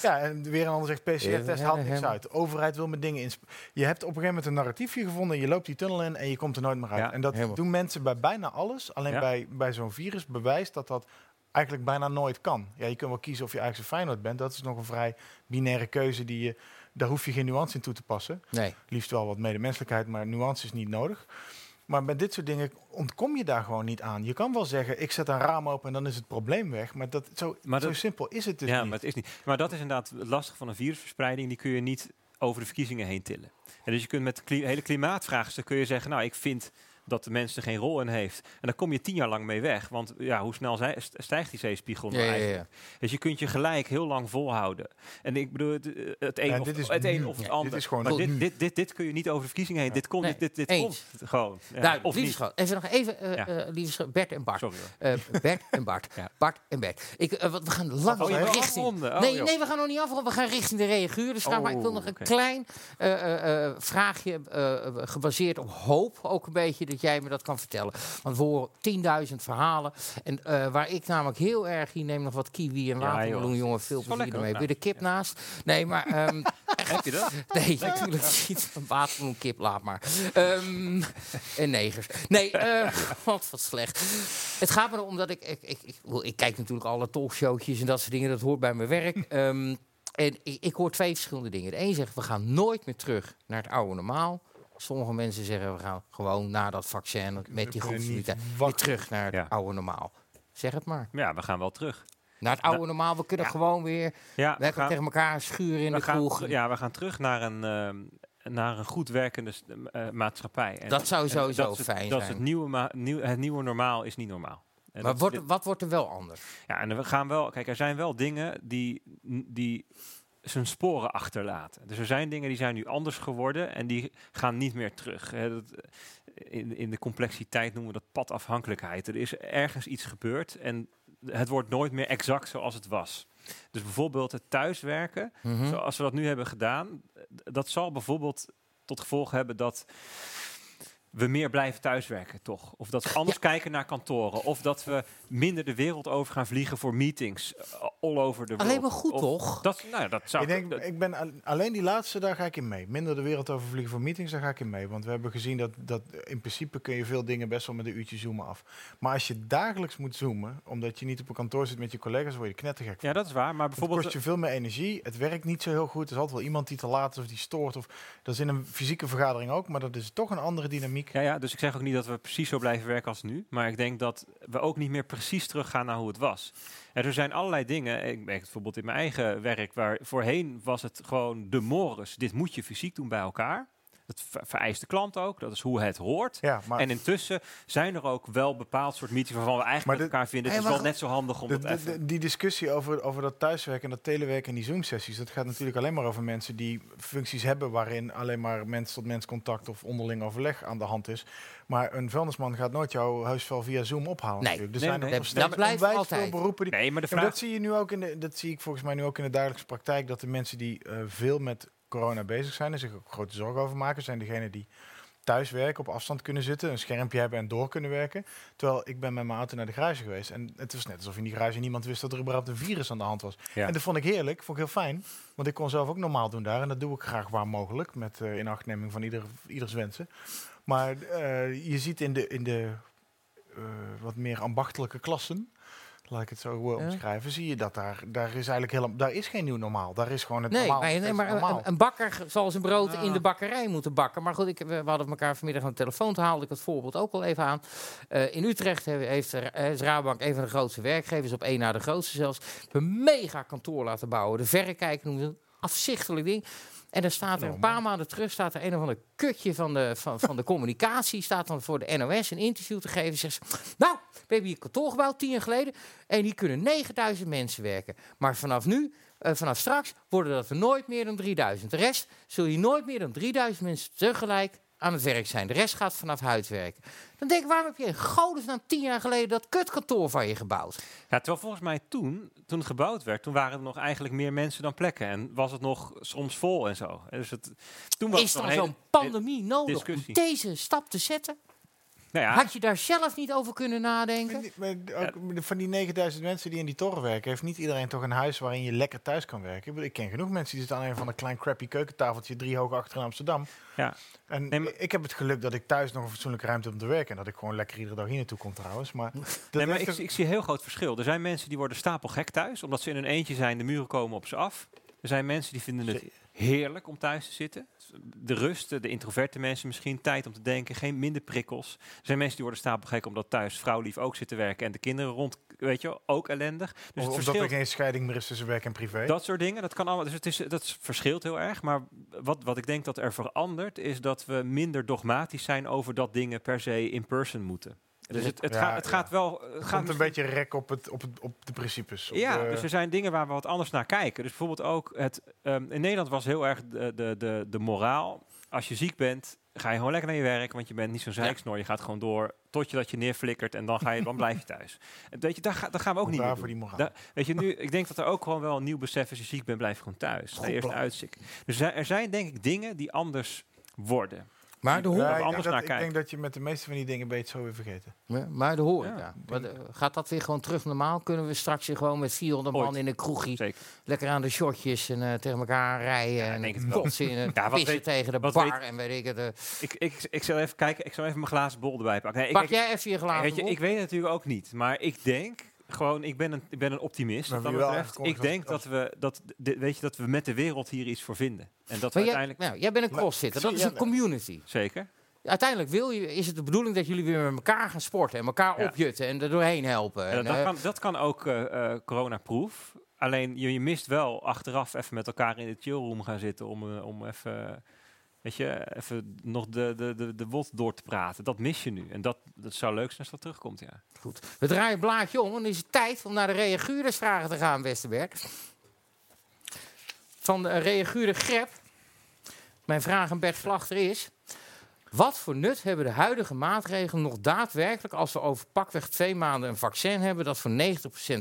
E: ja, en weer een ander zegt PCR-test haalt niks uit. De overheid wil met dingen in. Je hebt op een gegeven moment een narratiefje gevonden. Je loopt die tunnel in en je komt er nooit meer uit.
D: Ja,
E: en dat
C: helemaal.
E: doen mensen bij bijna alles. Alleen
D: Ja.
E: bij, bij zo'n virus bewijst dat dat eigenlijk bijna nooit kan. Ja, je kunt wel kiezen of je eigenlijk een Feyenoord bent. Dat is nog een vrij binaire keuze. Die je, daar hoef je geen nuance in toe te passen.
C: Nee.
E: Liefst wel wat medemenselijkheid, maar nuance is niet nodig. Maar bij dit soort dingen ontkom je daar gewoon niet aan. Je kan wel zeggen, ik zet een raam open en dan is het probleem weg. Maar, dat, zo,
D: Maar
E: zo simpel is het dus
D: ja,
E: niet.
D: maar het is niet. Maar dat is inderdaad het lastige van een virusverspreiding. Die kun je niet over de verkiezingen heen tillen. En dus je kunt met het hele klimaatvraagstuk kun je zeggen, nou, ik vind dat de mens er geen rol in heeft. En dan kom je tien jaar lang mee weg. Want ja, hoe snel stijgt die zeespiegel nou
C: Ja, ja, ja.
D: eigenlijk? Dus je kunt je gelijk heel lang volhouden. En ik bedoel, het, eh, het een,
E: Ja,
D: of, het, een of het
E: Ja,
D: ander.
E: dit is gewoon
D: maar dit, dit, dit, dit kun je niet over de verkiezingen heen. Dit komt,
C: Nee,
D: dit, dit, komt gewoon. Ja,
C: nou,
D: of
C: lieve
D: niet.
C: schat, even nog even, eh,
D: Ja.
C: eh, lieve schat, Bert en Bart.
D: Sorry hoor.
C: Eh, Bert en Bart.
D: Ja.
C: Bart en Bert. Ik, we gaan lang
D: Oh,
C: richting.
D: Oh,
C: nee, nee, we gaan nog niet afronden. We gaan richting de reaguur. Dus vraag maar, ik wil
D: Oh,
C: nog een klein eh, eh, eh, vraagje gebaseerd op hoop. Ook een beetje dat jij me dat kan vertellen. Want we horen 10.000 verhalen. En eh, waar ik namelijk heel erg, hier neem nog wat kiwi en
D: Ja,
C: watermeloen, jongen. Veel plezier ermee. Weer de kip naast. Nee, maar ehm,
D: Heb je dat?
C: Nee, natuurlijk niet. Een watermeloen, kip, laat maar. Ehm, en negers. Nee, wat, wat slecht. Het gaat me erom dat ik ik, ik, ik... ik kijk natuurlijk alle talkshowtjes en dat soort dingen. Dat hoort bij mijn werk. Ehm, en ik, ik hoor twee verschillende dingen. De een zegt, we gaan nooit meer terug naar het oude normaal. Sommige mensen zeggen, we gaan gewoon na dat vaccin... met die groepsimmuniteit weer terug naar het
D: Ja.
C: oude normaal. Zeg het maar.
D: Ja, we gaan wel terug.
C: Naar het oude normaal. We kunnen
D: ja.
C: gewoon weer
D: Ja, we gaan,
C: tegen elkaar schuren in de
D: gaan,
C: kroeg.
D: ja, we gaan terug naar een, ehm, naar een goed werkende eh, maatschappij. En-
C: Dat zou sowieso
D: dat het-
C: fijn
D: dat
C: zijn.
D: het, nieuwe nieuw, het nieuwe normaal is niet normaal. En
C: Maar
D: dat-
C: wordt,
D: dit-
C: wat wordt er wel anders?
D: ja, en we gaan wel, kijk, er zijn wel dingen die, die zijn sporen achterlaten. Dus er zijn dingen die zijn nu anders geworden en die gaan niet meer terug. Hè. Dat, eh, in, in de complexiteit noemen we dat padafhankelijkheid. Er is ergens iets gebeurd en het wordt nooit meer exact zoals het was. Dus bijvoorbeeld het thuiswerken,
C: Mhm.
D: zoals we dat nu hebben gedaan, dat zal bijvoorbeeld tot gevolg hebben dat we meer blijven thuiswerken, toch? Of dat we anders kijken naar kantoren. Of dat we minder de wereld over gaan vliegen voor meetings. eh, all over the world.
C: Alleen maar goed,
D: Of
C: toch?
D: Dat, nou, ja, dat zou
E: Ik denk,
D: dat-
E: ik ben al- alleen die laatste, daar ga ik in mee. Minder de wereld overvliegen voor meetings, daar ga ik in mee. Want we hebben gezien dat, dat in principe kun je veel dingen best wel met een uurtje zoomen af. Maar als je dagelijks moet zoomen, omdat je niet op een kantoor zit met je collega's, word je knettergek. van.
D: ja, dat is waar. Maar
E: Het
D: bijvoorbeeld...
E: kost je veel meer energie. Het werkt niet zo heel goed. Er is altijd wel iemand die te laat is of die stoort. Of, dat is in een fysieke vergadering ook, maar dat is toch een andere dynamiek.
D: Ja, ja, dus ik zeg ook niet dat we precies zo blijven werken als nu. Maar ik denk dat we ook niet meer precies teruggaan naar hoe het was. En er zijn allerlei dingen. Ik merk het bijvoorbeeld in mijn eigen werk, waar voorheen was het gewoon de mores. Dit moet je fysiek doen bij elkaar. Dat ver- vereist de klant ook. Dat is hoe het hoort.
E: Ja, maar
D: En intussen zijn er ook wel bepaald soort meetings waarvan we eigenlijk met elkaar vinden. Het
C: Hey,
D: is wel net zo handig om
E: de-
D: even...
E: de- die discussie over, over dat thuiswerken en dat telewerken en die Zoom-sessies, dat gaat natuurlijk alleen maar over mensen die functies hebben waarin alleen maar mens-tot-mens contact of onderling overleg aan de hand is. Maar een vuilnisman gaat nooit jouw huisvuil via Zoom ophalen.
C: Nee.
E: natuurlijk. Er
D: Nee,
E: zijn
D: nee,
E: nog
C: dat-
E: steeds
C: dat blijft
E: onwijs
C: altijd.
E: veel beroepen die
D: Nee, maar de vraag...
E: dat zie je nu ook in de, dat zie ik volgens mij nu ook in de dagelijkse praktijk, dat de mensen die eh, veel met corona bezig zijn en zich ook grote zorgen over maken, zijn degenen die thuis werken, op afstand kunnen zitten, een schermpje hebben en door kunnen werken. Terwijl ik ben met mijn auto naar de garage geweest en het was net alsof in die garage niemand wist dat er überhaupt een virus aan de hand was.
D: Ja.
E: En dat vond ik heerlijk, vond ik heel fijn, want ik kon zelf ook normaal doen daar en dat doe ik graag waar mogelijk, met eh, inachtneming van ieder, ieders wensen. Maar eh, je ziet in de, in de eh, wat meer ambachtelijke klassen, laat ik het zo
C: Ja.
E: omschrijven, zie je dat daar, daar is eigenlijk helemaal, daar is geen nieuw normaal. Daar is gewoon het
C: Nee,
E: normaal.
C: maar, nee,
E: steeds
C: maar
E: normaal.
C: een, een bakker zal zijn brood
E: Ja.
C: in de bakkerij moeten bakken. Maar goed, ik, we, hadden elkaar vanmiddag aan de telefoon. Toen haalde ik het voorbeeld ook al even aan. Eh, in Utrecht he- heeft de, eh, is Rabobank een van de grootste werkgevers, op één na de grootste zelfs, een mega kantoor laten bouwen. De verrekijker noemen ze een afzichtelijk ding. En er staat er een paar maanden terug staat er een of ander kutje van de, van, van de communicatie. Staat dan voor de NOS een interview te geven. Zegt ze, nou, we hebben hier kantoor gebouwd tien jaar geleden. En hier kunnen 9000 mensen werken. Maar vanaf nu, eh, vanaf straks, worden dat er nooit meer dan 3000. De rest zul je nooit meer dan 3000 mensen tegelijk aan het werk zijn. De rest gaat vanaf huis werken. Dan denk ik, waarom heb je in godesnaam tien jaar geleden dat kutkantoor van je gebouwd?
D: Ja, terwijl volgens mij toen, toen het gebouwd werd, toen waren er nog eigenlijk meer mensen dan plekken. En was het nog soms vol en zo. En Dus het, toen was
C: Is
D: een
C: zo'n pandemie nodig om deze stap te zetten?
D: Nou ja,
C: Had je daar zelf niet over kunnen nadenken?
E: Maar ook van die 9000 mensen die in die toren werken, heeft niet iedereen toch een huis waarin je lekker thuis kan werken? Ik, ken genoeg mensen die zitten aan een van een klein crappy keukentafeltje drie hoog achter in Amsterdam.
D: Ja.
E: En
D: Nee, maar-
E: ik heb het geluk dat ik thuis nog een fatsoenlijke ruimte heb om te werken en dat ik gewoon lekker iedere dag hier naartoe kom trouwens. Maar, dat
D: nee, maar ik, ik zie een heel groot verschil. Er zijn mensen die worden stapelgek thuis, omdat ze in een eentje zijn, de muren komen op ze af. Er zijn mensen die vinden het heerlijk om thuis te zitten. De rust, de introverte mensen misschien, tijd om te denken, geen minder prikkels. Er zijn mensen die worden stapelgek omdat thuis vrouwlief ook zit te werken en de kinderen rond, weet je ook ellendig. Dus
E: of-
D: het verschil
E: er geen scheiding meer is tussen werk en privé.
D: Dat soort dingen, dat kan allemaal. Dus het is, dat verschilt heel erg. Maar wat, wat ik denk dat er verandert, is dat we minder dogmatisch zijn over dat dingen per se in person moeten. Dus het, het,
E: Ja,
D: gaat, het
E: ja.
D: gaat wel. Het
E: Het
D: gaat
E: komt een beetje rek op, het, op, het, op de principes. op
D: ja,
E: de-
D: dus er zijn dingen waar we wat anders naar kijken. Dus bijvoorbeeld ook het. ehm, in Nederland was heel erg de, de, de, de moraal. Als je ziek bent, ga je gewoon lekker naar je werk, want je bent niet zo'n zeiksnor. Je gaat gewoon door tot je dat je neerflikkert en dan, ga je, dan blijf je thuis. En Weet je, daar, ga, daar gaan we ook niet meer
E: voor die moraal.
D: Da- weet je, nu, ik denk dat er ook gewoon wel een nieuw besef is. Als je ziek bent, blijf je gewoon thuis. Ga eerst uitzieken. Dus er er zijn denk ik dingen die anders worden.
C: Maar de,
E: Ja,
C: horeca,
D: we
E: ik, denk
D: anders
E: dat, ik denk dat je met de meeste van die dingen beter zo weer vergeten.
C: Ja, maar de horeca.
D: Ja.
C: Wat, eh, gaat dat weer gewoon terug normaal? Kunnen we straks weer gewoon met 400 man
D: Ooit.
C: in een kroegie
D: Zeker.
C: lekker aan de shotjes en eh, tegen elkaar rijden
D: Ja, denk
C: en
D: het wel.
C: kotsen in het
D: Ja, wat
C: pissen
D: weet-
C: tegen de bar
D: weet-
C: en weet ik het. eh.
D: Ik, ik, ik zal even kijken. Ik zal even mijn glazen bol erbij pakken. Nee,
C: Pak
D: ik-
C: jij even je glazen
D: weet je,
C: op?
D: ik weet het natuurlijk ook niet. Maar ik denk gewoon, ik ben een, ik ben een optimist. Wat dat betreft. Ik denk dat we, dat, de- weet je, dat we met de wereld hier iets voor vinden. En dat we
C: Maar jij,
D: uiteindelijk...
C: nou, jij bent een crossfitter, dat is een community.
D: Zeker.
C: Uiteindelijk wil je, is het de bedoeling dat jullie weer met elkaar gaan sporten en elkaar
D: Ja.
C: opjutten en er doorheen helpen.
D: En
C: En,
D: dat,
C: eh,
D: kan, dat kan ook eh eh, coronaproof. Alleen je, je mist wel achteraf even met elkaar in de chillroom gaan zitten om, om even, weet je, even nog de, de, de, de wot door te praten. Dat mis je nu. En dat, dat zou leuk zijn als dat terugkomt, ja.
C: Goed. We draaien het blaadje om en is het tijd om naar de reaguurdersvragen te gaan, Westerberg. van uh, Reaguurde Grep. Mijn vraag aan Bert Slachter is... Wat voor nut hebben de huidige maatregelen nog daadwerkelijk als we over pakweg twee maanden een vaccin hebben dat voor 90%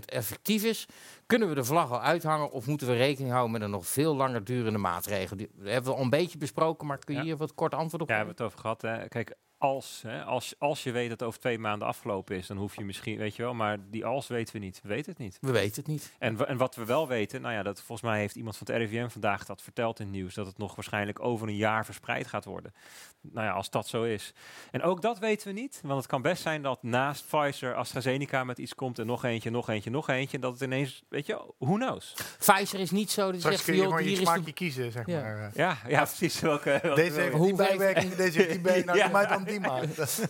C: effectief is? Kunnen we de vlag al uithangen of moeten we rekening houden met een nog veel langer durende maatregel? Die hebben we al een beetje besproken, maar kun je
D: Ja.
C: hier wat kort antwoord op
D: Ja, we hebben het over gehad. Hè. Kijk, als, hè, als, als je weet dat het over twee maanden afgelopen is, dan hoef je misschien, weet je wel, maar die als weten we niet. We weten het niet.
C: We weten het niet.
D: En, en wat we wel weten, nou ja, dat volgens mij heeft iemand van het RIVM vandaag dat verteld in het nieuws, dat het nog waarschijnlijk over een jaar verspreid gaat worden. Nou ja, als dat zo is. En ook dat weten we niet, want het kan best zijn dat naast Pfizer AstraZeneca met iets komt en nog eentje, nog eentje, nog eentje, en dat het ineens, weet je, who knows?
C: Pfizer is niet zo dat
E: Straks
C: zegt,
E: kun je gewoon je
C: de
E: smaakje kiezen, zeg
C: Ja.
E: maar. eh.
D: Ja, ja, precies. Welke, welke
E: Deze heeft
C: Hoe
E: die
C: wij-
E: bijwerking, deze heeft die bijwerking. Nou,
D: Ja.
E: dan die maar.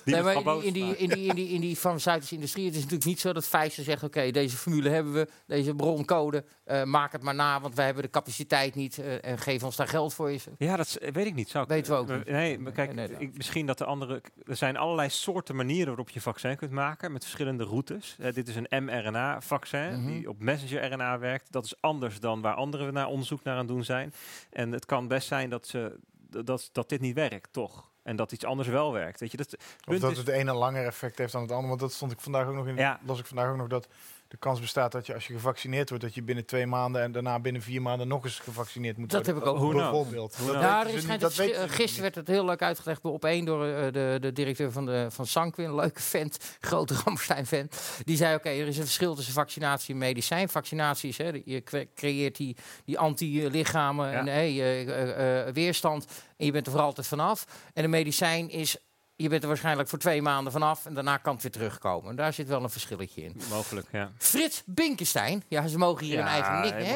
D: die
C: Nee, maar in, die, in, die, in, die, in, die, farmaceutische industrie, het is natuurlijk niet zo dat Pfizer zegt, oké, deze formule hebben we, deze broncode, eh, maak het maar na, want wij hebben de capaciteit niet eh, en geef ons daar geld voor. Is-
D: Ja, dat is- weet ik niet. Zou
C: Weten we ook
D: eh,
C: niet.
D: Nee, maar kijk,
C: Nee, nee,
D: ik, misschien dat de andere... Er zijn allerlei soorten manieren waarop je vaccin kunt maken met verschillende routes. Eh, dit is een mRNA-vaccin
C: Mhm.
D: die op messenger-RNA werkt. Dat is anders dan waar anderen naar onderzoek naar aan het doen zijn. En het kan best zijn dat, ze, dat, dat dit niet werkt, toch? En dat iets anders wel werkt. Weet je, dat,
E: Of dat
D: is-
E: het ene langer effect heeft dan het andere. Want dat stond ik vandaag ook nog in.
D: Ja.
E: Las ik vandaag ook nog dat de kans bestaat dat je als je gevaccineerd wordt, dat je binnen twee maanden en daarna binnen vier maanden nog eens gevaccineerd moet
C: Dat
E: worden.
C: heb ik ook
D: Hoe nou?
E: Bijvoorbeeld.
D: Hoe
E: Dat
D: nou?
E: Dat
C: gisteren
E: niet.
C: werd het heel leuk uitgelegd bij op één door eh, de, de directeur van, de, van Sanquin, leuke vent, grote Ramstein-vent. Die zei: Oké, er is een verschil tussen vaccinatie en medicijn. Vaccinatie is, hè, je cre- creëert die, die anti-lichamen
D: Ja.
C: en hey, eh, eh, weerstand. En je bent er voor altijd vanaf. En de medicijn is. Je bent er waarschijnlijk voor twee maanden vanaf en daarna kan het weer terugkomen. Daar zit wel een verschilletje in.
D: Mogelijk, ja.
C: Frits Binkenstein, ja, ze mogen hier
D: Ja,
C: een eigen nick.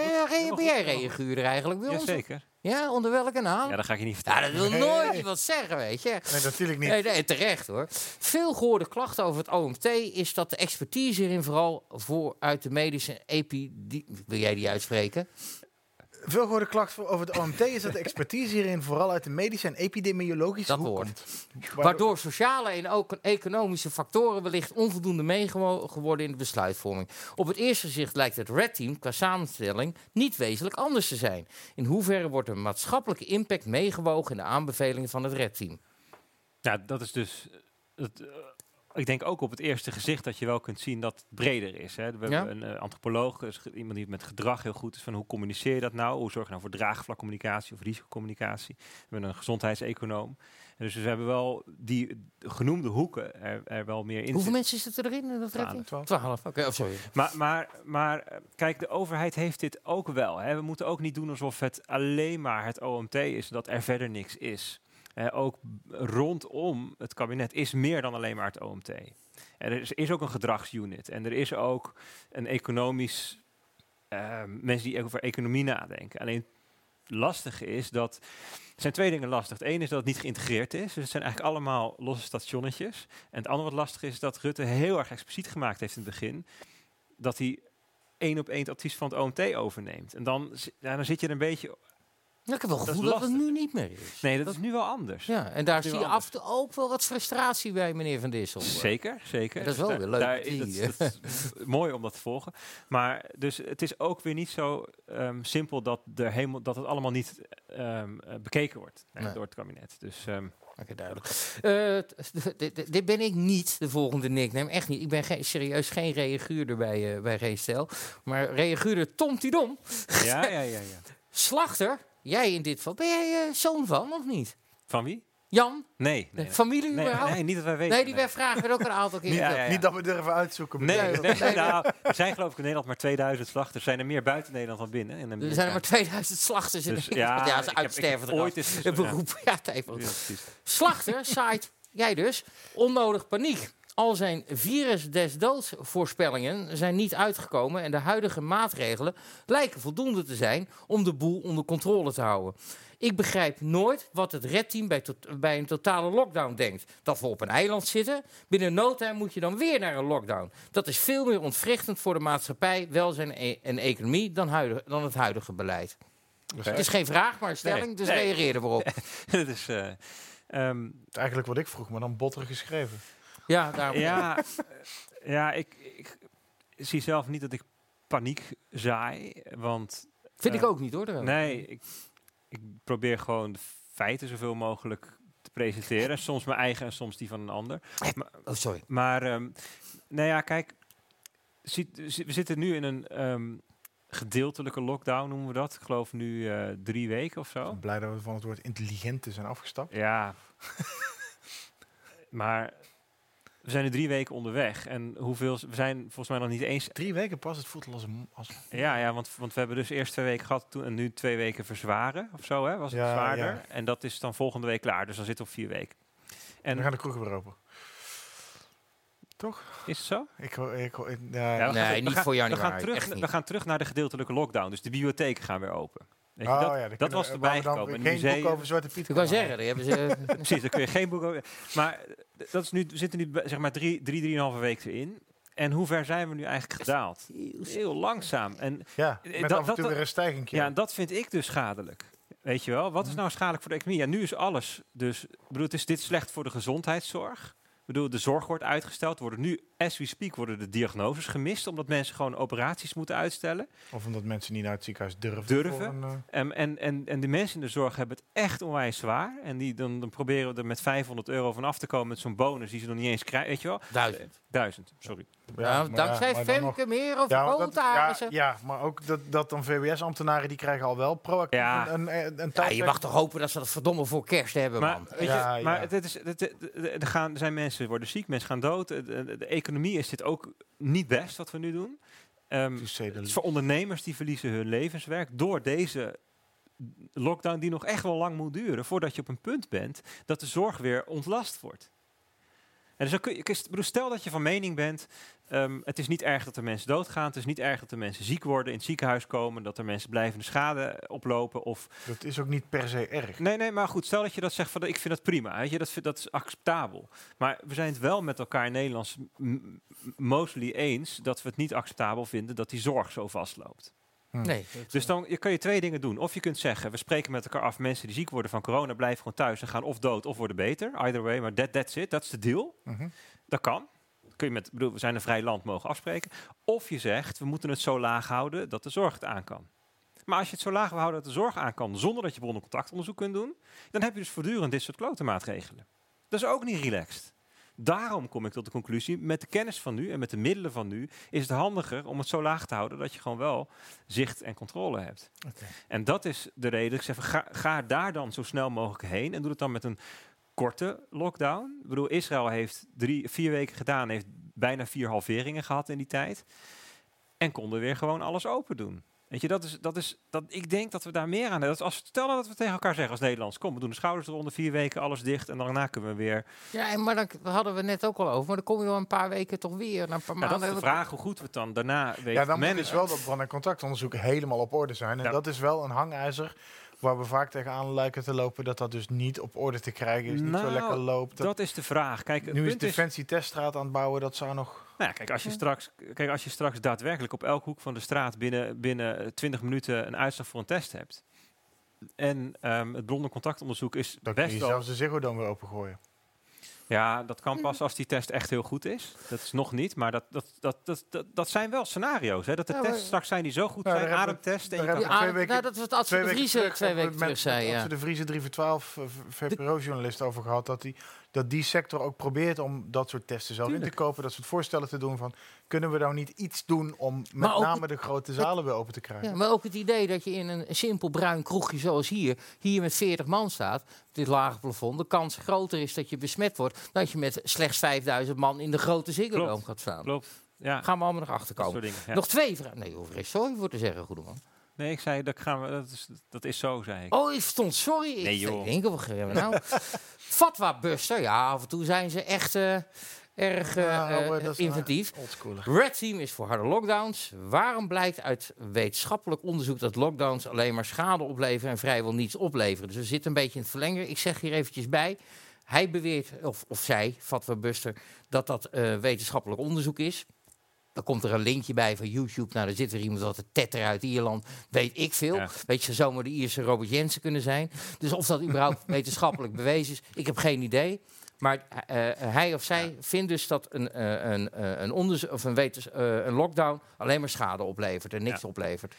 D: goed.
C: ben jij reaguurder eigenlijk bij ons?
D: Jazeker.
C: Ja, onder welke naam?
D: Ja, dat ga ik je niet
C: Ja,
D: vertellen.
C: dat wil nooit iemand zeggen, weet je.
E: Nee, natuurlijk niet.
C: Nee, nee, terecht hoor. Veel gehoorde klachten over het OMT is dat de expertise hierin vooral voor uit de medische epidemie... Wil jij die uitspreken?
E: Veel gehoorde klachten voor- over het OMT is dat de expertise hierin vooral uit de medische en epidemiologische
C: Dat
E: hoek komt.
C: Waardoor sociale en ook economische factoren wellicht onvoldoende meegewogen worden in de besluitvorming. Op het eerste gezicht lijkt het Red Team qua samenstelling niet wezenlijk anders te zijn. In hoeverre wordt de maatschappelijke impact meegewogen in de aanbevelingen van het Red Team?
D: Ja, dat is dus. Het, eh, ik denk ook op het eerste gezicht dat je wel kunt zien dat het breder is. Hè. We
C: Ja.
D: hebben een eh, antropoloog, dus iemand die met gedrag heel goed is. Van hoe communiceer je dat nou? Hoe zorg je nou voor draagvlakcommunicatie of risicocommunicatie? We hebben een gezondheidseconoom. En dus we hebben wel die genoemde hoeken er, er wel meer in.
C: Hoeveel mensen zitten erin in dat Team?
E: Twaalf.
C: Twaalf, oké, oh, sorry.
D: Maar, maar, maar eh, kijk, de overheid heeft dit ook wel. Hè. We moeten ook niet doen alsof het alleen maar het OMT is, dat er verder niks is. Eh, ook rondom het kabinet is meer dan alleen maar het OMT. En er is, is ook een gedragsunit en er is ook een economisch eh, mensen die over economie nadenken. Alleen het lastige is dat er zijn twee dingen lastig. Het ene is dat het niet geïntegreerd is. Dus het zijn eigenlijk allemaal losse stationnetjes. En het andere wat lastig is, dat Rutte heel erg expliciet gemaakt heeft in het begin. Dat hij één op één het advies van het OMT overneemt. En dan, dan zit je er een beetje...
C: Ja, ik heb wel het gevoel dat het nu niet meer is.
D: Nee, dat, is nu wel anders.
C: Ja, en daar zie je af en toe ook wel wat frustratie bij meneer Van Dissel.
D: Zeker, zeker.
C: Dat is wel
D: Daar-
C: weer leuk
D: daar is- dat, dat is mooi om dat te volgen. Maar dus het is ook weer niet zo ehm, simpel dat, er helemaal, dat het allemaal niet ehm, eh, bekeken wordt eh,
C: Nee.
D: door het kabinet. Dus ehm,
C: Oké, duidelijk. Eh, dit- ben ik niet, de volgende nickname. Echt niet. Ik ben geen, serieus geen reaguurder bij, eh bij Geen Stel. Maar reaguurder Tom Tidom.
D: ja, ja, ja, ja.
C: Slachter, jij in dit geval. Ben jij eh, zoon van, of niet?
D: Van wie?
C: Jan?
D: Nee. nee,
C: De familie
D: nee,
C: überhaupt?
D: nee, niet dat wij weten.
C: Nee, die werd vraag werd ook een aantal keer.
D: Ja,
C: gesteld.
D: ja, ja.
E: Niet dat we durven uitzoeken.
D: Nee,
C: Nee,
D: nee,
C: nee.
D: nou, er zijn geloof ik in Nederland maar 2000 slachters. Er zijn er meer buiten Nederland dan binnen. In
C: Er zijn er maar 2000 slachters in
D: Dus
C: Nederland.
D: ja,
C: ja,
D: ik
C: ze
D: heb-
C: uitsterven
D: ik heb ooit eens-
C: Een beroep. Ja, het. Slachter zaait, jij dus, onnodig paniek. Al zijn virus des doods voorspellingen zijn niet uitgekomen en de huidige maatregelen lijken voldoende te zijn om de boel onder controle te houden. Ik begrijp nooit wat het redteam bij, bij een totale lockdown denkt. Dat we op een eiland zitten. Binnen no time moet je dan weer naar een lockdown. Dat is veel meer ontwrichtend voor de maatschappij, welzijn e- en economie dan, dan het huidige beleid. Het is geen vraag, maar een stelling,
D: Nee,
C: dus
D: nee.
C: reageer erop.
D: Dat is... eh, ehm,
E: eigenlijk wat ik vroeg, maar dan botter geschreven.
C: Ja, daarom.
D: ja, eh, ja ik, ik zie zelf niet dat ik paniek zaai. Want
C: Vind ik ook niet hoor.
D: Nee, ik, ik probeer gewoon de feiten zoveel mogelijk te presenteren. Soms mijn eigen en soms die van een ander.
C: Oh, sorry.
D: Maar, ehm nou ja, kijk, ziet- we zitten nu in een ehm, gedeeltelijke lockdown, noemen we dat. Ik geloof nu eh, drie weken of
E: Ik
D: zo.
E: ben blij dat we van het woord intelligente zijn afgestapt.
D: Ja. maar we zijn nu drie weken onderweg. En hoeveel, we zijn volgens mij nog niet eens
E: Drie weken pas, het voelt al als een... Als...
D: Ja, ja want, want we hebben dus eerst twee weken gehad toen, en nu twee weken verzwaren of zo, hè? Was het
E: Ja,
D: zwaarder?
E: ja.
D: En dat is dan volgende week klaar, dus dan zitten we op vier weken.
E: En we gaan de kroegen weer open. Toch?
D: is het zo?
E: Ik, ik, ik, ja,
D: Ja, we gaan-
C: Nee,
D: we
C: niet
D: gaan-
C: voor
D: We
C: januari.
D: gaan, terug, we gaan terug naar de gedeeltelijke lockdown, dus de bibliotheken gaan weer open. Weet je,
E: Oh,
D: dat,
E: ja,
D: dat was erbij gekomen. Een
E: Geen
D: museum.
E: boek over Zwarte Piet
C: Ik wou
E: kunnen
C: zeggen, die hebben ze...
D: Precies, dan kun je geen boek over. Maar eh, dat is nu, we zitten nu bij, zeg maar drie, drie, drieënhalve weken in. En hoe ver zijn we nu eigenlijk gedaald? Heel langzaam. En
E: Ja,
D: Eh,
E: met
D: dat-
E: af en toe
D: dat-
E: weer een stijging.
D: Ja, en dat vind ik dus schadelijk. Weet je wel? Wat is
E: Mhm.
D: nou schadelijk voor de economie? Ja, nu is alles. Dus bedoel, is dit slecht voor de gezondheidszorg. Ik bedoel, de zorg wordt uitgesteld. Worden nu, as we speak, worden de diagnoses gemist. Omdat mensen gewoon operaties moeten uitstellen.
E: Of omdat mensen niet naar het ziekenhuis durven.
D: Durven.
E: een, eh,
D: En, en, en, en de mensen in de zorg hebben het echt onwijs zwaar. En die, dan, dan proberen we er met 500 euro van af te komen met zo'n bonus die ze nog niet eens krijgen. Weet je wel?
C: Duizend.
D: Duizend, sorry.
C: Ja,
E: maar
C: dankzij
E: maar nog-
C: Femke meer of
E: Ja, dat- ja, ja, maar ook dat, dat dan VWS-ambtenaren die krijgen al wel proactief
D: Ja.
E: een, een, een
C: Ja, je mag toch hopen dat ze dat verdomme voor kerst hebben,
D: Maar,
C: man.
D: weet je,
E: Ja,
D: maar het, het is, het, er, gaan, er zijn mensen worden ziek, mensen gaan dood. De, de- de economie is dit ook niet best wat we nu doen.
E: De-
D: het is voor ondernemers die verliezen hun levenswerk door deze lockdown die nog echt wel lang moet duren voordat je op een punt bent dat de zorg weer ontlast wordt. En dus kun je, bedoel, stel dat je van mening bent, ehm, het is niet erg dat er mensen doodgaan, het is niet erg dat er mensen ziek worden, in het ziekenhuis komen, dat er mensen blijvende schade oplopen of
E: dat is ook niet per se erg.
D: Nee, nee, maar goed, stel dat je dat zegt van ik vind dat prima, weet je, dat, dat is acceptabel. Maar we zijn het wel met elkaar in Nederlands mostly eens dat we het niet acceptabel vinden dat die zorg zo vastloopt.
C: Nee.
D: Dus dan je, kun je twee dingen doen. Of je kunt zeggen, we spreken met elkaar af, mensen die ziek worden van corona blijven gewoon thuis en gaan of dood of worden beter. Either way, maar that, that's it, dat is de deal.
E: Mhm.
D: Dat kan. Kun je met, bedoel, we zijn een vrij land, mogen afspreken. Of je zegt, we moeten het zo laag houden dat de zorg het aan kan. Maar als je het zo laag wil houden dat de zorg aan kan, zonder dat je bronnen contactonderzoek kunt doen, dan heb je dus voortdurend dit soort klote maatregelen. Dat is ook niet relaxed. Daarom kom ik tot de conclusie, met de kennis van nu en met de middelen van nu, is het handiger om het zo laag te houden dat je gewoon wel zicht en controle hebt. En dat is de reden. Ik zeg, ga, ga daar dan zo snel mogelijk heen en doe het dan met een korte lockdown. Ik bedoel, Israël heeft drie, vier weken gedaan, heeft bijna vier halveringen gehad in die tijd. En konden weer gewoon alles open doen. Weet je, dat is, dat is, dat, ik denk dat we daar meer aan hebben. Dat is als, stel nou dat we tegen elkaar zeggen als Nederlands, kom, we doen de schouders eronder, vier weken, alles dicht en daarna kunnen we weer.
C: Ja, en maar dan hadden we net ook al over. Maar dan kom je wel een paar weken toch weer. Een paar
D: Maar dat is de vraag hoe goed we het dan daarna weten
E: Ja, dan moet
D: managen.
E: dus wel dat bron- en contactonderzoek helemaal op orde zijn. En
D: Ja.
E: dat is wel een hangijzer waar we vaak tegenaan lijken te lopen dat dat dus niet op orde te krijgen is, niet zo
D: Nou,
E: lekker loopt. Dat,
D: Dat is de vraag. Kijk,
E: nu is
D: punt is,
E: Defensie teststraat aan het bouwen, dat zou nog...
D: Nou ja, kijk, als je straks, kijk, als je straks daadwerkelijk op elke hoek van de straat binnen, binnen eh, 20 minuten een uitslag voor een test hebt. En ehm, het bron- en contactonderzoek is
E: Dan kun
D: best
E: je
D: wel.
E: zelfs de Ziggo dan weer opengooien.
D: Ja, dat kan pas als die test echt heel goed is. Dat is nog niet, maar dat, dat, dat, dat, dat, dat zijn wel scenario's. Hè? Dat de
C: Ja,
D: tests straks zijn die zo goed
E: Nou,
D: zijn, ademtest. En je kan-
E: twee weken-
C: nou, dat was het Ad de Vriezen twee weken terug zei. Ja.
E: Adse de Vriezen 3 voor 12 eh, VPRO-journalist over gehad. Dat die, dat die sector ook probeert om dat soort testen zelf in te kopen. Dat soort voorstellen te doen van, kunnen we nou niet iets doen om met name de grote zalen weer open te krijgen?
C: Ja, maar ook het idee dat je in een simpel bruin kroegje zoals hier, hier met 40 man staat, dit lage plafond, de kans groter is dat je besmet wordt, dan dat je met slechts 5000 man in de grote Ziggo gaat staan.
D: Klopt. Ja,
C: Gaan we allemaal nog
D: dat
C: achterkomen.
D: soort dingen. ja.
C: Nog twee vragen. Nee, hoef er sorry voor te zeggen, goede man.
D: Nee, ik zei, dat, gaan we, dat, is, dat is zo, zei ik.
C: Oh, ik stond sorry.
D: Nee,
C: ik
D: joh.
C: denk, wat gaan we nou? Fatwa Buster, ja, af en toe zijn ze echt eh, erg
E: Ja, oh, is
C: inventief. Red Team is voor harde lockdowns. Waarom blijkt uit wetenschappelijk onderzoek dat lockdowns alleen maar schade opleveren en vrijwel niets opleveren? Dus we zitten een beetje in het verlengen. Ik zeg hier eventjes bij. Hij beweert, of, of zij, Fatwa Buster, dat dat eh, wetenschappelijk onderzoek is. Dan komt er een linkje bij van YouTube. Nou, daar zit er iemand wat de tetter uit Ierland. Weet ik veel.
D: Ja.
C: Weet je, zomaar de Ierse Robert Jensen kunnen zijn. Dus of dat überhaupt wetenschappelijk bewezen is, ik heb geen idee. Maar eh, eh, hij of zij vindt dus dat een, eh, een, eh, een, onderzoek, of een, wetens, eh, een lockdown alleen maar schade oplevert en niks
D: Ja.
C: oplevert.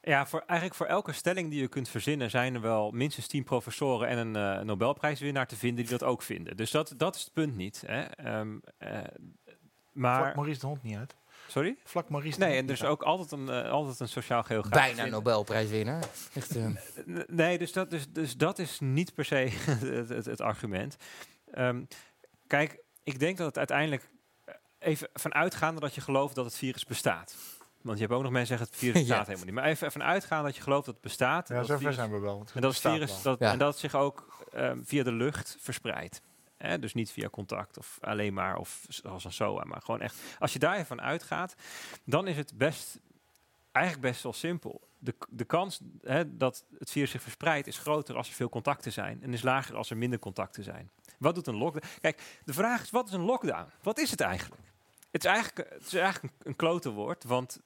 D: Ja, voor, eigenlijk voor elke stelling die je kunt verzinnen zijn er wel minstens tien professoren en een eh, Nobelprijswinnaar te vinden die dat ook vinden. Dus dat, dat is het punt niet. Hè. Ehm, eh, maar,
E: Maurice de Hond niet uit.
D: Sorry?
E: Vlak Maurice
D: Nee, en er
E: uit.
D: ook altijd een, eh, altijd een sociaal geograaf.
C: Bijna Nobelprijswinnaar. Echt, eh,
D: Nee, dus dat, dus, dus dat is niet per se het, het, het argument. Ehm, kijk, ik denk dat het uiteindelijk eh, even vanuitgaande dat je gelooft dat het virus bestaat. Want je hebt ook nog mensen zeggen het virus
C: Ja.
D: bestaat helemaal niet. Maar even vanuitgaande dat je gelooft dat het bestaat. en
E: Ja,
D: dat het
E: zover
D: virus-
E: zijn we wel. Het
D: en dat het virus dat,
C: Ja.
D: en dat het zich ook ehm, via de lucht verspreidt. Hè, dus niet via contact of alleen maar of zoals een SOA, maar gewoon echt. Als je daar even van uitgaat, dan is het best, eigenlijk best wel simpel. De, de kans hè, dat het virus zich verspreidt is groter als er veel contacten zijn en is lager als er minder contacten zijn. Wat doet een lockdown? Kijk, de vraag is: wat is een lockdown? Wat is het eigenlijk? Het is eigenlijk, het is eigenlijk een, een klote woord, want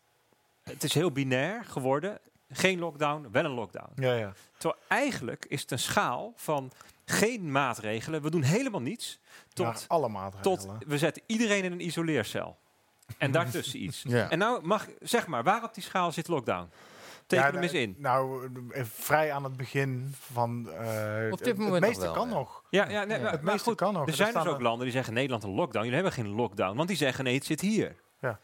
D: het is heel binair geworden. Geen lockdown, wel een lockdown.
E: Ja, ja.
D: Terwijl eigenlijk is het een schaal van geen maatregelen. We doen helemaal niets. Tot,
E: alle maatregelen.
D: tot we zetten iedereen in een isoleercel. En daartussen iets.
C: ja.
D: En nou mag, zeg maar, waar op die schaal zit lockdown? Teken
E: Ja,
D: hem eens
E: de-
D: in.
E: Nou, eh, vrij aan het begin van... eh,
C: Op dit
E: het-
C: moment
E: Het
C: nog
E: meeste
C: wel,
E: kan
C: ja.
E: nog.
D: Ja, ja, nee,
C: Ja.
D: maar,
E: Het
D: maar
E: meeste
D: goed,
E: kan nog.
D: er
E: Er
D: zijn
E: staan
D: dus ook landen die zeggen Nederland een lockdown. Jullie hebben geen lockdown, want die zeggen nee, het zit hier.
E: Ja.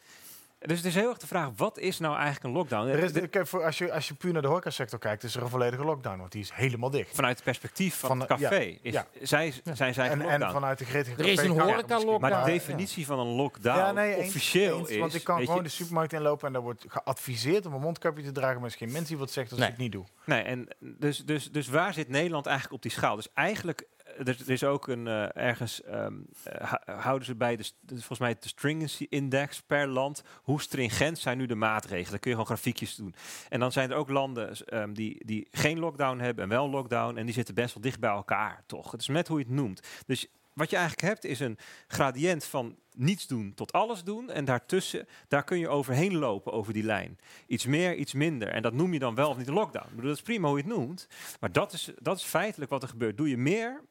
D: Dus het is heel erg de vraag, wat is nou eigenlijk een lockdown?
E: Er is,
D: De-
E: kijk, voor, als, je, als je puur naar de horecasector kijkt, is er een volledige lockdown, want die is helemaal dicht.
D: vanuit het perspectief van,
E: Van
D: het
E: de- ja,
D: café is,
E: ja.
D: zij, zijn zij
E: En,
D: lockdown.
E: en vanuit de gretige
C: Er is een
E: café-
C: horeca-lockdown.
D: maar de
C: Ja.
D: definitie van een lockdown
E: Ja, nee,
D: officieel
E: eens,
D: is...
E: Want ik kan gewoon
D: je,
E: de supermarkt inlopen en daar wordt geadviseerd om een mondkapje te dragen, maar er is geen mens die wat zegt als
C: Nee.
E: ik het niet doe.
D: Nee, en dus, dus, dus waar zit Nederland eigenlijk op die schaal? Dus eigenlijk, er, er is ook een eh, ergens, ehm, eh, hou- houden ze bij de, volgens mij de stringency index per land. Hoe stringent zijn nu de maatregelen? Dan kun je gewoon grafiekjes doen. En dan zijn er ook landen ehm, die, die geen lockdown hebben en wel lockdown. En die zitten best wel dicht bij elkaar, toch? Het is net hoe je het noemt. Dus wat je eigenlijk hebt is een gradient van niets doen tot alles doen. En daartussen, daar kun je overheen lopen over die lijn. Iets meer, iets minder. En dat noem je dan wel of niet een lockdown. Ik bedoel, dat is prima hoe je het noemt. Maar dat is, dat is feitelijk wat er gebeurt. Doe je meer,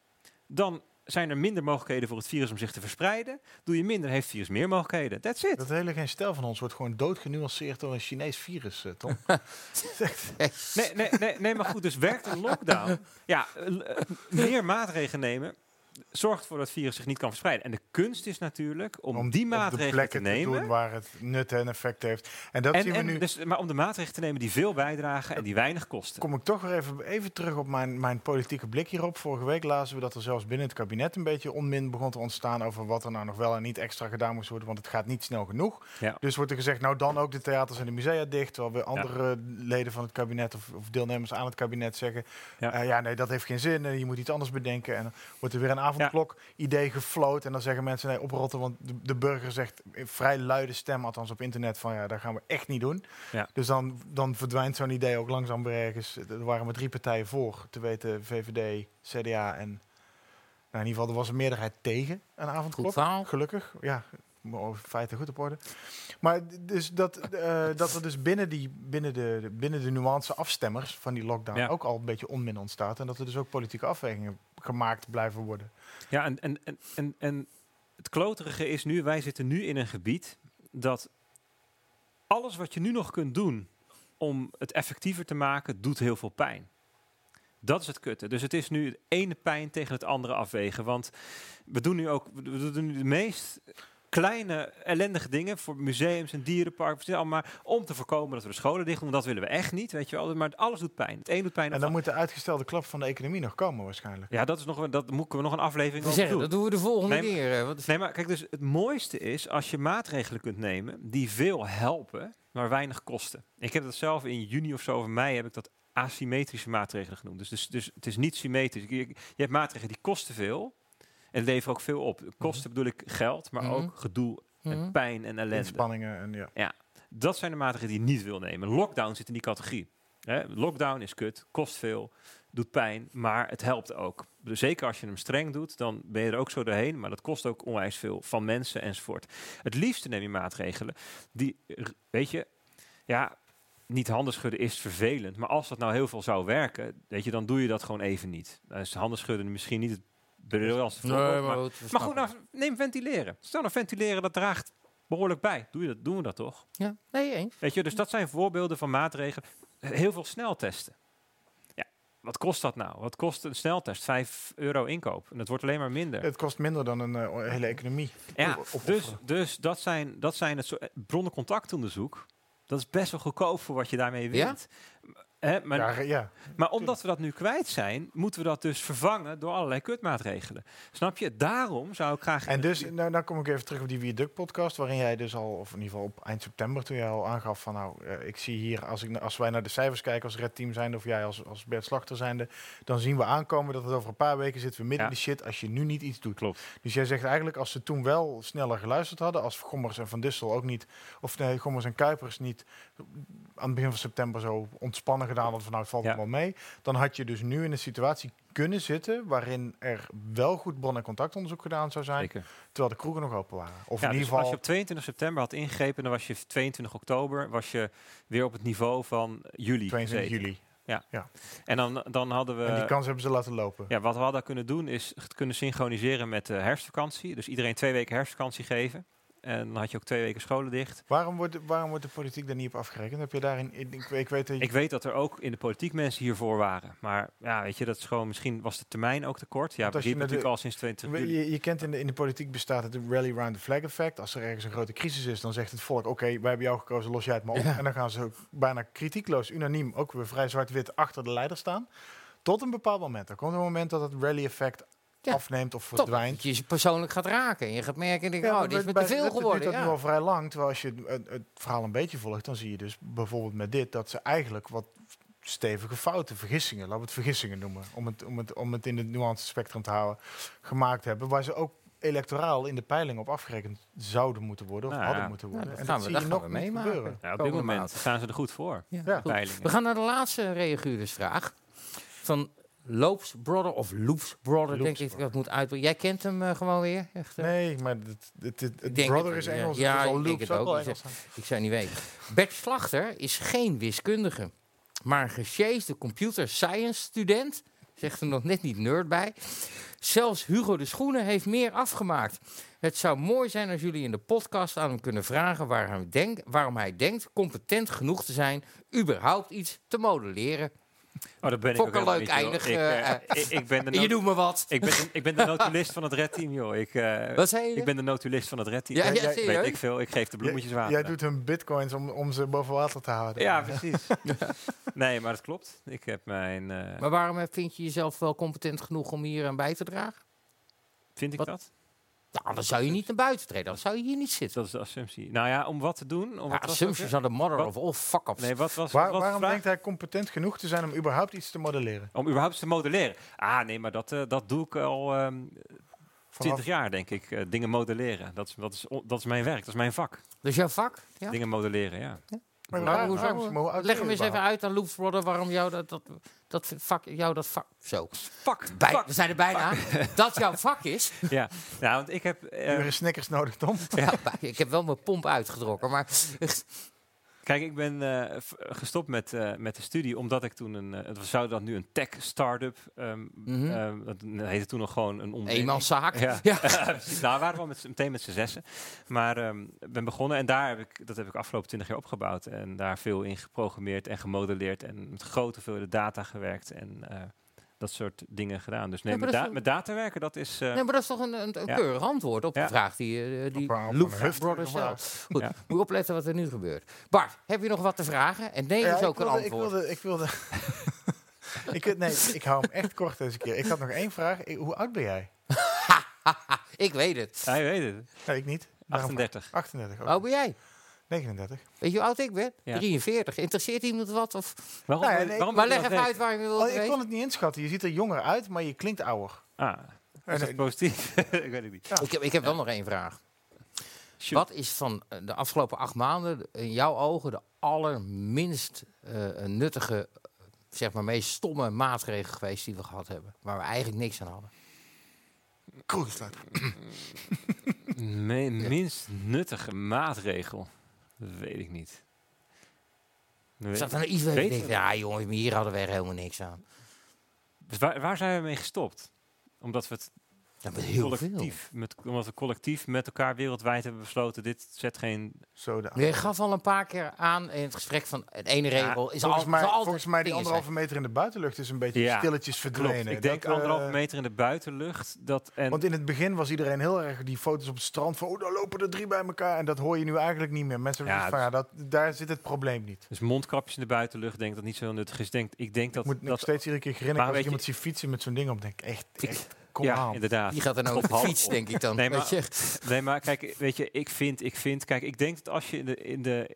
D: dan zijn er minder mogelijkheden voor het virus om zich te verspreiden. Doe je minder, heeft het virus meer mogelijkheden. That's it.
E: Dat hele geen stel van ons wordt gewoon doodgenuanceerd door een Chinees virus, eh, Tom.
D: Nee, nee, nee, nee, maar goed, dus werkt een lockdown? Ja, eh, eh, meer maatregelen nemen zorgt ervoor dat het virus zich niet kan verspreiden. En de kunst is natuurlijk om, die
E: op de
D: maatregelen te nemen.
E: doen waar het nut en effect heeft. En dat
D: en,
E: zien we nu.
D: dus, maar om de maatregelen te nemen die veel bijdragen en die weinig kosten.
E: kom ik toch weer even, even terug op mijn, mijn politieke blik hierop. Vorige week lazen we dat er zelfs binnen het kabinet een beetje onmin begon te ontstaan over wat er nou nog wel en niet extra gedaan moest worden, want het gaat niet snel genoeg.
D: Ja.
E: Dus wordt er gezegd, nou dan ook de theaters en de musea dicht, terwijl weer andere leden van het kabinet of, of deelnemers aan het kabinet zeggen,
D: Ja.
E: ja. ja nee dat heeft geen zin, eh, je moet iets anders bedenken. En dan wordt er weer een avondklok idee gefloot en dan zeggen mensen nee oprotten, want de, de burger zegt in vrij luide stem, althans op internet, van ja dat gaan we echt niet doen.
D: Ja.
E: Dus dan, dan verdwijnt zo'n idee ook langzaam weer ergens. Er waren maar drie partijen voor, te weten VVD, CDA en... Nou, in ieder geval, er was een meerderheid tegen een avondklok. Gelukkig, ja. Over feiten goed op orde. Maar dus dat, eh, dat er dus binnen, die, binnen, de, de- binnen de nuance afstemmers van die lockdown
D: Ja.
E: ook al een beetje onmin ontstaat. En dat er dus ook politieke afwegingen gemaakt blijven worden.
D: Ja, en, en, en, en, en het kloterige is nu, wij zitten nu in een gebied dat alles wat je nu nog kunt doen om het effectiever te maken, doet heel veel pijn. Dat is het kutte. Dus het is nu het ene pijn tegen het andere afwegen. Want we doen nu ook we doen nu de meest kleine ellendige dingen voor museums en dierenparken. Allemaal maar om te voorkomen dat we de scholen dicht doen. Want dat willen we echt niet, weet je wel. Maar alles doet pijn. Het een doet pijn.
E: En dan moet de uitgestelde klap van de economie nog komen waarschijnlijk.
D: ja, dat is nog, een- dat moeten we nog een aflevering over doen.
C: dat doen we de volgende
D: Nee,
C: keer. want-
D: Nee, maar kijk, dus het mooiste is als je maatregelen kunt nemen die veel helpen, maar weinig kosten. Ik heb dat zelf in juni of zo of mei heb ik dat asymmetrische maatregelen genoemd. Dus, dus, dus het is niet symmetrisch. Je, je hebt maatregelen die kosten veel en leveren ook veel op. Kosten bedoel ik geld, maar
C: Mhm.
D: ook gedoe en
C: Mhm.
D: pijn en ellende.
E: Inspanningen en ja.
D: Dat zijn de maatregelen die je niet wil nemen. Lockdown zit in die categorie. Hè? Lockdown is kut, kost veel, doet pijn, maar het helpt ook. Dus zeker als je hem streng doet, dan ben je er ook zo doorheen. Maar dat kost ook onwijs veel van mensen enzovoort. Het liefste neem je maatregelen die, weet je, ja, niet handen schudden is vervelend. Maar als dat nou heel veel zou werken, weet je, dan doe je dat gewoon even niet. Dan is handen schudden misschien niet het briljantste
C: Nee, maar
D: maar,
C: goed,
D: maar nou, neem ventileren. Stel nou ventileren, dat draagt behoorlijk bij. Doe je dat, doen we dat toch?
C: Ja, nee, eens.
D: Weet je, dus dat zijn voorbeelden van maatregelen. heel veel sneltesten. Ja, wat kost dat nou? Wat kost een sneltest? 5 euro inkoop. En het wordt alleen maar minder.
E: Het kost minder dan een eh, hele economie.
D: Ja, dus, dus dat zijn, dat zijn het soort bronnencontactonderzoek. Dat is best wel goedkoop voor wat je daarmee
C: Ja?
D: Hè, maar,
E: Ja, ja.
D: maar omdat we dat nu kwijt zijn, moeten we dat dus vervangen door allerlei kutmaatregelen. Snap je? Daarom zou ik graag.
E: En dus, nou, dan kom ik even terug op die Viaduct podcast, waarin jij dus al, of in ieder geval op eind september, toen jij al aangaf van nou, eh, ik zie hier, als, ik, als wij naar de cijfers kijken als Red Team zijnde, of jij als, als Bert Slachter zijnde, dan zien we aankomen dat het over een paar weken zitten we midden
D: Ja.
E: in de shit als je nu niet iets doet.
D: Klopt.
E: Dus jij zegt eigenlijk, als ze toen wel sneller geluisterd hadden, als Gommers en Van Dissel ook niet, of nee, Gommers en Kuipers niet aan het begin van september zo ontspannen gedaan hadden van nou, het valt
D: Ja.
E: allemaal mee, dan had je dus nu in een situatie kunnen zitten waarin er wel goed bron- en contactonderzoek gedaan zou zijn,
D: Zeker.
E: terwijl de kroegen nog open waren. Of
D: Ja,
E: in ieder
D: dus als
E: geval...
D: je op 22 september had ingegrepen, dan was je 22 oktober was je weer op het niveau van juli.
E: 22
D: gezeten.
E: juli.
D: En dan, dan hadden we.
E: en die kans hebben ze laten lopen.
D: Ja, wat we hadden kunnen doen is het kunnen synchroniseren met de herfstvakantie. Dus iedereen twee weken herfstvakantie geven. En dan had je ook twee weken scholen dicht.
E: Waarom, wordt, de- waarom wordt de politiek daar niet op afgerekend? Heb je daarin... Ik, ik, weet dat je-
D: Ik weet dat er ook in de politiek mensen hiervoor waren. Maar ja, weet je, dat is gewoon, misschien was de termijn ook te kort. Ja,
E: de-
D: natuurlijk al sinds 20
E: We-
D: juli.
E: Je, je kent in de, in de politiek bestaat het rally round the flag effect. Als er ergens een grote crisis is, dan zegt het volk: Oké, wij hebben jou gekozen, los jij het maar op.
C: Ja.
E: En dan gaan ze ook bijna kritiekloos, unaniem, ook weer vrij zwart-wit achter de leider staan. Tot een bepaald moment. Er komt een moment dat het rally effect
C: Ja.
E: afneemt of verdwijnt.
C: dat je persoonlijk gaat raken. En je gaat merken, en denk,
E: Ja,
C: oh, dit is
E: bij-
C: me te
E: bij
C: veel geworden.
E: duurt dat nu al vrij lang. Terwijl als je het, het verhaal een beetje volgt, dan zie je dus bijvoorbeeld met dit dat ze eigenlijk wat stevige fouten, vergissingen, laten we het vergissingen noemen, om het, om het, om het in het nuance spectrum te houden, gemaakt hebben. Waar ze ook electoraal in de peiling op afgerekend zouden moeten worden of
D: Nou
E: hadden
D: ja.
E: moeten
C: Ja,
E: worden.
C: dat
E: en
C: gaan
E: dat
C: we-
E: zie
C: dat
E: je
C: gaan
E: nog
C: meemaken.
E: gebeuren.
D: Ja, op dit moment staan ze er goed voor.
C: Ja,
E: Ja.
C: goed.
D: Peilingen.
C: We gaan naar de laatste reaguurdersvraag. Van Loops Brother of Loops Brother,
E: Loops
C: denk ik dat ik moet uitbrengen. Jij kent hem eh, gewoon weer? Echt, eh?
E: Nee, maar het, het, het, het
C: denk
E: brother
C: het,
E: is. Engels,
C: Ja,
E: het is al
C: ik denk
E: loops
C: het
E: ook
C: Ik zou niet weten. Bert Slachter is geen wiskundige, maar een gesjeesde computer science student. Zegt er nog net niet nerd bij. Zelfs Hugo de Schoenen heeft meer afgemaakt. Het zou mooi zijn als jullie in de podcast aan hem kunnen vragen waar hij denk, waarom hij denkt competent genoeg te zijn überhaupt iets te modelleren.
D: Oh, dat ben ik
C: Vond
D: ook
C: ik leuk eindig,
D: Ik, eh,
C: eh,
D: ik, ik ben de
C: Je doet me wat.
D: ik, ben, ik ben de notulist van het Red Team, joh. Ik, eh,
C: Wat zei je?
D: ik ben de notulist van het Red Team.
C: ja, ja,
E: jij-
D: Weet ik veel. Ik geef de bloemetjes water.
E: Jij doet hun bitcoins om, om ze boven water te houden.
D: Ja, precies. nee, maar dat klopt. Ik heb mijn... eh,
C: Maar waarom vind je jezelf wel competent genoeg om hier aan bij te dragen?
D: vind ik
C: wat-
D: dat?
C: Nou, dan zou je niet naar buiten treden. Dan zou je hier niet zitten.
D: Dat is de assumptie. Nou ja, om wat te doen? Om
C: Ja,
D: weer?
C: are the mother
D: Wat?
C: of all fuck-ups.
D: Nee, wat was,
E: Waar-
D: wat was de
E: waarom
D: vraag?
E: denkt hij competent genoeg te zijn om überhaupt iets te modelleren?
D: Om überhaupt te modelleren. Ah, nee, maar dat, eh, dat doe ik al ehm 20 jaar, denk ik. eh, dingen modelleren. Dat is, dat, is, dat is mijn werk, dat is mijn vak.
C: Dus jouw vak? Ja?
D: Dingen modelleren, ja.
E: Maar waar-
C: hoezo?
E: waarom- maar hoe oud
C: Leg hem eens even uit aan Loops Brother waarom jou dat, dat, dat vak, jou dat vak, zo.
D: Vak,
C: Bij,
D: vak.
C: we zijn er bijna. Dat jouw vak is.
D: Ja, nou, want ik heb... eh,
E: een Snickers nodig, Tom.
C: Ja, ik heb wel mijn pomp uitgetrokken, maar
D: Kijk, ik ben v- gestopt met, eh, met de studie omdat ik toen een... eh, we zouden dat nu een tech-startup... ehm
C: Mhm.
D: ehm, dat heette toen nog gewoon een onderneming.
C: eenmanszaak.
D: Ja.
C: Ja.
D: Nou, we waren wel met, meteen met z'n zessen. Maar ik ben begonnen en daar heb ik, dat heb ik afgelopen twintig jaar opgebouwd. En daar veel in geprogrammeerd en gemodelleerd. En met grote hoeveelheden data gewerkt. En dat soort dingen gedaan. Dus nee,
C: Ja, maar
D: met, da- met data werken, dat is... eh,
C: Nee, maar dat is toch een, een, een
D: Ja.
C: keurig antwoord op
D: Ja.
C: de vraag die, eh, die
E: Op een- op
C: Loops
E: een heftige
C: Brother
E: vraag.
C: stelt. Goed,
D: Ja.
C: moet je opletten wat er nu gebeurt. Bart, heb je nog wat te vragen? En nee
E: Ja,
C: is
E: ik
C: ook een
E: wilde, ik
C: antwoord.
E: wilde, ik wilde. ik, nee, ik hou hem echt kort deze keer. Ik had nog één vraag. Ik- hoe oud ben jij?
C: Ik weet het.
D: je weet het.
E: Nee, ik niet. Daarom-
D: 38.
E: 38. ook.
C: Hoe oud ben jij?
E: 39.
C: Weet je hoe oud ik ben?
D: Ja.
C: 43. Interesseert iemand wat? Of...
D: Waarom,
E: Nou ja, nee,
D: waarom
C: Maar leg
D: je
C: even uit waar je wil
E: Oh, ik kon het niet inschatten. Je ziet er jonger uit, maar je klinkt ouder.
D: Ah,
E: En,
D: is dat positief? ik weet het niet.
E: Ja.
C: Ik heb, ik heb wel nog één vraag.
D: Shoot.
C: Wat is van eh, de afgelopen acht maanden in jouw ogen de allerminst eh, nuttige, zeg maar meest stomme maatregel geweest die we gehad hebben? Waar we eigenlijk niks aan hadden.
E: Kroegensluit.
D: Me- minst nuttige maatregel? Weet ik niet. Weet-
C: Zat er nou iets
D: weet het.
C: ja jongens, hier hadden we er helemaal niks aan.
D: Dus waar, waar zijn we mee gestopt? Omdat we het
C: Ja, met heel
D: collectief, met, omdat we collectief met elkaar wereldwijd hebben besloten, dit zet geen...
E: Zo de
C: Je gaf al een paar keer aan in het gesprek van het ene regel is
E: volgens,
C: al,
E: mij,
C: altijd
E: volgens mij die anderhalve meter in de buitenlucht is een beetje
D: Ja,
E: stilletjes verdwenen.
D: Klopt. Ik denk
E: Dat, eh,
D: anderhalve meter in de buitenlucht. Dat, en,
E: Want in het begin was iedereen heel erg die foto's op het strand van, oh, daar lopen er drie bij elkaar. En dat hoor je nu eigenlijk niet meer. Mensen
D: Ja,
E: van, ja, dat, daar zit het probleem niet.
D: dus mondkapjes in de buitenlucht, denk ik dat niet zo nuttig is. Denk, ik denk dat...
E: ik moet nog steeds iedere keer grinniken
D: Maar
E: als ik iemand zie fietsen met zo'n ding op. denk ik, echt, echt kom
D: ja,
E: aan.
D: inderdaad.
C: Die gaat dan over
D: Op
C: de fiets,
D: op.
C: denk ik dan.
D: Nee,
C: weet
D: maar-
C: je?
D: Nee, maar kijk, weet je, ik vind, ik vind, kijk, ik denk dat als je in de, in de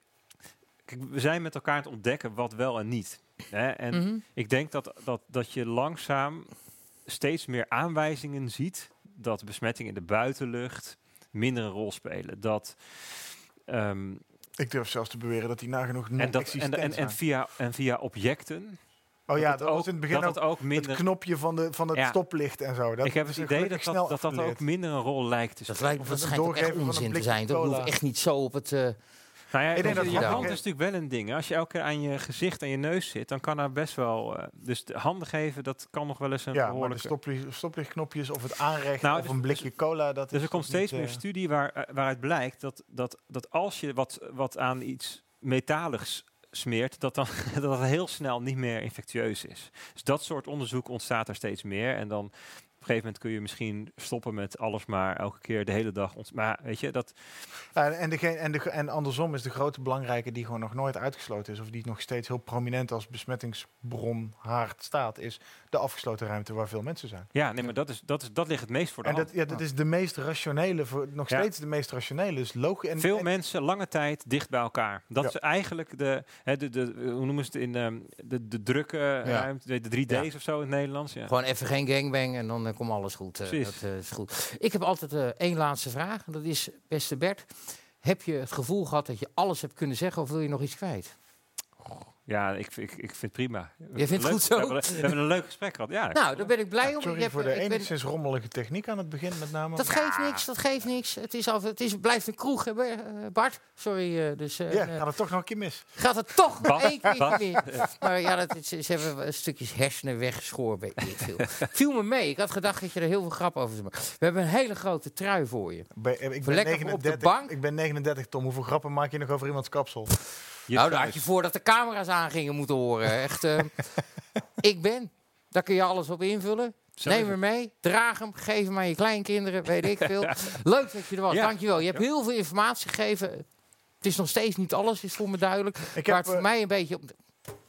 D: kijk, we zijn met elkaar aan het ontdekken wat wel en niet. Hè? En
C: Mhm.
D: ik denk dat, dat, dat je langzaam steeds meer aanwijzingen ziet dat besmettingen in de buitenlucht minder een rol spelen. Dat, ehm,
E: Ik durf zelfs te beweren dat die nagenoeg
D: en, dat, en, en, via, en via objecten.
E: Oh ja,
D: het
E: dat was in het begin
D: dat
E: ook
D: het ook
E: knopje van, de, van het
D: Ja.
E: stoplicht en zo. Dat
D: ik heb het idee dat dat, dat, dat ook minder een rol lijkt te
C: Dat,
D: spelen.
C: lijkt,
E: Of
C: dat
E: het
C: schijnt ook echt
E: doorgeven van een
C: onzin te zijn. Dat hoeft echt niet zo op het... eh,
D: Nou ja,
E: Ik denk
D: dat
E: dat
D: je
E: het
D: hand is natuurlijk wel een ding. Als je elke keer aan je gezicht en je neus zit, dan kan daar best wel. eh, dus de handen geven, dat kan nog wel eens een
E: Ja, maar de
D: behoorlijke.
E: stoplicht, stoplichtknopjes of het aanrecht
D: Nou,
E: of
D: dus-
E: een blikje cola. Dat
D: dus
E: is
D: er komt steeds
E: niet,
D: meer
E: eh,
D: studie waar, waaruit blijkt dat, dat, dat als je wat, wat aan iets metaligs smeert, dat, dan, dat heel snel niet meer infectieus is. Dus dat soort onderzoek ontstaat er steeds meer. En dan gegeven moment kun je misschien stoppen met alles maar elke keer de hele dag. Ont maar weet je, dat,
E: Ja, en, degene, en, de, en andersom is de grote belangrijke die gewoon nog nooit uitgesloten is, of die nog steeds heel prominent als besmettingsbron haard staat, is de afgesloten ruimte waar veel mensen zijn.
D: ja, nee, maar dat, is, dat, is, dat ligt het meest voor de
E: En
D: hand.
E: dat, ja, dat is de meest rationele, voor, nog
D: Ja.
E: steeds de meest rationele. Dus logisch. En,
D: Veel
E: en-
D: mensen lange tijd dicht bij elkaar. Dat
E: Ja.
D: is eigenlijk de, hè, de, de, hoe noemen ze het in ehm, de, de drukke ruimte, de 3D's of zo in het Nederlands. Ja.
C: Gewoon even geen gangbang en dan komt alles goed. eh,
D: Precies.
C: dat eh, is goed. Ik heb altijd eh, één laatste vraag. en Dat is, beste Bert, heb je het gevoel gehad dat je alles hebt kunnen zeggen of wil je nog iets kwijt?
D: Ja, ik, ik, ik vind het prima. We
C: vindt het
D: leuk-
C: goed zo?
D: We hebben, we hebben een leuk gesprek gehad. Ja,
C: Nou, daar ben ik blij om.
E: Sorry
C: Je hebt,
E: voor de
C: eh, ik ben-
E: enigszins rommelige techniek aan het begin met name.
C: dat geeft niks, dat geeft niks. Het, is af, het is, blijft een kroeg, hè, eh, Bart. Sorry, eh, dus eh,
E: ja, gaat het toch nog een keer mis.
C: gaat het toch nog één keer
D: Bas.
C: meer. Maar ja, dat is, ze hebben stukjes hersenen weggeschoren, weet ik veel. Viel me mee. Ik had gedacht dat je er heel veel grap over zou maken. We hebben een hele grote trui voor je.
E: Ik, ben
C: lekker op de
E: 39,
C: bank?
E: ik ben 39, Tom. Hoeveel grappen maak je nog over iemands kapsel?
C: Nou, daar had je voordat de camera's aangingen moeten horen. Echt, eh, ik ben. Daar kun je alles op invullen.
D: Zo
C: Neem hem mee, draag hem, geef hem aan je kleinkinderen, weet ik veel. Leuk dat je er was,
D: Ja.
C: dankjewel. Je hebt heel veel informatie gegeven. Het is nog steeds niet alles, is voor me duidelijk.
E: Ik heb,
C: het voor
E: eh,
C: mij een beetje... Op...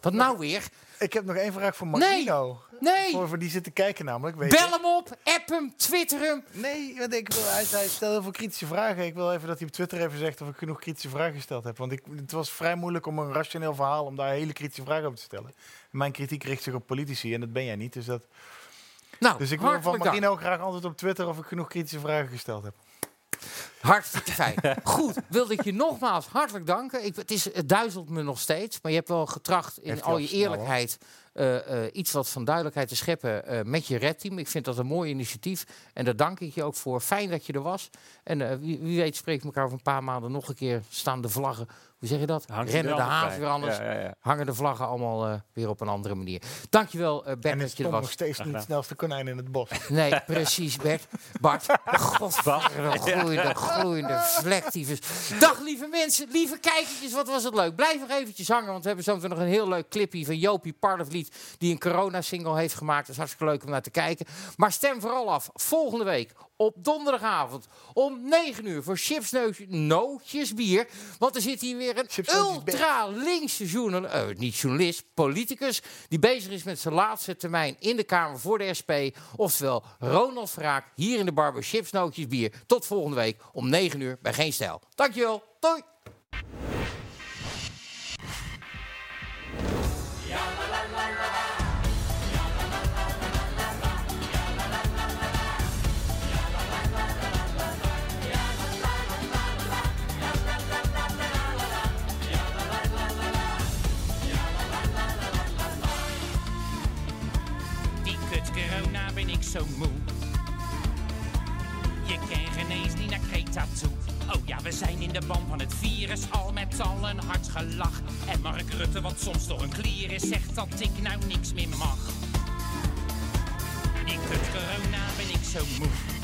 C: Wat nou weer?
E: Ik heb nog één vraag voor. Martino.
C: Nee,
E: Voor, voor die zitten kijken namelijk. Weet
C: bel hem op, app hem, twitter hem.
E: Nee, want ik wil, hij, hij stelt heel veel kritische vragen. Ik wil even dat hij op Twitter even zegt of ik genoeg kritische vragen gesteld heb. Want ik, het was vrij moeilijk om een rationeel verhaal, om daar hele kritische vragen over te stellen. Mijn kritiek richt zich op politici en dat ben jij niet. Dus, dat,
C: Nou,
E: dus ik wil van
C: dank.
E: Martino graag antwoord op Twitter of ik genoeg kritische vragen gesteld heb.
C: Hartstikke fijn. Goed, wilde ik je nogmaals hartelijk danken. Ik, het, is, het duizelt me nog steeds, maar je hebt wel getracht in al je eerlijkheid eh, eh, iets wat van duidelijkheid te scheppen eh, met je redteam. Ik vind dat een mooi initiatief en daar dank ik je ook voor. Fijn dat je er was. En wie, wie weet spreken we elkaar over een paar maanden nog een keer. Staan de vlaggen, hoe zeg je dat?
D: Hangt
C: Rennen de haven
D: bij.
C: weer anders.
D: Ja, ja, ja.
C: Hangen de vlaggen allemaal eh, weer op een andere manier. Dankjewel uh, Bert
E: En
C: dat je er
E: Tom nog
C: was.
E: steeds niet het snelste konijn in het bos.
C: Nee, precies, Bert. Bart. Godverdomme, gloeiende, gloeiende vlektyfus. Dag, lieve mensen, lieve kijkertjes, wat was het leuk. Blijf nog eventjes hangen, want we hebben zometeen nog een heel leuk clipje van Jopie Parlevliet, die een corona-single heeft gemaakt. Dat is hartstikke leuk om naar te kijken. Maar stem vooral af, volgende week op donderdagavond om 9 uur voor Chips Nootjes Bier. Want er zit hier weer een
E: Chips Nootjes
C: ultra linkse journalist, eh, niet journalist, politicus, die bezig is met zijn laatste termijn in de Kamer voor de SP. Oftewel Ronald Vraak hier in de Barber Chips Nootjes Bier. Tot volgende week om 9 uur bij Geen Stijl. Dankjewel, doei!
I: Zo moe. Je kan geen eens niet naar Kreta toe. Oh ja, we zijn in de ban van het virus, al met al een hard gelach. En Mark Rutte, wat soms door een klier is, zegt dat ik nou niks meer mag. Die kut corona ben ik zo moe.